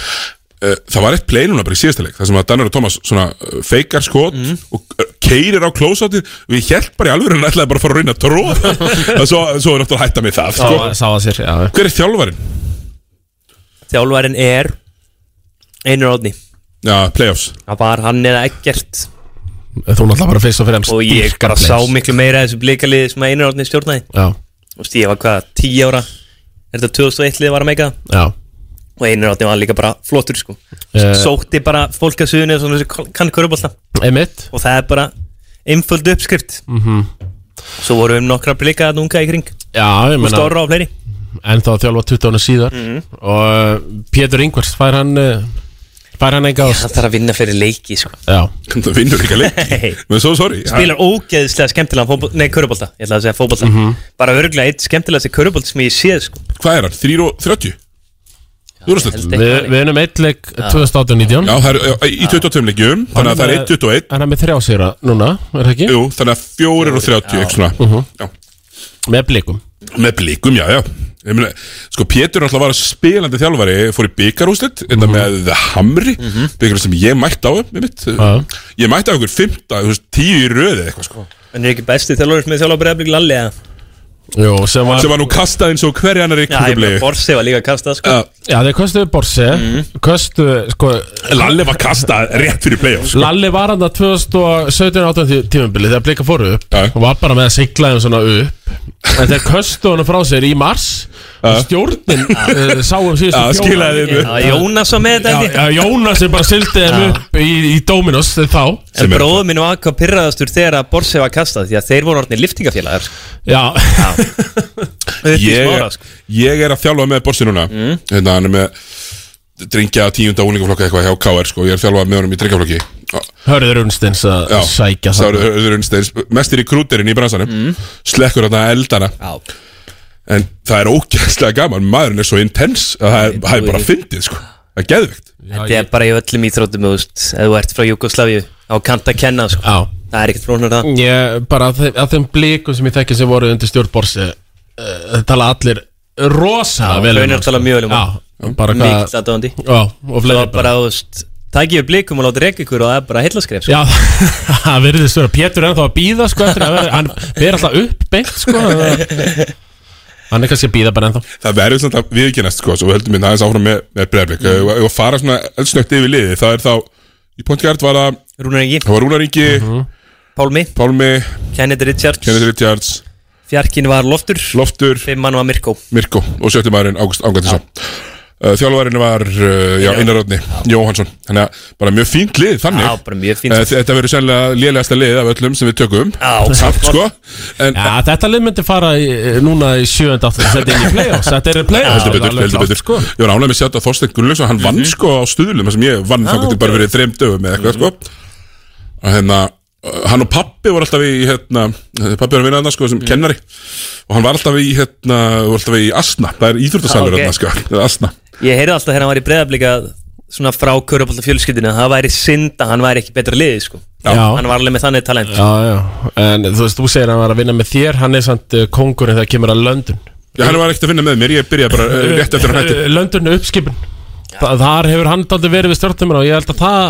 Uh, Það var eitt play núna bara í síðasta leik Það sem að Danur og Thomas svona uh, feikar skot Mhm. og uh, keirir á klósátið ég hjælt bara í alveg hann ætlaði bara að fara að reyna að tróða svo, svo er náttúrulega að hætta með það sko. Sá sá það sér, já. Hver er þjálfarinn? Þjálfærin er Einur Átni Já, playoffs. Það var hann eða ekkert Þú náttúrulega bara fyrst og fremst Og ég bara sá miklu meira af þessu blíkaliði sem að Einur Átni stjórnaði Þú veist, ég var hvað, 10 ára? Er þetta 2001 liðið var að meika? Það? Og Einur Átni var líka bara flottur sko. Eh. Sótti bara fólk að suðinu Svona þessu kann körubólta Og það er bara einföld uppskrift. Mhm. Svo vorum við nokkra blika að unga í kring. Já, Og stóra á fleiri. En þá þjálfa 20 ára síðar. Mhm. Og uh, Pétur Ingvars, fær hann uh, Fær hann enga ást Hann þarf að vinna fyrir leiki sko. Já Það vinnur líka leiki Nei. Men svo sorry Spilar ógeðslega skemmtilega fótbol, Nei, körubólta Ég ætla að segja fótbolta Mhm. Bara örgulega eitt skemmtilega sem körubólta sem ég séð sko Hvað er hann? 3 og 30? Úrastöld Við, við erum eitt leik 2019 Já, það er já, í 22 leikjum Þannig að það er 1-21 Hann er með þrjá sýra núna, er það ekki? Jú, þannig að 4 og 30 eitthvað svona Mhm. Já. Með blikum Með blikum, já, já Ég meina, Sko, Pétur alltaf var spilandi þjálfari Fór í byggarúslit Þetta með The Hamri mm -hmm. sem ég mætti á með mitt Ég mætti á ykkur 5, þú veist, 10 í röði eitthvað sko. En er ekki besti þjálfur með þjálfur breyðablik Lalli eða? Jú, sem var Sem var nú kastað eins og hverja annar í Já, ég meina, Borsi var líka kastað sko. Já, þeir kostuðu Borse Kostuðu, sko Lalli var kastað rétt fyrir play-off sko. Lalli var hann að 2017-18 tímabili þegar blika fóru upp. Og var bara með að sigla þeim svona upp en þeir kostuðu hann frá sér í mars. Og stjórnin uh, sáum síðustu skilaði upp. Já, Jónas var með þetta Já, Jónas er bara sildið þeim upp í, í Dominos þá. En bróður minn var hvað pyrraðastur þegar að Borsi var kastað Því að þeir voru orðinni liftingafélagar sko. Já. Ég, smára, sko. ég er að þjálfa með Borsi núna. Mm. Hérna, hann er með Drengja tíunda úlingaflokka eitthvað hjá KR sko. Ég er að þjálfa með honum í drengjaflokki Hörður Unstins að Já, sækja Sá Hörður Unnsteins Mestir í krúterinn í bransanum Mm. Slekkur þarna eldana Já. En það er ógæðslega gaman Maðurinn er svo intense að það er, það er bara fyndið sko. Það er geðvikt Þetta er bara í öllum íþróttum þú veist, Ef þú ert frá Jugoslávíu Á kant að kenna sko. Já Það er ekkert flóknar það Ég, bara að þeim, að þeim blikum sem ég þekki sem voru undir stjórn Borsi uh, það tala allir rosalega vel um hann, tala sko. mjög vel um Já, aðdáandi. Já, og bara, þú veist Takk ég blikum og láta reyka ykkur og það er bara heilaskref sko. Já, það verður vera Pétur er ennþá að býða sko eftir að hann ber alltaf upp beint sko. Hann er kannski að býða bara ennþá. Það verður svona að viðkynast sko, Svo við höldum við aðeins áfram með, með breyðblik mm. Ef að fara svona eldsnögt yfir liði Það er þá Í Pontgard var það Rúnar Ingi. Það var Rúnar Ingi. Pálmi. Pálmi. Kenneth Richards. Kenneth Richards. Fjarkin var Loftur. Loftur. Fimmann var Mirko. Mirko. Og sjötti maðurinn Uh, Þjálfarinn var já, Einar Róðni Jóhansson Þannig að bara mjög fínt lið þannig. Já, bara mjög fínt. uh, Þetta verður sennilega lélegasta lið af öllum sem við tökum. Já, Samt sko. En, Já, þetta lið myndi fara í, núna í 7. 8. Þetta er í play-offs. Þetta er í play-offs heldur betur, heldur betur. sko. Ég var ánægð með að sjá þetta Þorstein Gunnlaugsson. Hann vann sko á stuðlum þar sem ég vann þá til ok. bara verið þreim dögum eða eitthvað sko. Og hérna hann og pappi voru alltaf í hérna, pappi var að vinna þarna sko sem kennari. Og hann var alltaf í hérna, alltaf í Asna, það er íþróttasalur Ah, ok. þarna sko, Asna Ég heyrði alltaf þegar hann var í breyðablika Svona frá Körubólta fjölskyldinu að Það væri synd að hann væri ekki betra liði sko. Já. Hann var alveg með þannig talent. Já, já. En þú veist, þú segir að hann var að vinna með þér Hann er samt uh, kóngurinn þegar kemur að London. Já, hann var ekkert að finna með mér, ég byrjaði bara uh, rétt eftir hann hætti. Uh, London er uppskipun. Þa, Þar hefur hann aldrei verið við stjórnumur og ég held að það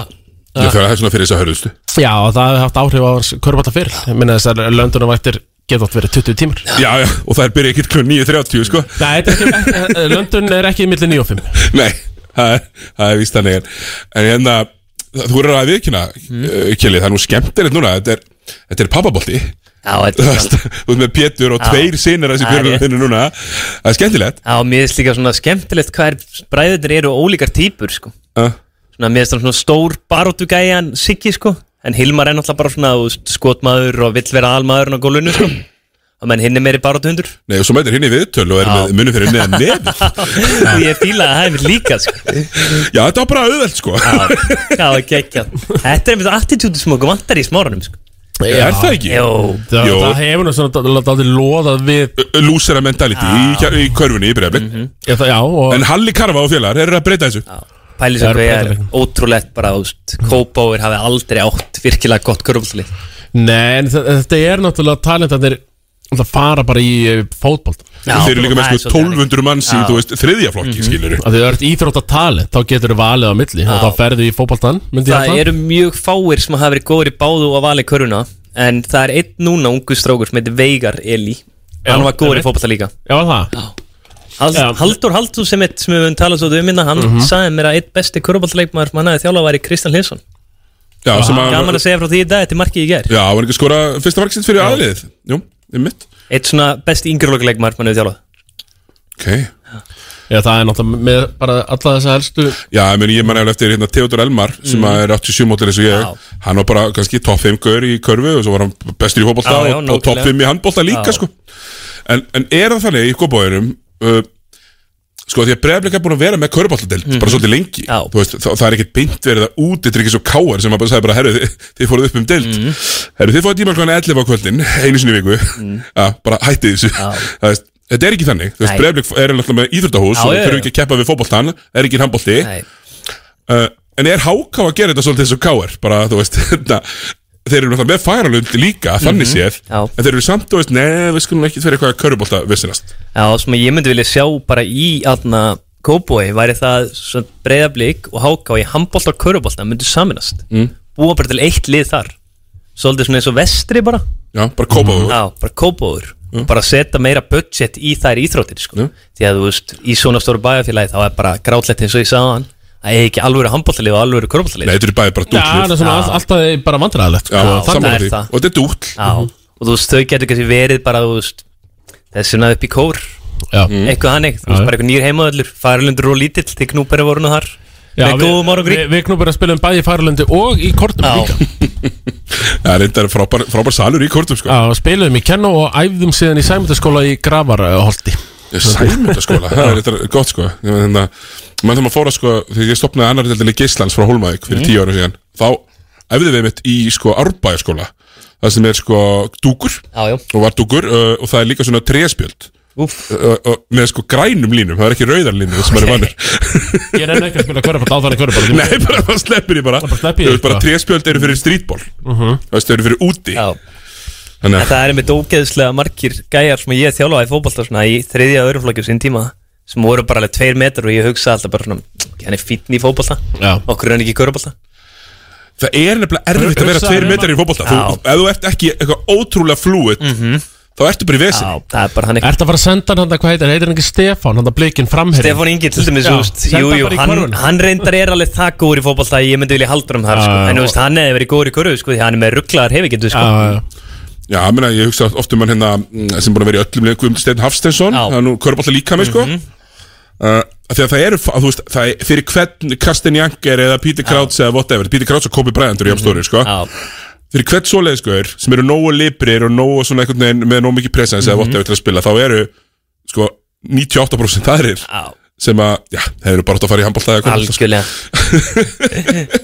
það er svona fyrir þess að hörðustu. Já, það hefur haft áhrif á hans að London vættir geta átt verið 20 tímar Já, já, og það er byrjað ekkert kl. 9.30 sko Nei, þetta er ekki, ekki, London er ekki millir 9 og 5 Nei, það er, það er víst þannig en- En hérna, það- þú eru að viðkynna mm. Kjeli, það er nú skemmtilegt núna Þetta er, þetta er pappabolti Já, þetta er veist, Þú ert með Pétur og tveir sinir þessi er hverjum rétt. þinnu núna Það er skemmtilegt Já, mér finnst líka svona skemmtilegt hvað er bræðurnir eru ólíkar típur sko. uh. Svona mér finnst það svona stór baróttugæjan Siggi sko En Hilmar er náttúrulega bara svona veist, skotmaður og vill vera almaðurinn á gólunu sko. Og menn hinn er meiri baróttuhundur Nei, og svo mætir hinn í viðtöl og er Já. með munum fyrir neðan nefn Og ég fíla að það er mér líka sko. Já, þetta var bara auðvelt sko. Já, ekki Þetta er einmitt attitúti sem okkur vantar í smáranum sko. Er það ekki? Jó. Það, Jó. það hefur nú svona aldrei loðað við Lúsera mentality í, í körfunni í breyðablik Já, það, já og En Halli Karfa og félagar eru að breyta þessu. Pæli Það sem er við er breytilegt. ótrúlegt bara, þú veist Kópáir hafi aldrei átt virkilega gott körfaldlið Nei, þetta er náttúrulega talentanir Það fara bara í eh, fótbolt Þeir eru líka með sko 1200 manns í, Já. þú veist, þriðja flokki, mm skilur Af því það ert íþrótta talent Þá getur þú valið á milli Og Já. þá ferðu í fótboltan myndi ég Það eru mjög fáir sem hafa verið góður í báðu og að vala í körfuna En það er einn núna ungu strákur sem heitir Veigar Eli. Hann var góður í fótballta líka. Já, það? Já. Haldur Haldur sem, eitt, sem við höfum talað svo um minna Hann Mhm. sagði mér að eitt besti körfballtaleikmaður sem hann hafði þjálfað væri Kristján Hlinsson Já, sem að Gaman að segja frá því í dag, þetta er markið í gær. Já, var ekki að skora fyrsta marksitt fyrir aðlið. Jú, um mitt Eitt svona besti yngreflokuleikmaður sem hann hefði þjálfað. Ok. Já, það er náttúrulega með bara alla þessa helstu Já, ég meni, ég man eftir hérna Theodor Elmar sem Mm. að er 87 mótil eins og ég. Hann var bara kannski topp 5 gaur í körfu og svo var hann bestur í fótbolta Já, já, og, og topp nákvæmlega. 5 í handbolta líka Já. sko. En, en er það þannig í kópáðurum uh, Sko því að Breiðablik er búin að vera með köruboltadeild bara svolítið lengi. Veist, það, það er ekkert beint verið að út Þetta er ekki svo káar sem að bara sagði bara Herru, þið, þið fóruð upp um deild. Herru, þið fóruð tíma klokkan 11 á kvöldin Einu sinni viku. Ja, Bara hættið þessu. Það veist, Þetta er ekki þannig. Þú veist, Nei. Breiðablik er náttúrulega með íþróttahús Já, Og já. þurfum ekki að keppa við fótboltan Er ekki handbolti. Nei. uh, En er háká að gera þetta svolítið eins og káar Bara, þú veist, þetta Þeir eru náttúrulega með færalund líka, þannig Mhm. séð. Já. En þeir eru samt, þú veist, nei, við skulum ekki fyrir eitthvað körubolta vissinast Já, sem ég myndi vilja sjá bara í aðna Kóboi væri það svona breyðablík og háká í handbólta og körubólta myndu saminast Mm. búa bara til eitt lið þar. Svolítið svona eins og vestri bara. Já, bara Kópavogur. Já, bara kópáður bara setja meira budget í þær íþróttir sko. því að þú veist, í svona stóru bæjarfélagi þá er bara grátlegt eins og ég sagði hann að ég ekki alvöru handbóltalið og alvöru körubóltalið Nei, þetta er bara Já, það er svona all- alltaf bara vandræðilegt Já, sko. sammála það er það. Og þetta er dúll. Já, og þú veist, þau getur kannski verið bara, þú veist, þessuna upp í kór. Já. eitthvað hannig, þú veist, bara eitthvað nýr heimaðallur farlundur og lítill, því knúperi voru nú þar. Já, með við- góðum árangri. Við, við knúum bara að spila um bæði í Færlundi og í kortum Já. líka. Það er reyndar frábær, frábær salur í kortum sko. Já, spiluðum í Kenno og æfðum síðan í Sæmundaskóla í Gravarholti Sæmundaskóla, það er reyndar gott sko. Þannig að mann þegar maður fór að sko Þegar ég stopnaði annar deildinni Geislands frá Hólmavík fyrir Mm. tíu ára síðan Þá æfði við mitt í sko Árbæjarskóla Það sem er sko dúkur Já. Og var dúkur uh, og það er líka svona tréspjöld Úff. uh, uh, Með sko grænum línum, það er ekki rauðar línum sem okay. er vannir Ég reyna ekki að spila körubátt á þannig körubátt Nei, bara það sleppir ég bara bara bara tréspjöld eru fyrir strítból Mhm. Það eru fyrir úti Já. Þannig En það er einmitt ógeðslega margir gæjar sem ég þjálfaði í fótbolta svona í þriðja á sín tíma sem voru bara alveg tveir metrar og ég hugsa alltaf bara svona "Ok, hann er fítn í fótbolta Já. okkur er hann ekki í körubólta Það er nefnilega erfitt að vera tveir um metrar í að- fótbolta. Þú, Já. Ef þú ert ekki eitthvað ótrúlega flúið Þá ertu bara í vesin Já, það er bara hann Ertu að fara að senda hann hvað heitir, heitir hann ekki Stefán, hann að blikinn framherri Stefán Ingi til dæmis, þú veist, jú, jú, hann, hann reyndar er alveg það góður í fótbolta að ég myndi vilja halda um þar, Já, sko. já, en þú veist, hann hefði verið góður í körfu, sko, því hann er með rugglaðar hefigendu, sko. Já, ég meina, ég hugsa oft um hann hérna mm, sem búin að vera í öllum leikum Steinn Hafsteinsson, það er nú körbálta líka með sko. Mhm. uh, af Því að það eru, fa- þú veist, það er fyrir hvern Karsten Janker eða Peter Krauts eða whatever, Peter Krauts og Kobe Bryant eru jafn stóri, sko Já. Fyrir hvern svoleiðisgur sem eru nógu librir og nógu svona einhvern veginn með nógu mikið presens eða Mhm. whatever til að spila, þá eru sko 98% aðrir Já. sem að, já, þeir eru bara átt að fara í handbólta eða körfubolta, sko. Algjörlega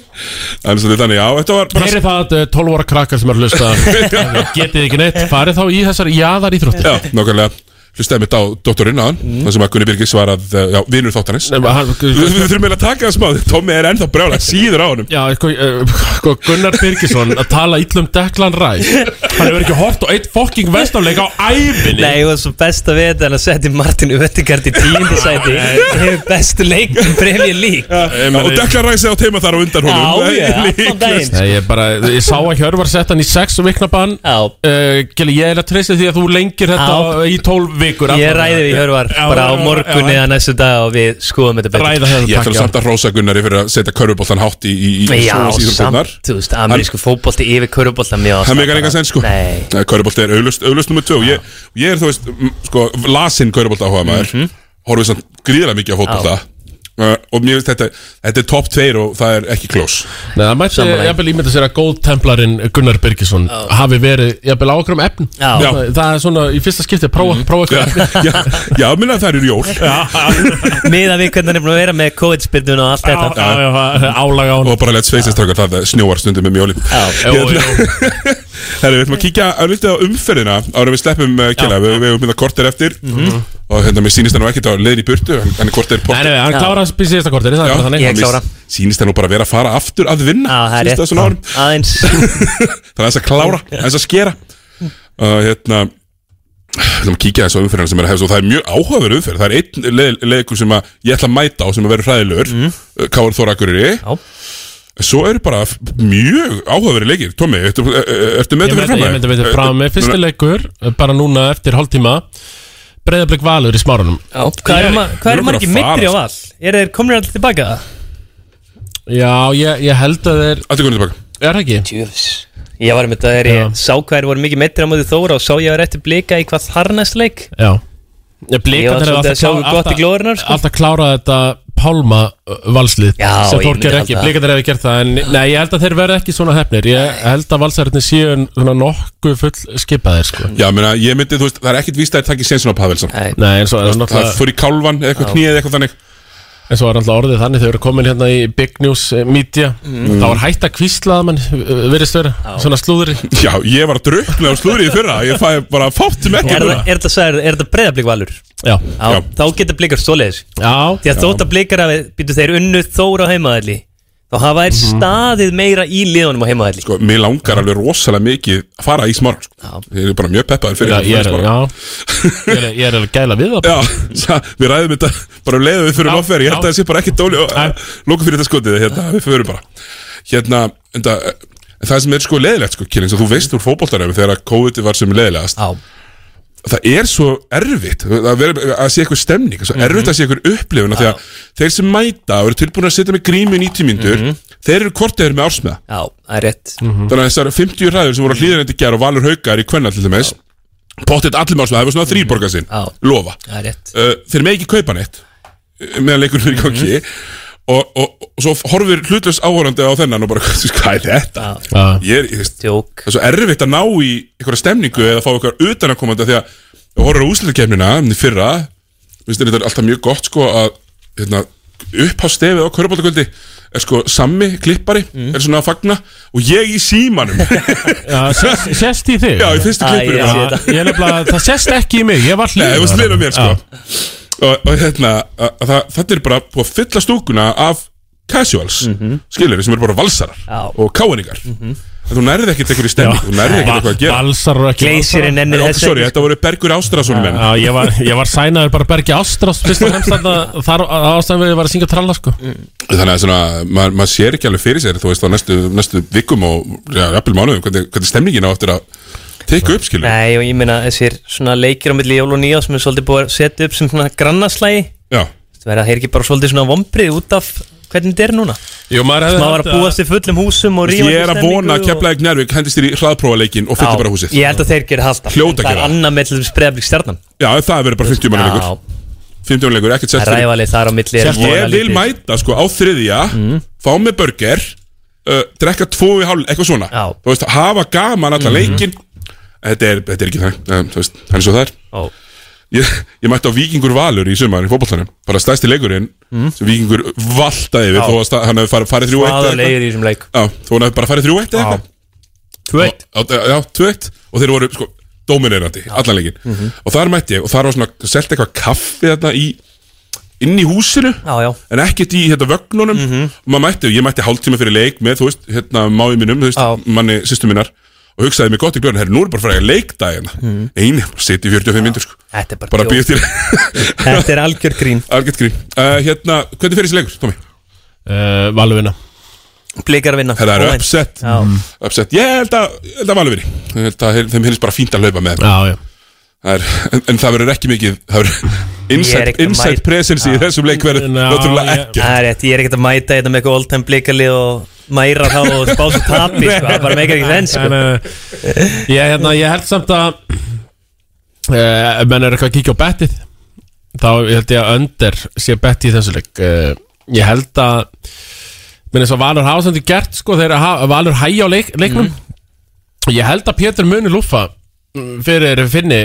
Þannig að þannig, já, þetta var bara Heyri það að 12 ára krakkar sem er að hlusta Getið ekki neitt, farið þá í þessar jaðar íþróttir Já, nákvæmlega Hlustaði mitt á doktorinn hann mm. Það sem að Gunni Birgis var að, uh, já, vinur þáttanins Nei, Við hann- við þurfum eiginlega að taka það smá Tommi er ennþá brjála, síður á honum. Já, sko, uh, sko Gunnar Birgisson að tala illum Declan Rice. Hann hefur ekki hort á eitt fokking vestafleik á ævinni. Nei, og svo besta við þetta er að setja Martin Öttingard í tíundi sæti. Hefur bestu leikum Premier League. Og Declan Rice er á teima þar á undan honum. Já, já. Nei, ég bara, ég sá að Hjörvar sett hann í 6 vikna bann. Já uh, Gili, ég er að treysta því að þú lengir þetta í 12 vikur Ég ræði við Hjörvar Já, bara á já, morgun já, eða næstu dag og við skoðum þetta betur. Ég ætla samt að hrósa Gunnari fyrir að setja körfuboltan hátt í, í, í Já, samt, íþróttirnar. þú veist, amerísku fótbolti yfir körubólta mjög Það meikar enga sen sko. Nei. Körubolti er auglust nummer 2 ég, ég er þú veist, sko, lasinn körubolta áhuga maður Mhm. Horfið samt gríðarlega mikið á fótbolta. Uh, Og mér finnst þetta, þetta er top 2 og það er ekki close. Nei, það mætti jafnvel ímynda sér að góðtemplarinn Gunnar Birgisson hafi verið jafnvel ákveðum efn Já. Já. það, það er svona í fyrsta skipti að prófa, prófa Já, eitthvað já, já minna það eru jól. Miða við hvernig hann er búin að vera með COVID-spyrnun og allt þetta. Já, já, já, álaga á hann Og bara lett sveisistrákar, það snjóar stundum með mjólin. Já. Jú, jú. Herri, við ætlum að kíkja að lítið á umferðina Ára við sleppum uh, kjela, við, við erum mynda kortir eftir. Og hérna mér sýnist það nú ekkert á leiðin í burtu En hvort er Nei, nei, hann Já. klára hans í síðasta kortir, það er bara þannig. Ég klára. Sýnist það nú bara að vera að fara aftur að vinna Já, það er síðustu rétt. þessum árum. Aðeins. Það er aðeins að klára, aðeins að skera. Uh, Hérna Við ætlum að kíkja þessu umferðina sem er að hefst og það er mjög áhugaverð umferð, það er einn leik, leikur sem að ég ætla að mæta á sem að vera hræðilegur. Mm. Káur Þóra Akureyri. Já. Svo eru bara mjög áhugaverði leikir. Tommi, ertu, ertu með þetta fyrir myndi, ég myndi veitir frá með fyrsti leikur bara núna eftir hálftíma. Breiðablík Valur í smárunum. Já, hvað eru ma- hvað eru margir meitri á val? Er þeir komin allir tilbaka? Já, ég, ég held að þeir Allt er konið tilbaka. Er það ekki? Ég var með það þegar ég sá hvað þeir voru mikið meitri á móti Þóra og sá ég var eftir blika í hvað þar næst leik? Já. Er að í glóðurinnar, sko. Alltaf klárað þetta Pálma valslið Já, sem fólk er ekki, það. blikandir hefur gert það en nei, ég held að þeir verða ekki svona hefnir. Ég held að valsararnir séu svona nokkuð full skipaðir sko. Já, meina, ég myndi, þú veist, það er ekkit víst að þeir takki sensin á Pavel samt Nei, eins og Það náttúrulega fór í kálvan eða eitthvað knýið eða eitthvað þannig En svo var alltaf orðið þannig þegar við erum komin hérna í Big News eh, Media Mm. þá var hægt að kvíslaða mann verðist vera, svona slúðri. Já, ég var drukna á slúðrið í fyrra Ég fæ bara fátt sem ekki Er er þetta sagður- er þetta breyðablík valur? Já. Já, Þá getur blikar svoleiðis. Já. Því að þótt að blikar að býtu þeir unnu þóra á heimaðalli Þá hafa þeir staðið meira í liðunum á heimaðalli Sko, mér langar alveg rosalega mikið að fara í smára sko. Ég er bara mjög peppaður fyrir Já, ég er, já, ég er, ég er alveg gæla við það. Já, sa- við ræðum þetta bara um leiðu við fyrir Já, offer Ég held já. að það sé bara ekki dóli og lóku fyrir þetta skotið. Hérna, Við fyrir bara. Hérna, enda, en það sem er sko leiðilegt sko, Kjellins, að þú veist úr fótboltaröfum þegar að COVID var sem leiðilegast Já. Það er svo erfitt. Að, vera, að sé eitthvað stemning Svo Mhm. erfitt að sé eitthvað upplifun Því að þeir sem mæta og eru tilbúin að setja með grími í 90 mínútur Þeir eru korteður með ársmiða. Mhm. Já, það er rétt. Þannig að þessar 50 ræður sem voru að hlýðanendi gera og valur haukar í kvenna til dæmis Pottet allir með ársmiða, það var svona þrýr sinn. Já. Lofa. Það er rétt. Uh, Þeir með ekki kaupa neitt uh, meðan leikurinn er í gangi og, og, og svo horfir hlutlaus áhorandi á þennan og bara, hvað er þetta? Já. Ég er, ég veist, Jók. það er svo erfitt að ná í einhverja stemningu eða fá eitthvað utanakomandi því að þú horfir á úslitakefnina í fyrra, minnst þetta er alltaf mjög gott sko að hérna, upphásstefið á körubóltakvöldi er sko sammi klippari, er svona að fagna og ég í símanum Já, sést, sést í þig? Já, í fyrstu Æ, klippinu ég. Ég það sést ekki í mig, ég var Nei, hlýður það var á mér sko og, og hérna, að, að það, þetta er bara búið að fylla stúkuna af casuals, mm sem eru bara valsarar Já. og káeningar. En þú nærði ekkert einhverju stemning, þú nærði ekkert eitthvað að gera. Valsar og ekki valsarar. Sorry, þetta voru Bergur Ástrásson menn. Já, ég var, ég var sænaður bara Bergi Ástrás fyrst og fremst þarna þar ástæðan við var að syngja tralla sko. Þannig að svona, maður mað sér ekki alveg fyrir sér þú veist á næstu, næstu vikum og jafnvel mánuðum, hvernig, hvernig stemningin á eftir að teka upp skilu Nei, og ég meina þessir svona leikir á milli jól og nýjá sem er svolítið búið að setja upp sem svona grannaslægi. Já, Það þeir ekki bara svolítið svona vombrið út af hvernig þetta er núna? Jú, maður hefði Maður var að búast til fullum húsum og ég er að vona að Keflavík Njárvík hendist þér í hraðprófaleikin og fylla bara húsið. Ég held að þeir gerir halda Hljóta að Það er gera. annað með til þess breyðablík stjarnan. Já, það verður bara 50 manna leikur. 50 manna leikur, ekkert sett er rævalið þar á milli er Ég voðalega vil lítið. mæta sko á þriðja Fá með burger uh, Drekka tvo í hálf, eitthvað svona. Já. Þú veist, hafa gaman allan Mhm. Þetta er, þetta er ekki það. Um, Þú veist, hann er svo það er Ó. ég, ég mætti á Víkingur Valur í sumar í fótbollanum Bara stæsti leikurinn Mhm. sem Víkingur valtaði við Já. Þó að sta- hann hefði farið, farið þrjú eitt Hvaða leiðir í þessum leik. Já, þó hann hefði bara farið þrjú eitt eða eitthvað. 2-1 Og- Já, 2-1 Og þeir voru sko dominerandi, allan leikin Mhm. Og þar mætti ég, og þar var svona Selt eitthvað kaffi þarna í inn í húsinu. Já, já. En ekkert í hérna vögnunum. Og maður mætti, ég mætti hálftíma fyrir leik með, þú veist, hérna máið mínum, þú veist, manni sýstu mínar og hugsaði mig gott í glöðin, herri, nú er bara fræðið leikdag hérna, Mhm. eini, setja í 45 minnur sko, Þetta er bara, bara til Þetta er algjör grín. Algjört grín, uh, hérna, hvernig fyrir þessi leikur, Tómi? uh, Valvina Blikar að vinna. Það er uppsett, Já. uppsett, ég held að, ég held að valur vinni, ég held að þeim helst bara fínt að hlaupa með þeim. Já, já. Það er, en, en það verður ekki mikið, það verður er inside, að presence í þessum leik verður náttúrulega ekki. Það er rétt, ég er ekkert að mæta þetta með eitthvað old time blikalið og mæra þá og spá svo tapi sko. Það bara meikar ekki þenn sko. En, uh, ég, hérna, ég held samt að uh, ef menn er eitthvað að kíkja á bettið þá held ég að önder sé bettið í þessu leik uh, ég held að minn eins og Valur hafa samt í gert sko þegar Valur hægja á leik, leiknum ég held að Pétur muni lúfa mm, fyrir finni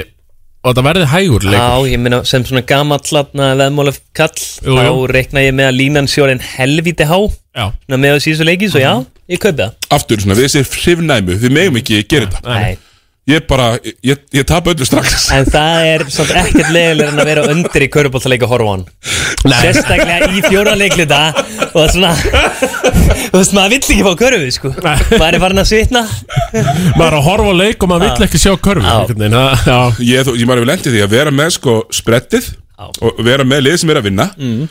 og það verði hægur leikur Já, ég meina sem svona gamallatna veðmála kall Jú, þá reikna ég með að línan sjórin helviti há. Svona með að síðustu leiki, svo já, ég kaupi það. Aftur, svona, við séum hrifnæmu, við megum ekki gera þetta. Nei. Ég bara, ég, ég tap öllu strax. En það er samt ekkert legilega en að vera undir í á hann. Sérstaklega í fjóra leikluta Og er svona Þú veist, maður vill ekki fá körfu, sko. Maður er farin að svitna. Maður er að horfa á leik og maður vill ekki sjá körfu einhvern veginn, það- já. Ég, þú- ég maður hefur lendið því að vera með sko sprettið og vera með lið sem er að vinna. Mm.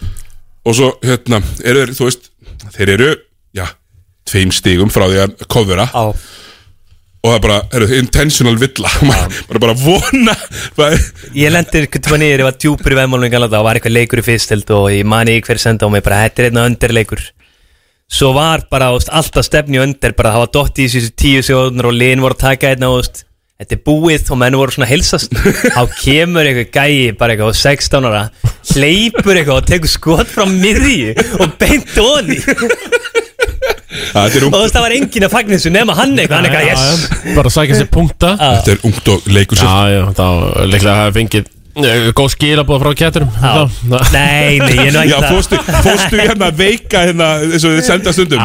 og svo hérna eru þeir, þú veist, þeir eru já, tveim stígum frá því að kofura Já. og það er bara, eru, intentional villa. Maður er bara að vona það Ég lendir einhvern tíma niður, ég var djúpur í veðmálunum og var eitthvað leikur í fyrstild og ég mani hver senda á mig bara, þetta er einna undirleikur. Svo var bara, veist, alltaf stefni undir bara, það var dott í þessu tíu sjóðunar og liðin voru að taka einna, þú veist þetta er búið og menn voru svona að heilsast. Þá kemur eitthvað gæi bara eitthvað á 16 ára hleypur eitthvað og tekur skot frá miðju og beint er og þú veist það var enginn að fagna þessu nema hann eitthvað, hann eitthvað, yes. Bara að sækja sér punkta. Þetta er ungt og leikur sér. Já, já, þá líklega hafi fengið góð skilabóð frá kætturum Nei, nei, ég er nú ekki Já, fóstu, fóstu hérna að veika hérna eins og þið senda stundum.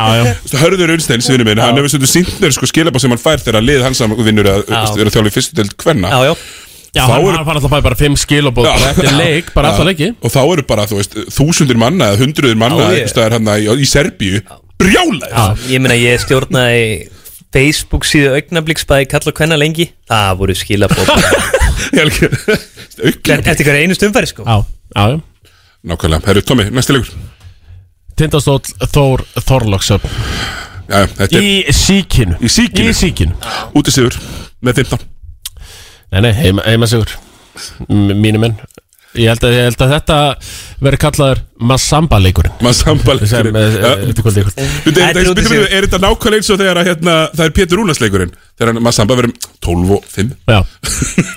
Hörður Unnsteins, vinnu minn, hann hefur stundum sínt mér sko skilabá sem hann fær þegar lið hans vinnur að Já. vera þjálfi fyrstu deild kvenna. Já, já. Já, Þá hann hann fann alltaf bara fimm skilabóð bara eftir leik, bara alltaf leiki. Og þá eru bara, þú veist, þúsundir manna eða hundruðir manna hérna í, í Serbíu. Brjálæð Ég meina ég stjórnaði Facebook síðu augnabliksbæði kall og kvenna lengi. Það voru skilabóð Eftir hverja einu stumfæri sko. Já, já, já. Nákvæmlega, herru, Tómi, næsti leikur. Tindastóll Þór Þorlóksöp Já, þetta er Í síkinu. Í síkinu. Í síkinu. Úti sigur með 15 Nei, nei, heima, heima sigur Mínu menn Ég held að, ég held að þetta veri kallaður Massamba leikurinn Massamba leikurinn. Ja. Þetta kvöldi ykkur Bíddu, Er er þetta nákvæmlega eins og þegar að, hérna, það er Pétur Rúnars leikurinn? Þegar hann Massamba verður 12 og 5 Já.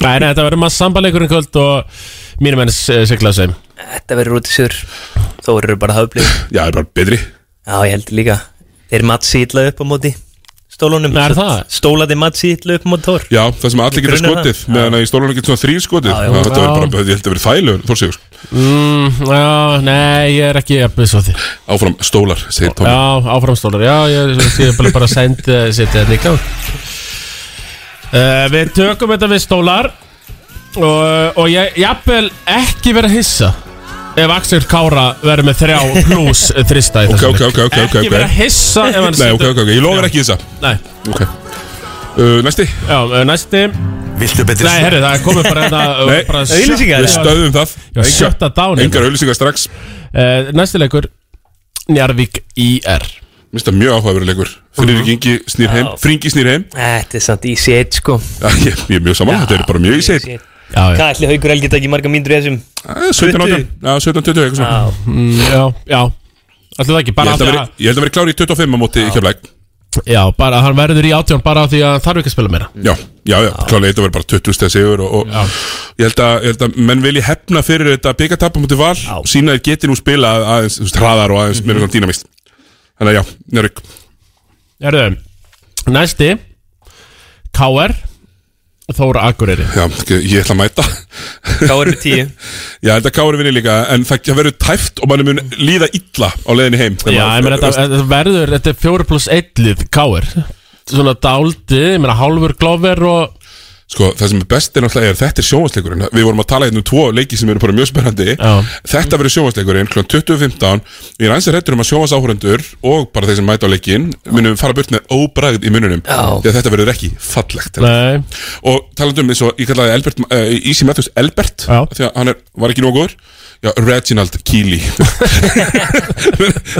Nei, nei, þetta verður Massamba leikurinn kvöld og mínu menn siglaðu segjum Þetta verður út í sur. Þó eru bara hafblið Já, það er bara betri. Já, ég held líka. Þeir matsi illa upp á móti stólunum. Er það? Stólandi matsi illa upp á móti Þór Já, það sem allir það. skotið meðan að í stólunum getur svona þrýr skotið. Já, já. Þetta verður bara, ég held að verður þægilegur Þór sigur mm, Já, nei, ég er ekki jafnvis á því. Áfram stólar, segir Tómi Já, áframstólar, já, ég, ég, ég bara bara sendi setja þetta í gang. Uh, Við tökum þetta við stólar og, og ég jafnvel ekki vera hissa ef Axel Kára verður með þrjá pluss þrista í Ok, þessum ok, leik. ok, ok, ok, Ekki ok. vera hissa ef hann Nei, ok, ok, ok, ég lofar ekki þessa Nei. Ok. Uh, Næsti. Já, uh, næsti. Viltu betri Nei, herri, það er komið bara hérna uh, Nei, bara við stöðum það. Já, sjötta dán Engar auðlýsingar strax. Uh, Næsti leikur Njarvík IR Mér finnst það mjög áhugaverður leikur. Friðrik Ingi snýr heim, Fringi snýr heim. Þetta er samt í set sko. Já, ég, ég er mjög saman, þetta er bara mjög í sér Já, já. Hvað ætli Haukur Helgi ekki marga mínútur í þessum. 17 átján, já, 17, 20, eitthvað svona. Mm, Já, já. Ætli það ekki, Ég bara held að því veri- ég held að vera klári í 25 á móti í keflæk Já, bara hann verður í átján bara af því að hann þarf ekki að spila meira. Já, já, já, klálega þetta verður bara 20 steg sigur og, og ég, held að, ég held að menn vilji hefna fyrir þetta byggatapa mútið val. Og sína þeir geti nú spila aðeins hraðar og aðeins meira svona dýnamist Þannig að já, Njörg Herðu, næsti. KR Þóra Akureyri. Já, ég ætla að mæta. KR með 10 Já, þetta Kári vinni líka En það verður tæft og mann mun líða illa á leiðinni heim. Já, ég meina þetta, verður, þetta er 4 plus 1 lið KR Svona dáldi, ég meina hálfur glóver og Sko, það sem er best er náttúrulega er þetta er sjónvarsleikurinn Við vorum að tala hérna um tvo leiki sem eru bara mjög spennandi. Já. Þetta verður sjónvarsleikurinn kl. 20.15 Ég er ansið hættur um að sjónvarsáhórendur og bara þeir sem mæta á leikin munum fara burt með óbragð í mununum að þetta verður ekki fallegt Nei, Og talandi um eins og ég kallaði Elbert, uh, Easy Matthews Elbert. Já. Því að hann er, var ekki nógu góður Já, Reginald Keely.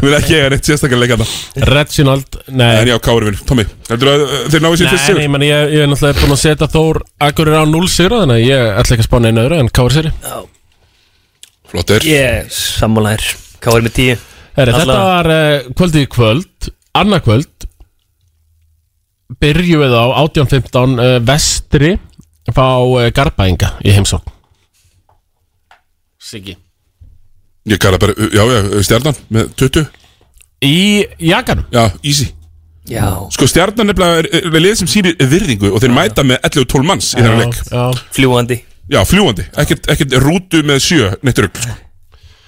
Vil ekki eiga neitt sérstaklega leikanda Reginald, nei. En já, Kári vinn, Tommy. Heldur að uh, þeir náðu sér fyrst Nei, sigur? nei, ég, meni, ég, ég er náttúrulega búin að setja Þór Akureyri á 0 sigra Þannig að ég ætla ekki að spána einu öðru en KR seri Flott er Ég sammálaðir KR með 10 Herri, þetta var uh, kvöldið í kvöld. Annað kvöld Byrjum við á 18.15 uh, Vestri Fá uh, Garbainga í heimsókn. Siggi Ég kalla bara, já, já, stjarnan með 20 Í jakanum? Já, easy. Já. Sko stjarnan er, er, er lið sem sýnir virðingu og þeir mæta með 11 og 12 manns í þennan leik. Já, Fljúandi Já, fljúandi, ekkert, ekkert rútu með sjö neitt rugl sko.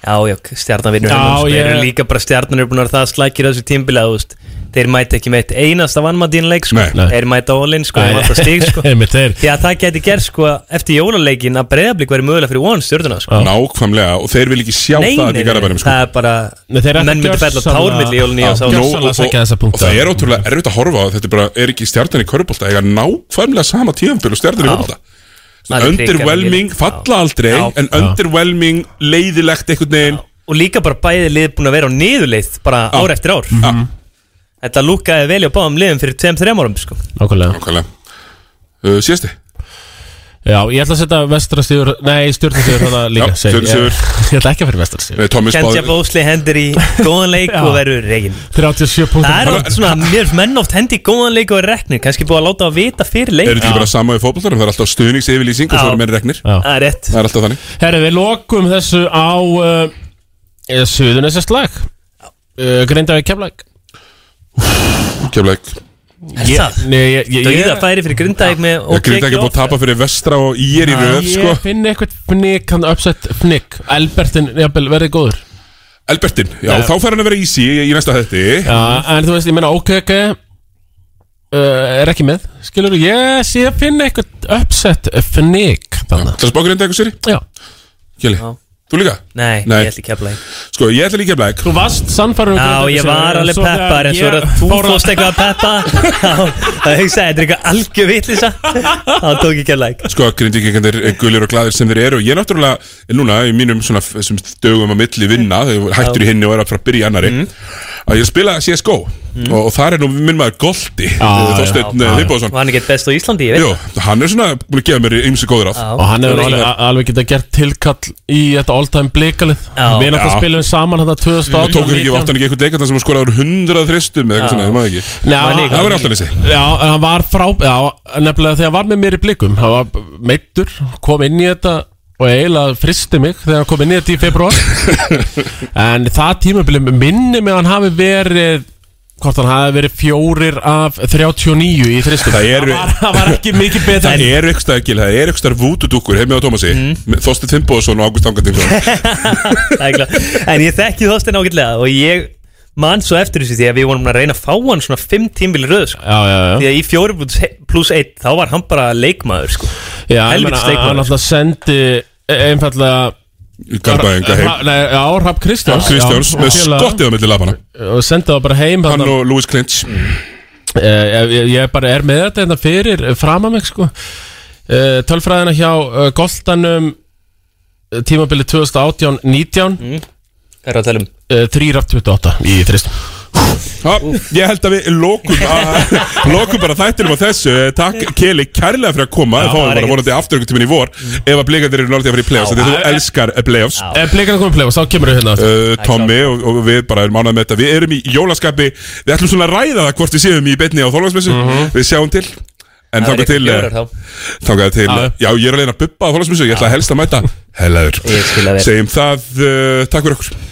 Já, já, stjarnan vinnur Já, heima, sko. Þeir ég- eru líka bara stjarnan eru búin að vera það slækir á þessu tímbili að þú veist Þeir mæta ekki með einasta vannmatt í en leik sko. Nei. Nei. Þeir mæta all-in sko, Nei. stig sko. Einmitt þeir Því að það geti gert sko eftir jólaleikin að breyðablík verið mögulega fyrir one stjórnuna sko. Nákvæmlega, og þeir vil ekki sjá Nei, það nei, Garabænum sko. það er bara Nei, Menn myndi fella gjörsamlega- tármill í jólunni og það er ótrúlega erfitt að horfa á þetta er bara, er ekki stjarnan í körbólta eiga nákvæmlega sama tíðanbíl og stjarnan í Það er underwhelming, falla aldrei en underwhelming, leiðilegt einhvern veginn Og líka bara bæði lið búin að vera á niðurleið bara ár eftir ár Þetta lúkaði vel á báðum liðum fyrir 2-3 árum sko. Nákvæmlega. Nákvæmlega. Uh, Síðasti? Já, ég ætla að setja vestrastíður Nei, stjórnastíður þarna líka Já, segi ég. ætla ekki að fyrir vestrastíður Nei, Tommi Kenja spáði Bósli hendur í góðan leik og verður reygin 37 punktum Það er oft svona, mér menn oft hendi í góðan leik og er reknir. Kannski búið að láta að vita fyrir leik. Er þetta ekki bara sama í fótboltarum? Það er alltaf stuðningsyfirlýsing og svo er meiri regnir Já. Það er rétt. Það er alltaf þannig. Herri, við lokum þessu á uh, Suðunisest lag uh, Grindavík kemlaug Keflæk Er ég, ég, ég, Dauða færi fyrir Grindavík með Ég gríti ekki búið að tapa fyrir vestra og í er í röð sko. ég finn eitthvað fnick Hann uppsett fnick Albertin, jafnvel, verði góður. Albertin, já, Já. þá fær hann að vera easy í næsta þetti Já, en þú veist, ég meina OKK uh, Er ekki með Skilur, yes, ég finn eitthvað uppsett fnick Þannig Það er spákur enda eitthvað sér Já. Kjeli, þú líka? Nei, Nei. ég ætla ekki að blæk Sko, ég ætla líka að blæk Þú varst sannfærður um Já, ég var alveg peppar en svo er að þú fór að- fórst eitthvað að peppa. Þá hugsaði þetta er eitthvað algjör vitlisa þá tók ég ekki að læk Sko, grindvíkingandir gulir og gladir sem þeir eru og ég náttúrulega er núna í mínum svona dögum á milli vinna þegar hættur í hinni og er að fara að byrja í annari að ég spila CSGO og, og þar er nú minn maður Goldi Þorsteinn já, já. Viðbóðsson og hann er ekki best á Íslandi, ég veit. Jú, hann er svona búin að gefa mér ymsi góður á Og hann hefur alveg, alveg getað gert tilkall í þetta all-time blikalið Já. Við náttúrulega Já. spilum saman þetta 2018 og tókur ekki, átt hann ekki eitthvað leikartan sem skoraður 100 þristum eða eitthvað svona, ég maður ekki. Já, það var alltaf lýsi Já, en hann var frá Já, nefnilega þegar hann var með mér í blikum Hann var meittur, kom inn í þetta Og eiginlega fristi mig þegar hann kom inn í þetta í februar En það tímabili minni mig að hann hafi verið Hvort hann hafi verið fjórir af 39 í þristum Það eru- var, það var ekki mikið betur Það er eitthvað ekki, það er eitthvað vútudúkkur heim með á Tómasi, mm. Þorsteinn Finnbóðsson og Ágúst Angatinsson Það er en ég þekki þóstin ágætlega og ég man svo eftir þessu því að við vorum að reyna að fá hann svona 5 tímbil röð sko. Já, já, já því að í 4 pluss 1 þá var hann bara leikmaður sko. Já, ég Helvítis meina, hann leikmaður. alltaf sendi einfallega Garbaðinga heim. Nei, já, Rapp Kristjáns. Kristjáns já, með skottið á milli lapana Og sendi það bara heim Hann og Louis Clinch. Eh, ég, ég bara er með þetta hérna fyrir eh, fram að mig sko. Uh, Tölfræðina hjá uh, Goltanum eh, Tímabili 2018-19 mm. er að tala um? Uh, 3 af 28 í þristum Já, ég held að við lokum, að, lokum bara þættinum á þessu. Takk Keli kærlega fyrir að koma. Þá er er bara ekkert. vonandi aftur einhvern tíminn í vor Ef að blikandir eru náttúrulega að fara í playoffs. Þegar þú elskar eh, playoffs. Ef blikarna komið play þá kemur við hérna aftur. uh, Tommy og, og við bara erum ánægð með þetta. Við erum í jólaskapi. Við ætlum svona að ræða það hvort við séum í beinni á þólagsmessu Við sjáum til. En þangað til eh, þá. Þangað til Já. Ég er leina að bubba á þólagsmessu Ég ætla helst að mæta. Hellaður. Segjum það, uh, takk fyrir okkur